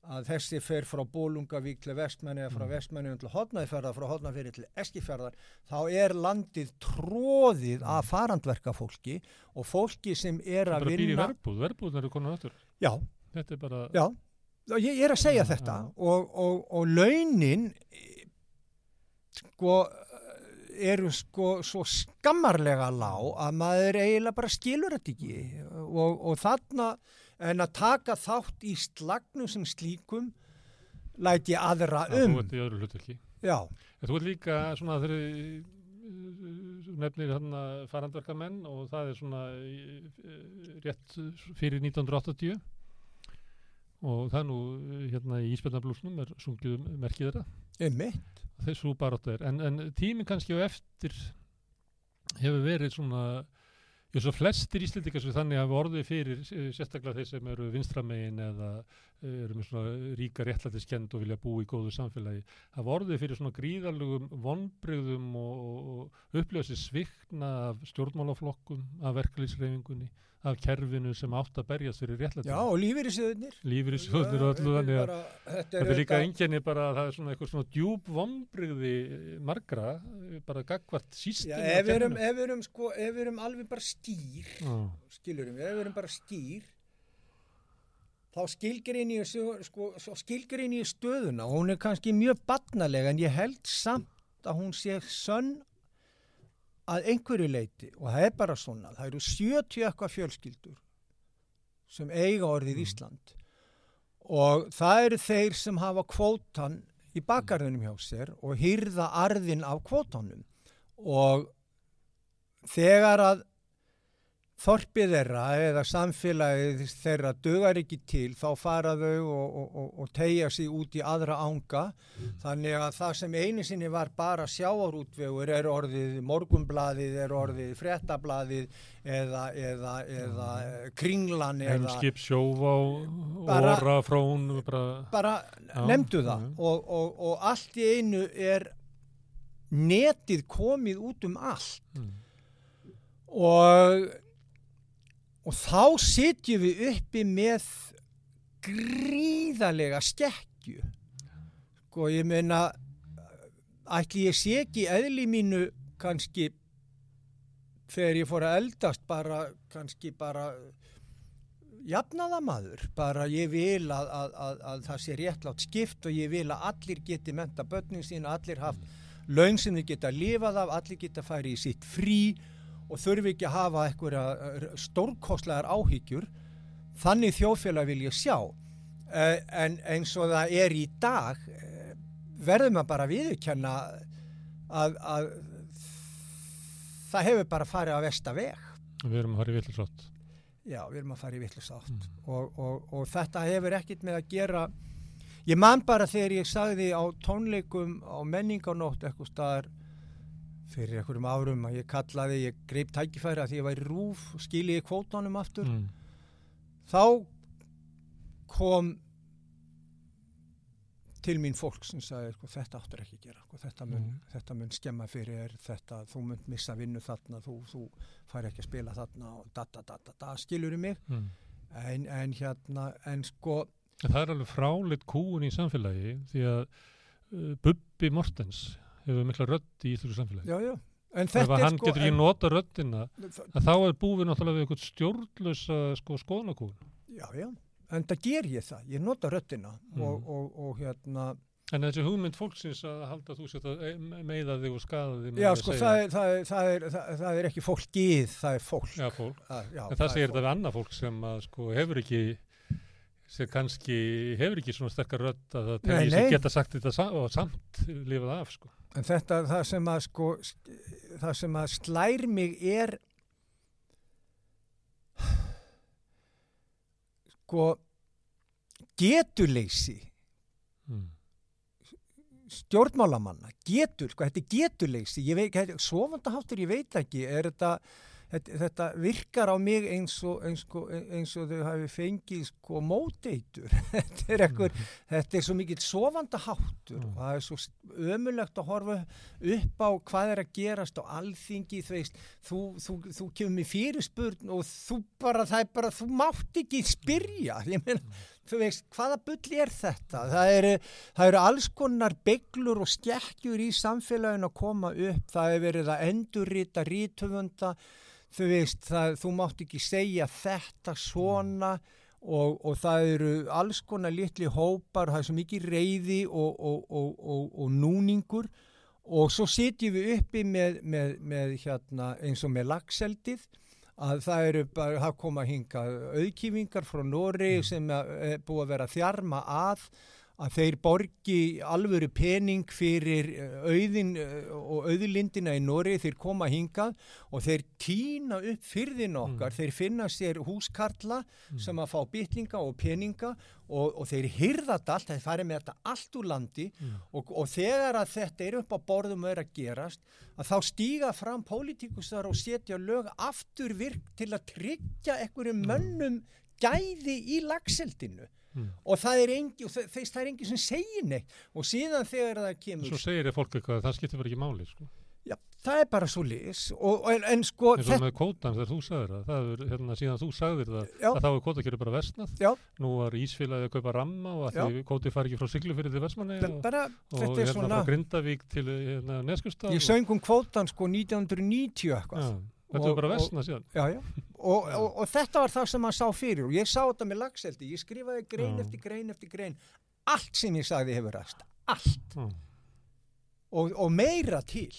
að þessi fer frá Bólungavík til Vestmanni eða frá Mm. Vestmanni til Hodnæðferðar, frá Hodnæðferði til Eskifjörðar, þá er landið tróðið Mm. af farandverka fólki og fólki sem er bara að býr í vinna. verbúð, verbúðnar eru konar aftur Já, þetta er bara Já, ég, er að segja Já, þetta já. og, og, og launin sko eru sko svo skammarlega lág að maður eiginlega bara skilur þetta ekki og, og þarna en að taka þátt í slagnu sem slíkum læt ég aðra um þú ert í öðru hlutverki. Já, En Þú ert líka svona þegar nefnir hann farandverkamenn og það er svona eh, rétt fyrir 1980 og það er nú eh, hérna í Ísbjörnablúsnum er sungið um merkið þeirra. Einmitt. Þessu barátt er. En, en tíminn kannski á eftir hefur verið svona Já, svo flestir íslendingar sem þannig hafa orðið fyrir eh, sérstaklega þeir sem eru vinstramegin eða eh, eru með svona ríka réttlætiskend og vilja búa í góðu samfélagi hafa orðið fyrir svona gríðalugum vonbrigðum og, og, sér svikna af stjórnmálaflokkum, af verkefliðsreifingunni, af kerfinu sem átt að berjast fyrir réttlætinu. já, og lífyrirsöðunir Lífyrirsjóðnir og allu þannig að þetta er líka enginni bara að það er svona eitthvað svona djúb vombriði margra, bara gagvart síst. Já, ef við erum, ef við erum, sko, ef við erum alveg bara skýr, Já, skilurum við, ef við erum bara skýr, þá skilgrein ég, sko, ég stöðuna hún er kannski mjög batnalega en ég held samt að hún sé sönn að einhverju leiti og það er bara svona, það eru 70 eitthvað fjölskyldur sem eiga orðið Ísland. Og það eru þeir sem hafa kvótan í bakgarðunum hjá sér og hýrða arðin af kvótanum. Og þegar að þorpið þeirra eða samfélagið þeirra dögar ekki til þá fara þau og, og, og, og tegja sig út í aðra ánga þannig að það sem einu sinni var bara sjáarútvegur er orðið morgumbladið, er orðið frettabladið eða, eða, eða kringlan Helmskip, sjóvá, Bara- óra, frón bara, bara Já, nefndu það. já. og, og, og allt í einu er netið komið út um allt. Mm, og, og þá sitjum við uppi með gríðarlega skekkju. Sko ég meina ætli ég sé ekki eðli mínu kannski þegar ég fór að eldast bara kannski bara jafnaðamaður, bara ég vil að, að, að, að það sé réttlátt skipt og ég vil að allir geti menta börnin sín, allir haft laun sem þið geta lifað af, allir geta farið í sitt frí og þurfi ekki að hafa eitthvað stórkostlegar áhyggjur þannig þjóðfélag vil ég sjá. Eh, en eins og það er í dag eh, verður maður bara að viðurkenna að, að það hefur bara farið á versta veg. Við erum að fara í villisrátt Já, við erum að fara í vittlust átt og, og, og þetta hefur ekkit með að gera. Ég man bara þegar ég sagði á tónleikum á menninganótt eitthvað staðar fyrir einhverjum árum að ég kallaði, ég greip tækifæri að því ég væri rúf og skiliði kvótanum aftur mm, þá kom til mín fólk sem sagði sko, þetta áttur ekki að gera sko, þetta, mun, Mhm. þetta mun skemma fyrir þér, þetta, þú mun missa vinnu þarna þú, þú fær ekki að spila þarna og da da da da, da skilur mig mm. en, en hérna en sko Það er alveg fráleitt kúun í samfélagi því að uh, Bubbi Mortens hefur mikla rödd í íslensku samfélagi. já já en Ef þetta er hann sko getur ekki nota röddina en, þá er búið náttúrulega við eitthvað stjórnlösa sko, skoðanakúun. já já en það ger ég það, ég nota röddina Mm. og, og, og hérna En þessi hugmynd fólksins að halda þú sétt að meiða þig og skaða þig já sko það er, það, er, það, er, það, er ekki fólkið það er fólk Já, fólk. Já, En það segir þetta við annað fólk sem að sko hefur ekki sem kannski hefur ekki svona sterkar rödd að það Nei, nei. geta sagt þetta sa og samt lifað af sko. En þetta, það sem að sko, það sem að slær mig er sko getuleysi Mm. stjórnmálamanna, getur, sko, þetta er getuleysi, ég veit, sofandaháttur, ég veit ekki, er þetta, þetta, þetta virkar á mig eins og, eins, og, eins og þau hafi fengið sko móteitur, <laughs> þetta er ekkur, þetta er svo mikill sofandaháttur Mm. og það er svo ömulegt að horfa upp á hvað er að gerast á alþingi, þú veist, þú, þú, þú kemur með fyrirspurn og þú bara, það er bara, þú mátt ekki spyrja, ég meina, þú veist, hvaða bull er þetta? Það eru, það eru alls konar bygglur og skekkjur í samfélaginu að koma upp, það er verið að endurrita rítöfunda, þú veist, það, þú mátt ekki segja þetta svona og, og það eru alls konar litli hópar, það er svo mikið reyði og, og, og, og, og núningur. Og svo sitjum við uppi með, með, með hérna, eins og með lagseldið að það eru bara, það koma hinga auðkífingar frá Nóri sem er búið að vera að þjarma að að þeir borgi alvöru pening fyrir eh, auðin eh, og auðlindina í Nóri, þeir koma hingað og þeir týna upp fyrðin okkar, þeir finna sér húskarla sem að fá bytlinga og peninga og, og þeir hyrða þetta allt, þeir farið með þetta allt úr landi og, og þegar að þetta er upp á borðum og er að gerast, að þá stíga fram pólitíkusar og setja lög aftur virk til að tryggja einhverjum mönnum gæði í lagseldinu Mm. og það er engi, það er engi sem segir neitt og síðan þegar það kemur Svo segir þið fólk eitthvað að það skiptir bara ekki máli sko. já, það er bara svo lis og, en, en sko eins og með kótan þegar þú sagðir það, það er, hérna, síðan þú sagðir það Já. að þá er kótakjöru bara versnað Já. nú var Ísfélagið að kaupa ramma og að því kóti fari ekki frá Siglufyrði til Versmanni og, bara, og hérna svona frá Grindavík til hérna, Neskustad ég söng um kvótan sko 1990 eitthvað þetta er bara versnað síðan. Já, já. Og, og, og þetta var það sem hann sá fyrir og ég sá þetta með lagseldi, ég skrifaði grein Já. eftir grein eftir grein, allt sem ég sagði hefur ræst, allt. Og, og meira til.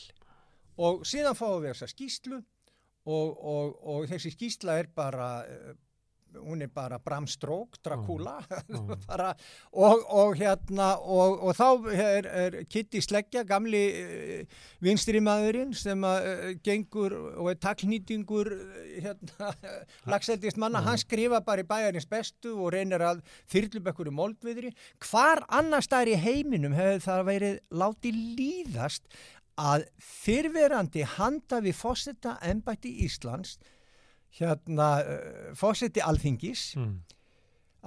Og síðan fáum við þessa skýslu og, og, og þessi skýsla er bara eh, hún er bara Bram Stoker, Dracula Já. <laughs> bara, og, og hérna og, og þá er, er Kitty Sleggja, gamli uh, vinstri maðurinn sem að uh, gengur og er taklnýtingur uh, hérna, lagseldist manna, Já. hann skrifa bara í bæjarins bestu og reynir að þyrlu bekkur um moldviðri. Hvar annars staðar í heiminum hefur það verið látið líðast að fyrverandi handa við fósetta embætti Íslands hérna uh, fósetti alþingis Mm.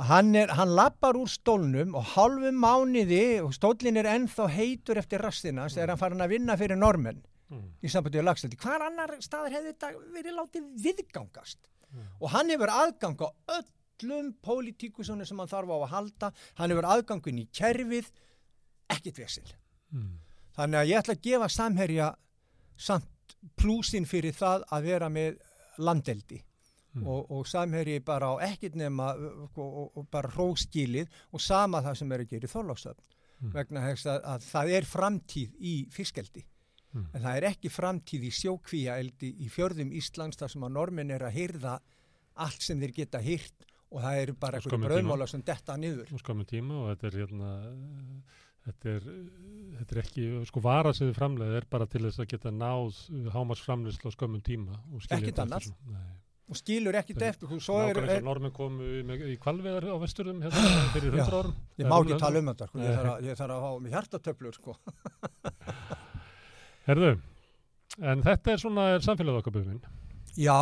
hann, er, hann lappar úr stólnum og hálfu mánuði og stólinn er ennþá heitur eftir rastina þegar hann farin að vinna fyrir normenn Mm. í sambandi við lagstældi. Hvar annar staðar hefði þetta verið látið viðgangast? Mm. Og hann hefur aðgang á öllum pólitíkusunum sem hann þarf á að halda, hann hefur aðgangun í kerfið, ekkit vesil. Mm. Þannig að ég ætla að gefa samherja samt plúsin fyrir það að vera með landeldi Mm. og, og samherji bara á ekkit nema og, og, og bara hróskilið og sama það sem er að gera í þorlásöfn Mm. vegna þess að, að það er framtíð í fiskeldi Mm. en það er ekki framtíð í sjókvíaeldi í fjörðum Íslands þar sem að normin er að hyrða allt sem þeir geta hyrt og það eru bara skömmum bröðmála sem detta niður á skamum tíma og þetta er hérna þetta er, þetta er ekki sko vara sem þið framleiði er bara til þess að geta náð hámars framleiðslu á skömmum tíma svona. Nei. og skilur ekkit eftir er, Nákvæmlega er, normin komu í kvalveðar á vesturðum hérna, <gasps> fyrir Já. 100 árum ég má ekki tala um þetta sko. ég, þarf að, ég þarf að hafa með hjartatöflur sko. <laughs> Herðu, en þetta er svona samfélagið okkar byrjun já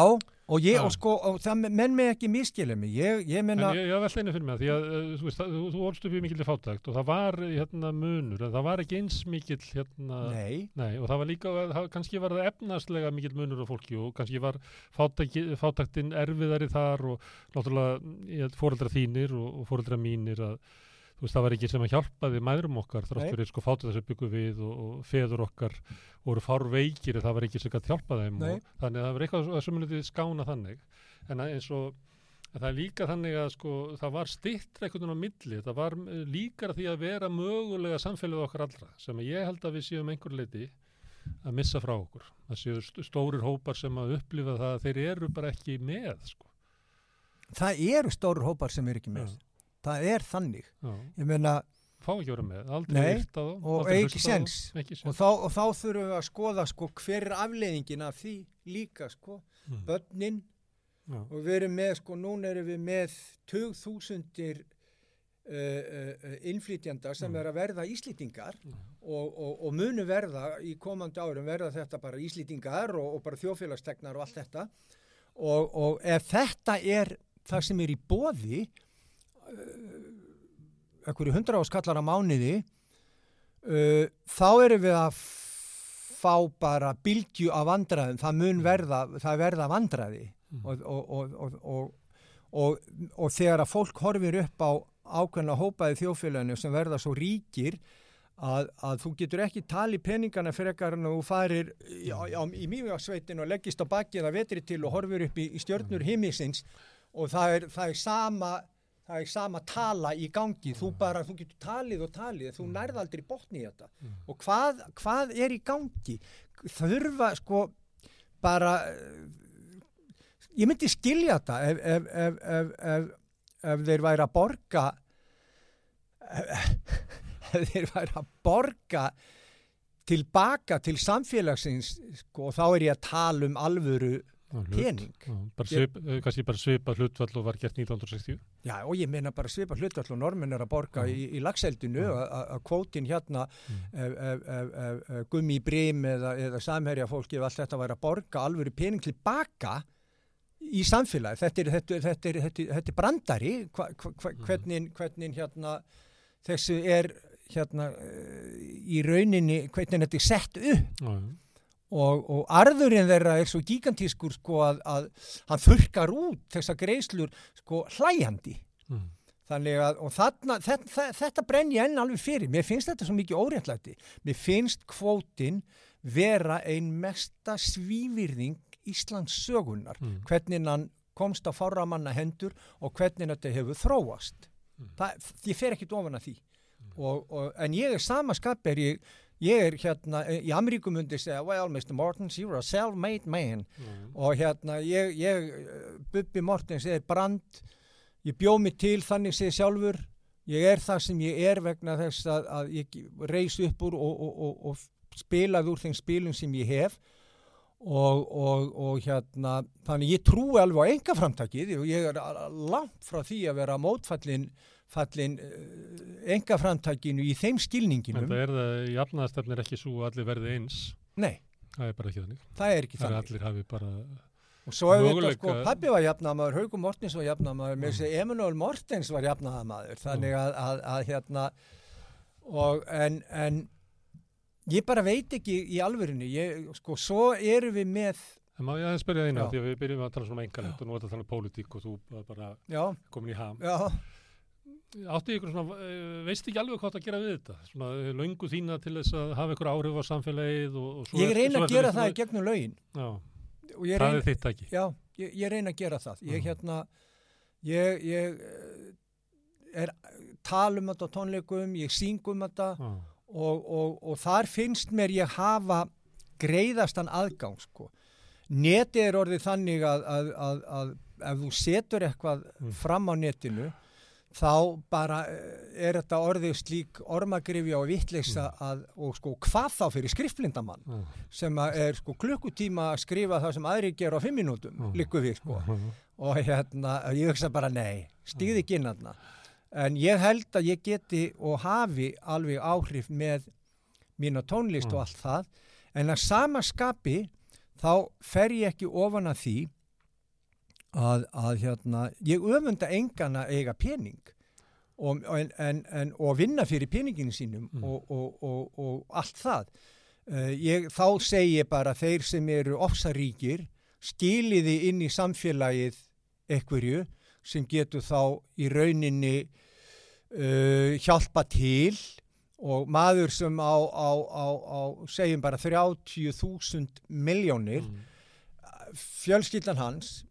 og ég og sko og það menn mig ekki miskilja mig. Ég, ég En menna ég, ég velta einu fyrir mig að því að eh, þú, veist, það- þú, þú orðst upp í mikill fátækt og það var hérna munur það var ekki eins mikill hérna nei. Nei, og það var líka, það, kannski var það efnaslega mikill munur á fólki og kannski var fátæki, fátæktin erfiðari þar og náttúrulega fóreldra þínir og, og fóreldra mínir að þú veist, það var ekki sem að hjálpaði mæðrum okkar Nei. þrátt fyrir sko fátækta sem byggum við og, og feður okkar voru fár veikir það var ekki sem gætt hjálpa þeim og þannig að það var eitthvað að sömulegði skána þannig en að eins og það er líka þannig að sko það var stitt einhvern veginn á milli, það var eh, líkara því að vera mögulega samfélagið okkar allra sem að ég held að við séum einhver leiti að missa frá okkur það séu st- stórir hópar sem að upplifa það að þeir eru bara ekki með sko. það eru stóru hópar sem er ekki með Já. Það er þannig Já, ég menna fá ekki að vera með, aldrei yrta þá og ekki ekki og þá, og þá þurfum við að skoða sko hver er afleiðingin af því líka sko Mm. börnin Já. og við erum með sko núna erum við með 2000 uh, uh, innflytjanda sem Mm. er að verða íslýtingar Já. og, og, og munu verða í komandi árum verða þetta bara íslýtingar og, bara þjófélagstegnar og allt þetta og, og ef þetta er það sem er í bóði uh, ekkur í hundra áskallar á mánuði uh, þá erum við að fá bara bylgju af vandraðum, það mun verða það verða vandraði Mm. og, og, og, og, og, og, og þegar að fólk horfir upp á ákveðna hópaði þjófélaginu sem verða svo ríkir að, að þú getur ekki tali peningana frekar en að þú farir í, á, á, í mývarsveitin og leggist á bakið að vetri til og horfir upp í, í stjörnur himmisins og það er, það er sama það er sama tala í gangi. Þú bara, þú getur talið og talið. Þú nærð aldrei botni í þetta. Og hvað, hvað er í gangi? Þurfa sko bara ég myndi skilja þetta ef, ef, ef, ef, ef, ef þeir væri að borga <laughs> ef þeir væri að borga tilbaka til samfélagsins sko, og þá er ég að tala um alvöru. Pening? Eh, kannski bara svipa hlutfall og var gert 1960 Já, og ég meina bara svipa hlutall og normin er að borga í, í lagseldinu að kvótin hérna Mm. ef, ef gummi í brim eða, eða samherja fólki ef allt þetta væri að borga alvöru pening tilbaka í samfélagi þetta er, þetta, þetta, er, þetta, er, þetta er brandari. Hva, hva, Mm. hvernig, hvernig hérna þessu er hérna eh, í rauninni hvernig þetta er sett upp. Og, og arðurinn þeirra er svo gigantískur sko að, að hann þurkar út þessa greislur sko hlæjandi. Mm. þannig að þarna, þetta, þetta brenn ég enn alveg fyrir. Mér finnst þetta svo mikið óréttlæti. Mér finnst kvótin vera ein mesta svívirðing Íslands sögunar Mm. hvernig hann komst á fáramanna hendur og hvernig þetta hefur þróast. Mm. það, ég fer ekki ofan að því. Og, og, en ég er samaskap er ég ég er hérna, í Ameríku myndi segja, well, Mr. Mortens, you're a self-made man Mm. og hérna, ég, ég eh, Bubbi Mortens er brand ég bjó mig til þannig segja sjálfur ég er það sem ég er vegna þess að, að ég reys upp úr og, og, og, og spilaði úr þeim spilum sem ég hef og, og, og hérna þannig ég trúi alveg á enga framtakið og ég er langt frá því að vera mótfallin fallin enga framtakinu í þeim En skilninginum það er það, jafnaðastefn er ekki svo að allir verði eins. nei, Það er bara ekki þannig. það er ekki Það er þannig allir hafi bara, og svo hefur þetta sko, pabbi var jafnaðamaður Haugur Mortens var jafnaðamaður, með þessi Emanuel Mortens var jafnaðamaður, þannig að, að, að hérna og en, en ég bara veit ekki í alvörinu, ég, sko, svo erum við með en má ég aðeins spyrja eina, Já. því að við byrjum að tala svona um engalegt og nú er þetta þannig pólitík og þú bara já, komin í ham. já, Áttu ykkur svona, eh, veist ekki alveg hvað það gera við þetta? Svona eh, löngu þína til þess að hafa ykkur áhrif á samfélagið og, og svo ég reyna að gera það í gegnum lögin Já, það reyna, er þitt ekki. já, ég, ég reyna að gera það ég Já. hérna ég, ég eh, er talum þetta á tónleikum, ég syngum þetta Já, og, og, og þar finnst mér ég hafa greiðastan aðgang sko. Neti er orðið þannig að, að, að, að ef þú setur eitthvað Mm. fram á netinu þá bara eh, er þetta orðið slík ormagrifja og vitleisa að, og sko hvað þá fyrir skrifblindamann já, sem er sko klukkutíma að skrifa það sem aðri gera á fimm mínútum, Mm. líku við sko já. og hérna, ég hugsa bara nei, stíði ekki inn þarna. En ég held að ég geti og hafi alveg áhrif með mína tónlist og Mm. allt það, en að sama skapi þá fer ég ekki ofan að því að, að hérna, ég öfunda engan að eiga pening og, en, en, en, og vinna fyrir peninginu sínum Mm. og, og, og, og allt það. Uh, ég, þá segi ég bara þeir sem eru ofsaríkir skiliði inn í samfélagið ekkurju sem getur þá í rauninni uh, hjálpa til og maður sem á, á, á, á segjum bara 30.000 miljónir Mm. fjölskyldan hans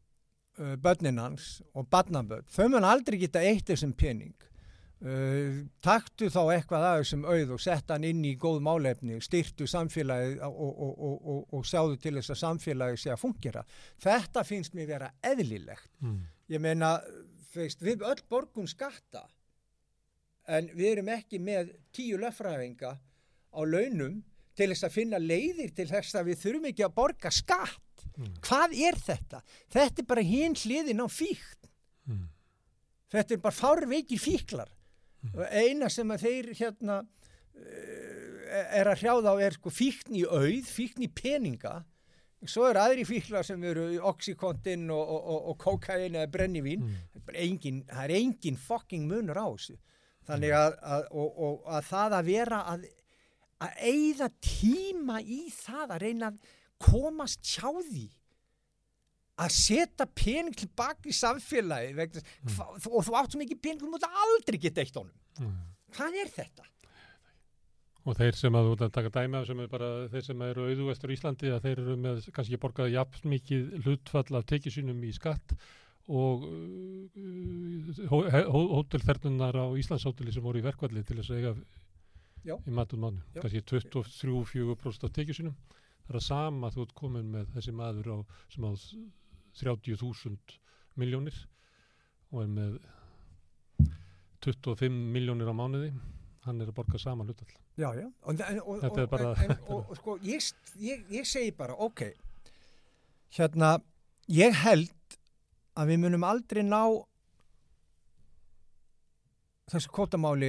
uh, börnin hans og barnabörn þau mun aldrei geta eitt þessum pening. Uh, taktu þá eitthvað að þessum auð og setta hann inn í góð málefni, styrtu samfélagið og, og, og, og, og sjáðu til þess að samfélagið sé að fungera. Þetta finnst mér vera eðlilegt. Mm. ég meina, veist, við öll borgum skatta en við erum ekki með tíu löffræðinga á launum til þess að finna leiðir til þess að við þurfum ekki að borga skatt Mm. hvað er þetta? Þetta er bara hinn hliðin á fíkt Mm. þetta er bara fárveikir fíklar og eina sem að þeir hérna uh, er að hrjáða á er sko fíkn í auð, fíkn í peninga svo eru aðri fíklar sem eru oxykontin og, og, og, og kokain eða brennivín Mm. það er engin, það er engin fucking munur á þessu þannig að, að, og, og, að það að vera að að eigða tíma í það að reyna að komast hjá því að setja pening tilbaka í samfélagi vegna, mm. og þú átt svo mikið pening þú mútt aldrei geta eitt honum Mm. hvað er þetta? Og þeir sem að þú ert að taka dæmi af sem er bara þeir sem eru auðvestur í Íslandi að þeir eru með kannski borgaði jafn mikið hlutfall af tekjusínum í skatt og uh, hótelþernunar á Íslandshóteli sem voru í verkvalli til þess að eiga Já. í matum mánu, kannski 23-4% af tekjusínum. Það er að sama þú ert komin með þessi maður á, sem á 30.000 miljónir og er með 25 miljónir á mánuði hann er að borga sama hlutall Já, já. Og, og, Þetta er bara- en, og, og sko, ég, ég, ég segi bara, ok, hérna, ég held að við munum aldrei ná þessu kvotamáli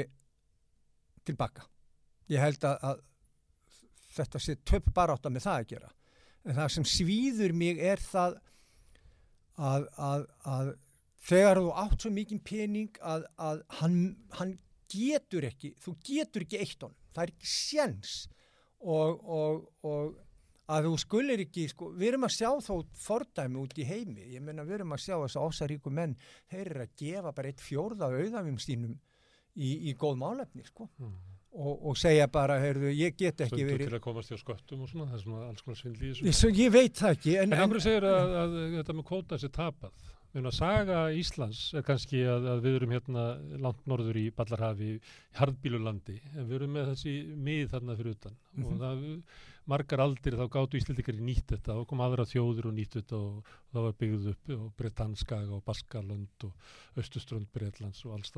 tilbaka. Ég held að, að þetta sé töp barátta með það að gera. En það sem svíður mig er það að, að, að þegar þú átt svo mikið pening að, að hann, hann getur ekki, þú getur ekki eitt honum, það er ekki sjens og, og, og að þú skulir ekki, sko, við erum að sjá þó fordæmi út í heimi, ég menna við erum að sjá þess að ósaríku menn, þeir eru að gefa bara eitt fjórða auðafum stínum í, í góð málefni, sko mm. Og, og segja bara, heyrðu, ég get ekki stundu verið til að komast hjá sköttum og svona, það er svona alls konar svindl í þessu. ég, svo, ég veit það ekki en, En en, Amri segir að, að, þetta með kvóta sé tapað. Meina, saga Íslands er kannski að, að við erum hérna langt norður í Ballarhafi, Hardbílulandi, en við erum með þessi mið þarna fyrir utan Mhm. og það, margar aldir þá gáttu Íslandikar í nýtt þetta og kom aðra þjóður og nýtt þetta og, og það var byggð upp og Bretanskaga og Baskalönd og Östuströnd Breitlands og alls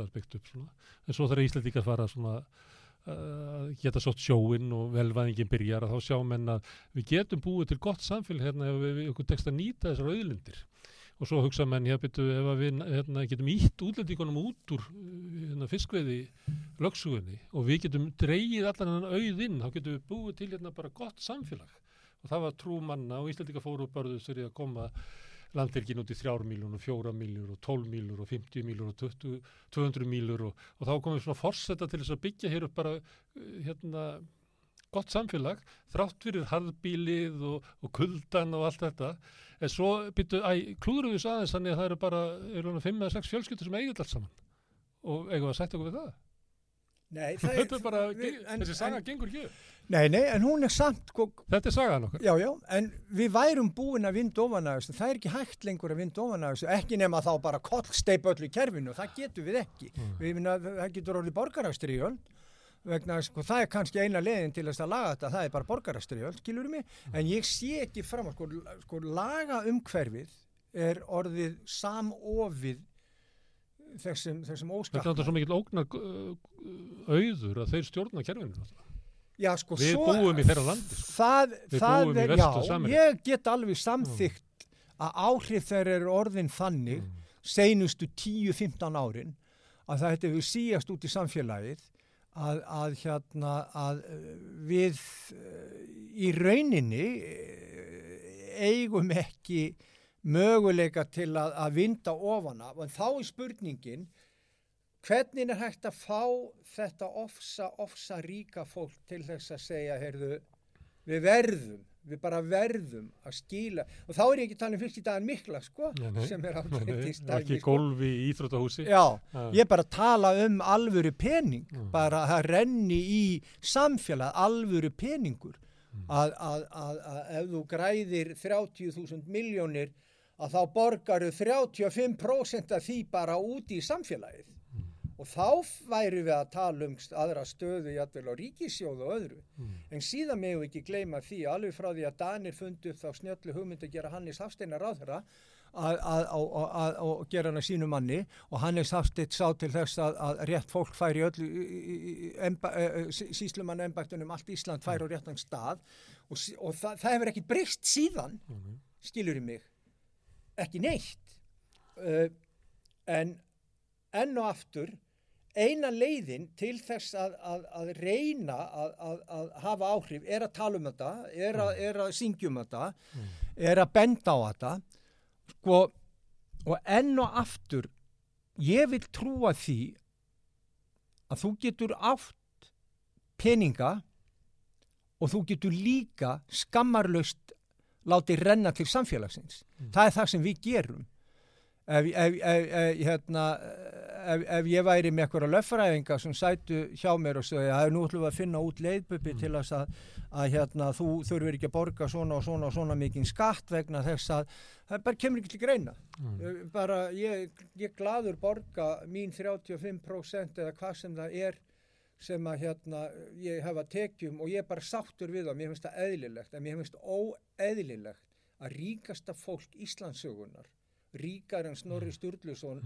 að geta sótt sjóin og velvæðingin byrjar að þá sjá menn að við getum búið til gott samfélag hérna ef við, okkur tekst að nýta þessar auðlindir. Og svo hugsa menn hér byrju ef við hérna, getum ítt útlendingunum út úr hérna, fiskveiði lögsugunni og við getum dreigið allan hann auðinn þá getum við búið til hérna bara gott samfélag. Og það var trú manna og Íslandika fóru börðust fyrir að koma landhelgin út í þrjár mílur og fjóra mílur og tólf mílur og 50 mílur og 20, 200 mílur og, og þá komum við svona forsetta til þess að byggja hér upp bara uh, hérna gott samfélag, þrátt fyrir harðbílið og, og kuldan og allt þetta. En svo byrju, æ, klúðurum við aðeins þannig að það eru bara eru 5 eða 6 fjölskyldur sem eigið allt saman. Og eigum við að setja okkur við það? Nei, <laughs> þetta er bara, við, en, þessi saga en, gengur upp. Nei, nei, en hún er samt sko, þetta er sagaðan okkar. Já, já, en við værum búin að vinda ofan að þessu, það er ekki hægt lengur að vinda ofan að þessu, ekki nema þá bara kollsteip öllu í kerfinu, það getur við ekki. Mm. Við minna, það getur orðið borgarastriðjöld, vegna sko, það er kannski eina leiðin til þess að laga þetta, það er bara borgarastriðjöld, skilur mig, en ég sé ekki fram að sko, sko laga umhverfið er orðið samofið þessum, þessum þetta er svo mikill ógnar auður að þeir stjórna kerfinu. Já, sko, Við svo, búum í þeirra landi, sko. Það, Við það búum í er, Vestur-Ameríku. já, ég get alveg samþygt að áhrif þeirra eru orðin þannig Mm. seinustu 10-15 árin að það við síast út í samfélagið að, að hérna að uh, við uh, í rauninni uh, eigum ekki möguleika til að, að vinda ofana og þá er spurningin hvernig er hægt að fá þetta ofsa, ofsa ríka fólk til þess að segja, heyrðu, við verðum, við bara verðum að skila, og þá er ég ekki um fyrst í daginn mikla, sko, Nei, nei, sem er ákveðist ekki gólfi í Íþróttahúsi? Já, Já. ég bara tala um alvöru pening, Mm. bara að renni í samfélag, alvöru peningur, að, að, að, að ef þú græðir 30.000 miljónir, að þá borgaru 35% af því bara úti í samfélagið. Mm. Og þá væri við að tala um aðra stöðu, jafnvel á ríkisjóðu og öðru. Mm. En síðan meðum við ekki gleyma því, alveg frá því að Danir fundu upp þá snjöllu hugmynd að gera Hannes Hafsteinar ráðherra að, að, að, að, að gera sínu manni og Hannes Hafstein sá til þess að, að rétt fólk færi öllu síslumann embættunum allt Ísland færi á réttan stað og, og það, það hefur ekki breyst síðan, Mhm. skilur í mig, ekki neitt. Uh, en enn og aftur, eina leiðin til þess að, að, að reyna að, að, að hafa áhrif er að tala um þetta, er að, er að syngja um þetta, er að benda á þetta sko, og enn og aftur ég vil trúa því að þú getur átt peninga og þú getur líka skammarlaust látið renna til samfélagsins. Það er það sem við gerum. Ef, ef, ef, hérna, ef, ef ég væri með eitthvað löffræðinga sem sætu hjá mér og segja að nú ætlum við að finna út leiðbubbi til þess að, að hérna, þú þurfir ekki að borga svona og svona og svona mikinn skatt vegna þess að það bara kemur ekki til greina. Mm. Bara ég, ég gladur borga mín 35% eða hvað sem það er sem að hérna ég hefa tekjum og ég er bara sáttur við það, mér finnst það eðlilegt en mér finnst óeðlilegt að ríkasta fólk Íslandsögunar ríkar en Snorri Sturluson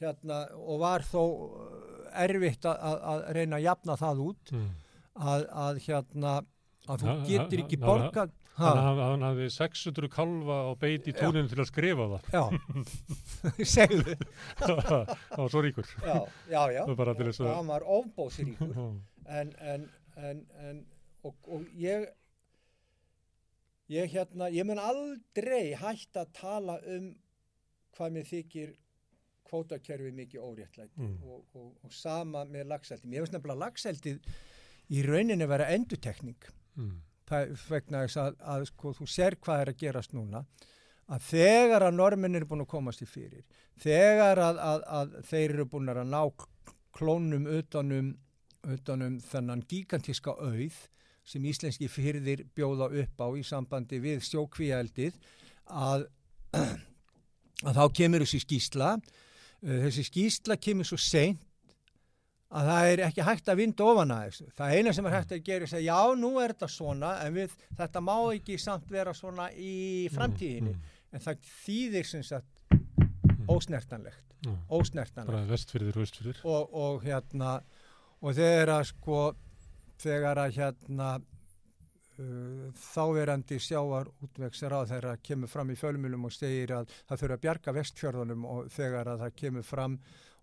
hérna og var þó uh, erfitt að, að, að reyna að jafna það út Mm. að, að hérna að þú getur ekki Hann, ha, haf, hann hafði 600 kalva á beit í túninu til að skrifa það. já. <laughs> Segðu. Það var svo ríkur. já, já, já. Það var að- var ofbósiríkur en, en, en, en og, og ég ég hérna ég mun aldrei hægt að tala um hvað mér þykir kvótakerfi mikið óréttlæti Mm. og, og, og sama með lagseldi mér finnst nefnilega lagseldið í rauninni vera endutekning Mm. það vegna þess að, að sko, þú ser hvað er að gerast núna að þegar að normin eru búin að komast í fyrir þegar að, að, að þeir eru búin að ná klónum utanum, utanum þennan gigantíska auð sem íslenski fyrðir bjóða upp á í sambandi við sjókvíaldið að <clears throat> að þá kemur þessi skýsla uh, þessi skýsla kemur svo seint að það er ekki hægt að vinda ofan að. Það eina sem er hægt að gera er að segja já, nú er þetta svona en við, þetta má ekki samt vera svona í framtíðinni Mm, en það þýðir sem sagt mm, ósnertanlegt, mm. ósnertanlegt Bara vestfyrir og östfyrir. og, og hérna og þegar að sko þegar að hérna þáverandi sjávar útvegsar á þeirra kemur fram í fjölmjölum og segir að það þurfa að bjarga vestfjörðunum og þegar að það kemur fram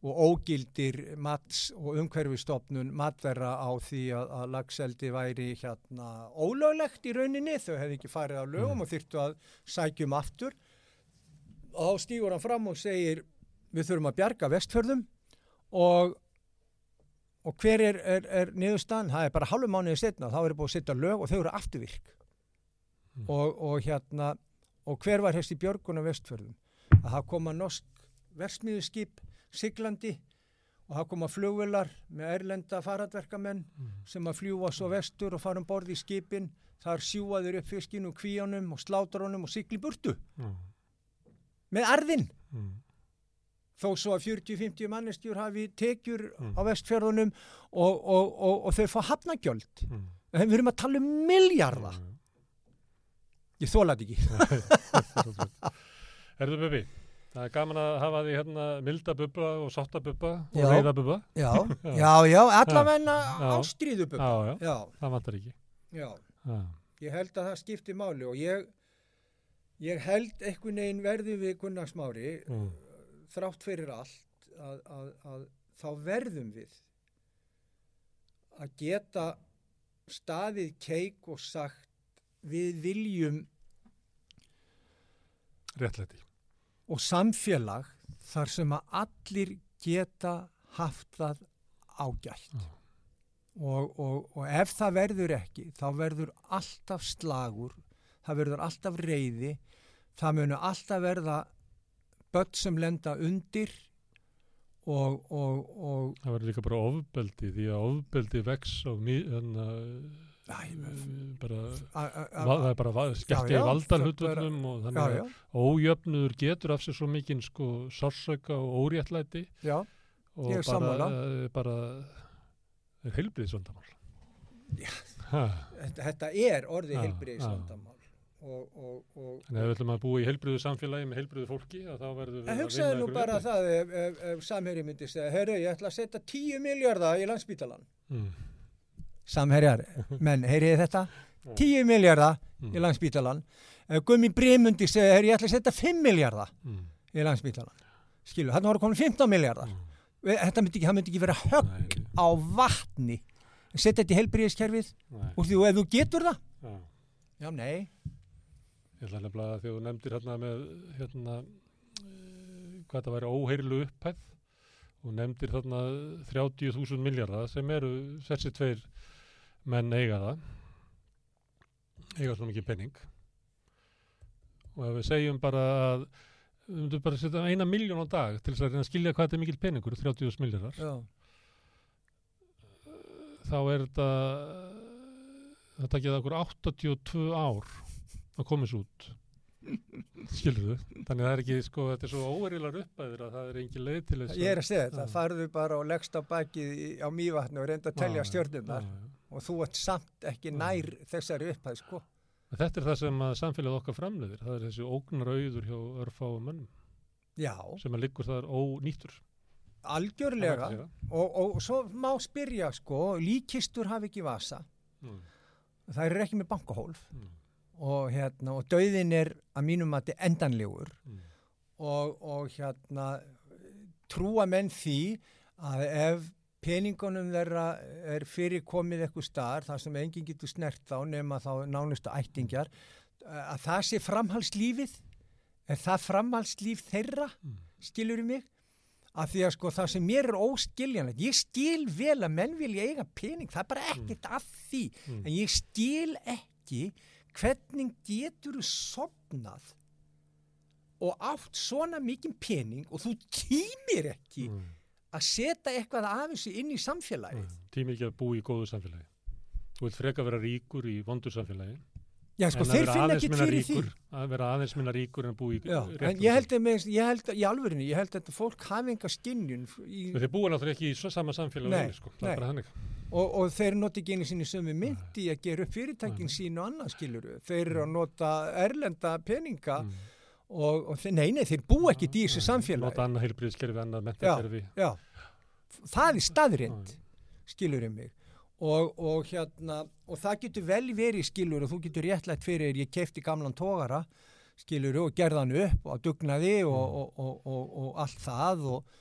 og ógildir mats og umhverfistofnun matverra á því að, að lagseldi væri hérna ólöglegt í rauninni, þau hefði ekki farið á lögum Mm. og þyrftu að sækjum aftur og stígur hann fram og segir við þurfum að bjarga vestfjörðum og, og hver er, er, er niðurstaðan? Það er bara hálfu mánuðið setna, þá er búið að setja lög og þau eru afturvirk Mm. og, og hérna og hver var þessi björgun á vestfjörðum? Að það koma norsk versmiðuskip siglandi og það koma flugvelar með erlenda faradverkamenn Mm. sem að fljúa svo vestur og fara um borð í skipin þar sjúaður upp fiskinu kvíanum og slátrónum og sigli burtu Mm. með arðinn Mm. Þó svo að 40-50 mannestjur hafi tekjur Mm. á vestfjörðunum og, og, og, og þau fá hafnagjöld Mm. en við erum að tala um miljarda Mm. ég þóla þetta ekki <laughs> Erðu Bubi, það er gaman að hafa því hérna milda bubba og sátta bubba og Já. reyða bubba. <laughs> já, já, já, allavegna Já. ástríðu Já, já, já, það vantar ekki. já, ég held að það skipti máli og ég ég held einhvern veginn verði við Gunnar Smári Mm. Þrátt fyrir allt að, að, að þá verðum við að geta staðið keik og sagt við viljum Réttlæti. og samfélag þar sem að allir geta haft það ágætt Já. og, og, og ef það verður ekki þá verður alltaf slagur það verður alltaf reyði það munu alltaf verða börn sem lenda undir og, og, og Það verður líka bara ofbeldi því að ofbeldi vex á mi- hérna, va, það er bara já, í það valdarhutvöldum og þannig að ójöfnuður getur af sér svo mikinn sko sársöka og óréttlæti já, og bara, eh, bara er heilbriðisvandamál. Já. Ha, þetta, er orðið Já, heilbriðisvandamál og, og, og, en ef við ætlum að búa í heilbriðu samfélagi með heilbriðu fólki að þá verður við að hugsaðu vinna nú ykkur bara réttlæti. það ef, ef, ef samherji myndi segja, herru, ég ætla að setja 10 miljardar í landsbítalan. Mm, Samherjar, <laughs> menn, heyriði þetta? Já. 10 miljardar mm, í landsbítalan. Ef Gummi Brímundi segja, herru, ég ætla að setja 5 miljardar mm, í landsbítalan. Skilu, hann voru komin 15 miljardar. mm. Þetta myndi ekki, myndi ekki vera högg á vatni. Setja þetta í helbriðiskerfið nei, og því ef þú getur það, já, nei. Ég ætla nefnilega að þú nefndir hérna með hérna, eh, hvað það væri óheirilu upphæð og nefndir þarna 30.000 miljardar sem eru þessi tveir menn eiga það eiga svona mikið penning og ef við segjum bara að við myndum bara að setja eina miljón á dag til þess að að skilja hvað þetta er mikil peningur 30.000 miljardar þá er þetta þetta geða okkur 82 ár að komast út. <laughs> Skilur þú þannig að það er ekki sko, þetta er svo óverilar uppæðir að það er engin leið til þess ég er að segja þetta, farðu bara og leggst á bakið á mývatni og reynda að telja já. og þú ert samt ekki nær þessari upphæð, sko. Þetta er það sem að samfélagið okkar framleiðir það er þessi ógnarauður hjá örfáum mönnum. Já, sem að liggur þar ónýttur. Algjörlega. Er og, og svo má spyrja sko, líkistur hafi ekki vasa. Mm, það eru ekki með bankahólf. Mm, og, hérna, og dauðin er að mínum að þetta endanlegur. Mm, og, og hérna trúa menn því að ef peningunum þeirra er fyrir komið eitthvað staðar þar sem enginn getur snert þá nema þá nánustu ættingjar að það sé framhalslífið er það framhalslíf þeirra mm, skilur í mig? Af því að sko það sem mér er óskiljanlegt ég skil vel að menn vilja eiga pening það er bara ekkert af því. Mm. en ég skil ekki hvernig getur þú sopnað og átt svona mikið pening og þú tímir ekki mm, að setja eitthvað af þessu inn í samfélagið? Mm. tími ekki að búa í góðu samfélagi. Þú vilt freka vera ríkur í vondu samfélagi Já, sko, að þeir finna ekki fyrir því. ríkur, Að vera aðeins minna ríkur en búi í Já, en ég held, að, með, ég held að, í alvörinni, ég held að fólk hafi enga skinnjun í, Þeir búa náttúrulega ekki í sama samfélag Nei, hinir, sko. Það nei. er og, og þeir noti ekki einu sinni sömu myndi að gera upp fyrirtækin sín og annað skiluru. Þeir eru að nota erlenda peninga Mm. og, og þeir, nei, nei, þeir búa ekki í þessu samfélagi. Nota annað heilbríðskerfi, annað mentakerfi. Já, það er staðrind, skilur mig. Og, og hérna, og það getur vel verið skilur og þú getur réttlætt fyrir ég kefti gamlan tógara skilur og gerði hann upp og dugnaði og, og, og, og, og allt það og,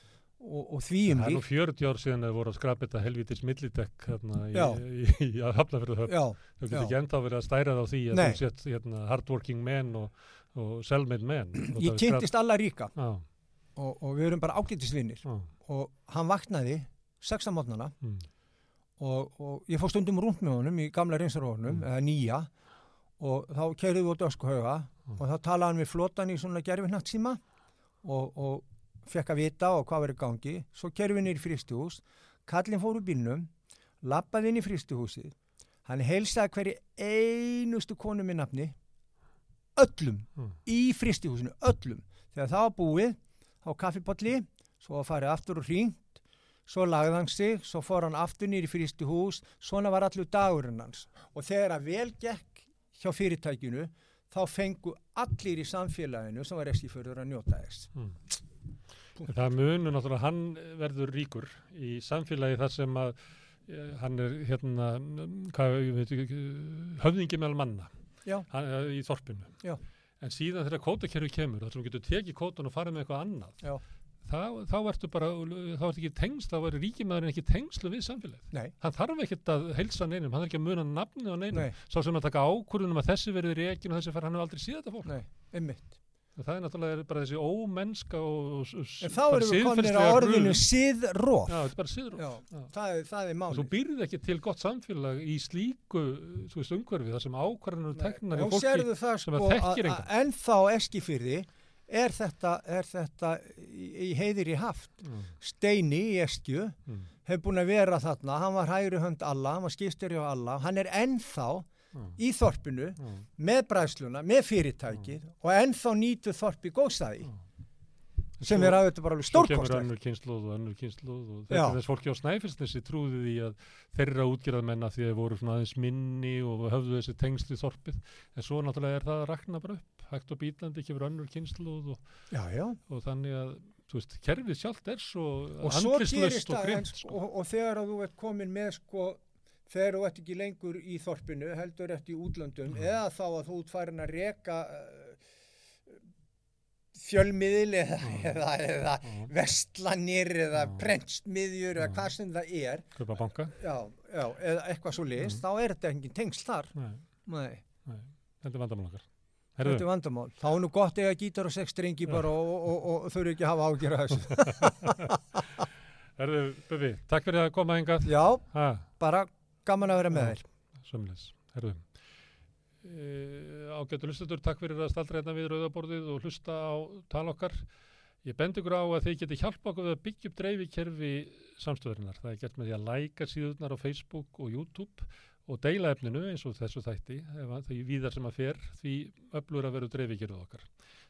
og því um Það er nú líkt. 40 ár síðan að voru að skrapa þetta helvitis millidekk hérna í, í, í, í Hafnafjörðu höfn. Já, Þú getur ekki enda verið að stæra það á því að Nei. þú sett hérna, hardworking men og, og self-made men. Og ég það kynntist alla ríka og, og við erum bara ágættisvinnir og hann vaknaði sexta mótnana Mm. Og, og ég fór stundum rúnt með honum í gamla reynsarhónum, eða nýja og þá keiriðu við út öskuhauga Mm. og þá talaði hann við flotan í svona gerfinnatt síma og, og fekk að vita og hvað verið gangi svo keiriðu við niður í fristuhús kallin fór úr bílnum lappaði inn í fristuhúsið hann heilsaði hverju einustu konu með nafni öllum Mm. í fristuhúsinu, öllum þegar það var búið á kaffipotli svo farið aftur og hringt svo lagði hann sig, svo fór hann aftur nýri frístu hús, svona var allur dagurinn hans og þegar að vel gekk hjá fyrirtækinu þá fengu allir í samfélaginu sem var ekki fyrir að njóta þess Mm. Það munur náttúrulega, hann verður ríkur í samfélagi þar sem að eh, hann er hérna, hvað, höfðingi meðal manna hann, eh, í þorpinu. Já. En síðan þegar kótakerfi kemur, þú getur tekið kótan og farið með eitthvað annað, Já. Þá, þá ertu bara, þá ertu ekki tengsl, þá er ríkimæðurinn ekki tengslu við samfélagið. Nei, Hann þarf ekkert að heilsa neinum, hann þarf ekki að muna nafnið á neinum. nei, Sá sem að taka ákvörðunum að þessi verður reikin og þessi fær, hann hefur aldrei síða þetta fólk. nei, Það er náttúrulega bara þessi ómennska og, og, En þá erum við komin að orðinu síðróf Já, þetta er bara Já. það er, það er Og þú málið býrð ekki til gott samfélag í slíku, umhverfi þar sem ákvarðanur og teknar í fólki. sem að er þetta, er þetta í, í heiðir í haft? Mm, Steini í eskju mm, hefur búin að vera þarna, hann var hægri hönd alla, hann var skipstur hjá alla, hann er ennþá mm, í þorpinu mm, með bræðsluna, með fyrirtækið og ennþá nýtu þorpi góðstæði mm. sem Svo- er að þetta bara alveg Svo kemur önnur kynnslóð og önnur kynnslóð og þetta er þess fólki á Snæfellsnesi trúði því að þeirra útgerðamenn að því að þeir voru svona aðeins minni og höfðu þessi tengsli þorpið en svo náttúrulega er það að rakna bara upp hægt og bítandi kemur önnur kynnslóð og, Já, já. og þannig að þú veist, kerfið sjálft er svo gerist og grimt sko, og, og þegar að þú ert komin með sko, þegar þú ert ekki lengur í þorpinu, heldur ert í útlöndum, Mhm. eða þá að þú farin að reka uh, fjölmiðil eða, eða, eða Já. vestlanir eða Já. prentsmiðjur eða Já. hvað sem það er, já, já, eða eitthvað svo list, Mhm. þá er þetta engin tengsl þar. Nei, Nei. nei, þetta er vandamál okkar Þetta er vandamál. Þá er nú gott eða gítar og sex strengi bara og, og, og, og þau eru ekki að hafa ágjör að þessu. <laughs> herðu, Bubi, takk fyrir að koma hingað Já, ha, bara gaman að vera með þér. Sömlis, herðu e, Ágættu hlustatur, takk fyrir að staldra hérna við rauðaborðið og hlusta á tal okkar Ég bendi ykkur á að þið geti hjálpa okkur að byggja upp dreifikerfi samstöðurinnar. Það er gert með því að læka síðurnar á Facebook og YouTube og deila efninu eins og þessu þætti því víðar sem að fer því öflur að vera dreifikerfið okkar.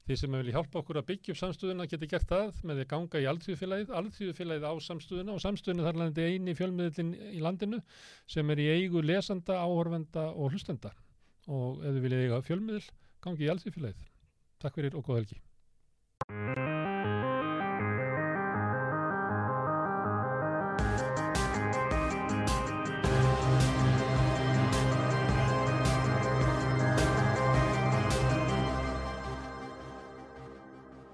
Þið sem vilja hjálpa okkur að byggja upp samstöðuna geti gert það með því að ganga í alþjóðfélagið, alþjóðfélagið á samstöðuna og samstöðuna þar landi eini fjölmiðlinn í landinu sem er í eigu lesanda, áhorfenda og hlustenda og ef þið viljið eiga fjölmiðl, gangi í alþjóðfélagið. Takk fyrir og góð helgi.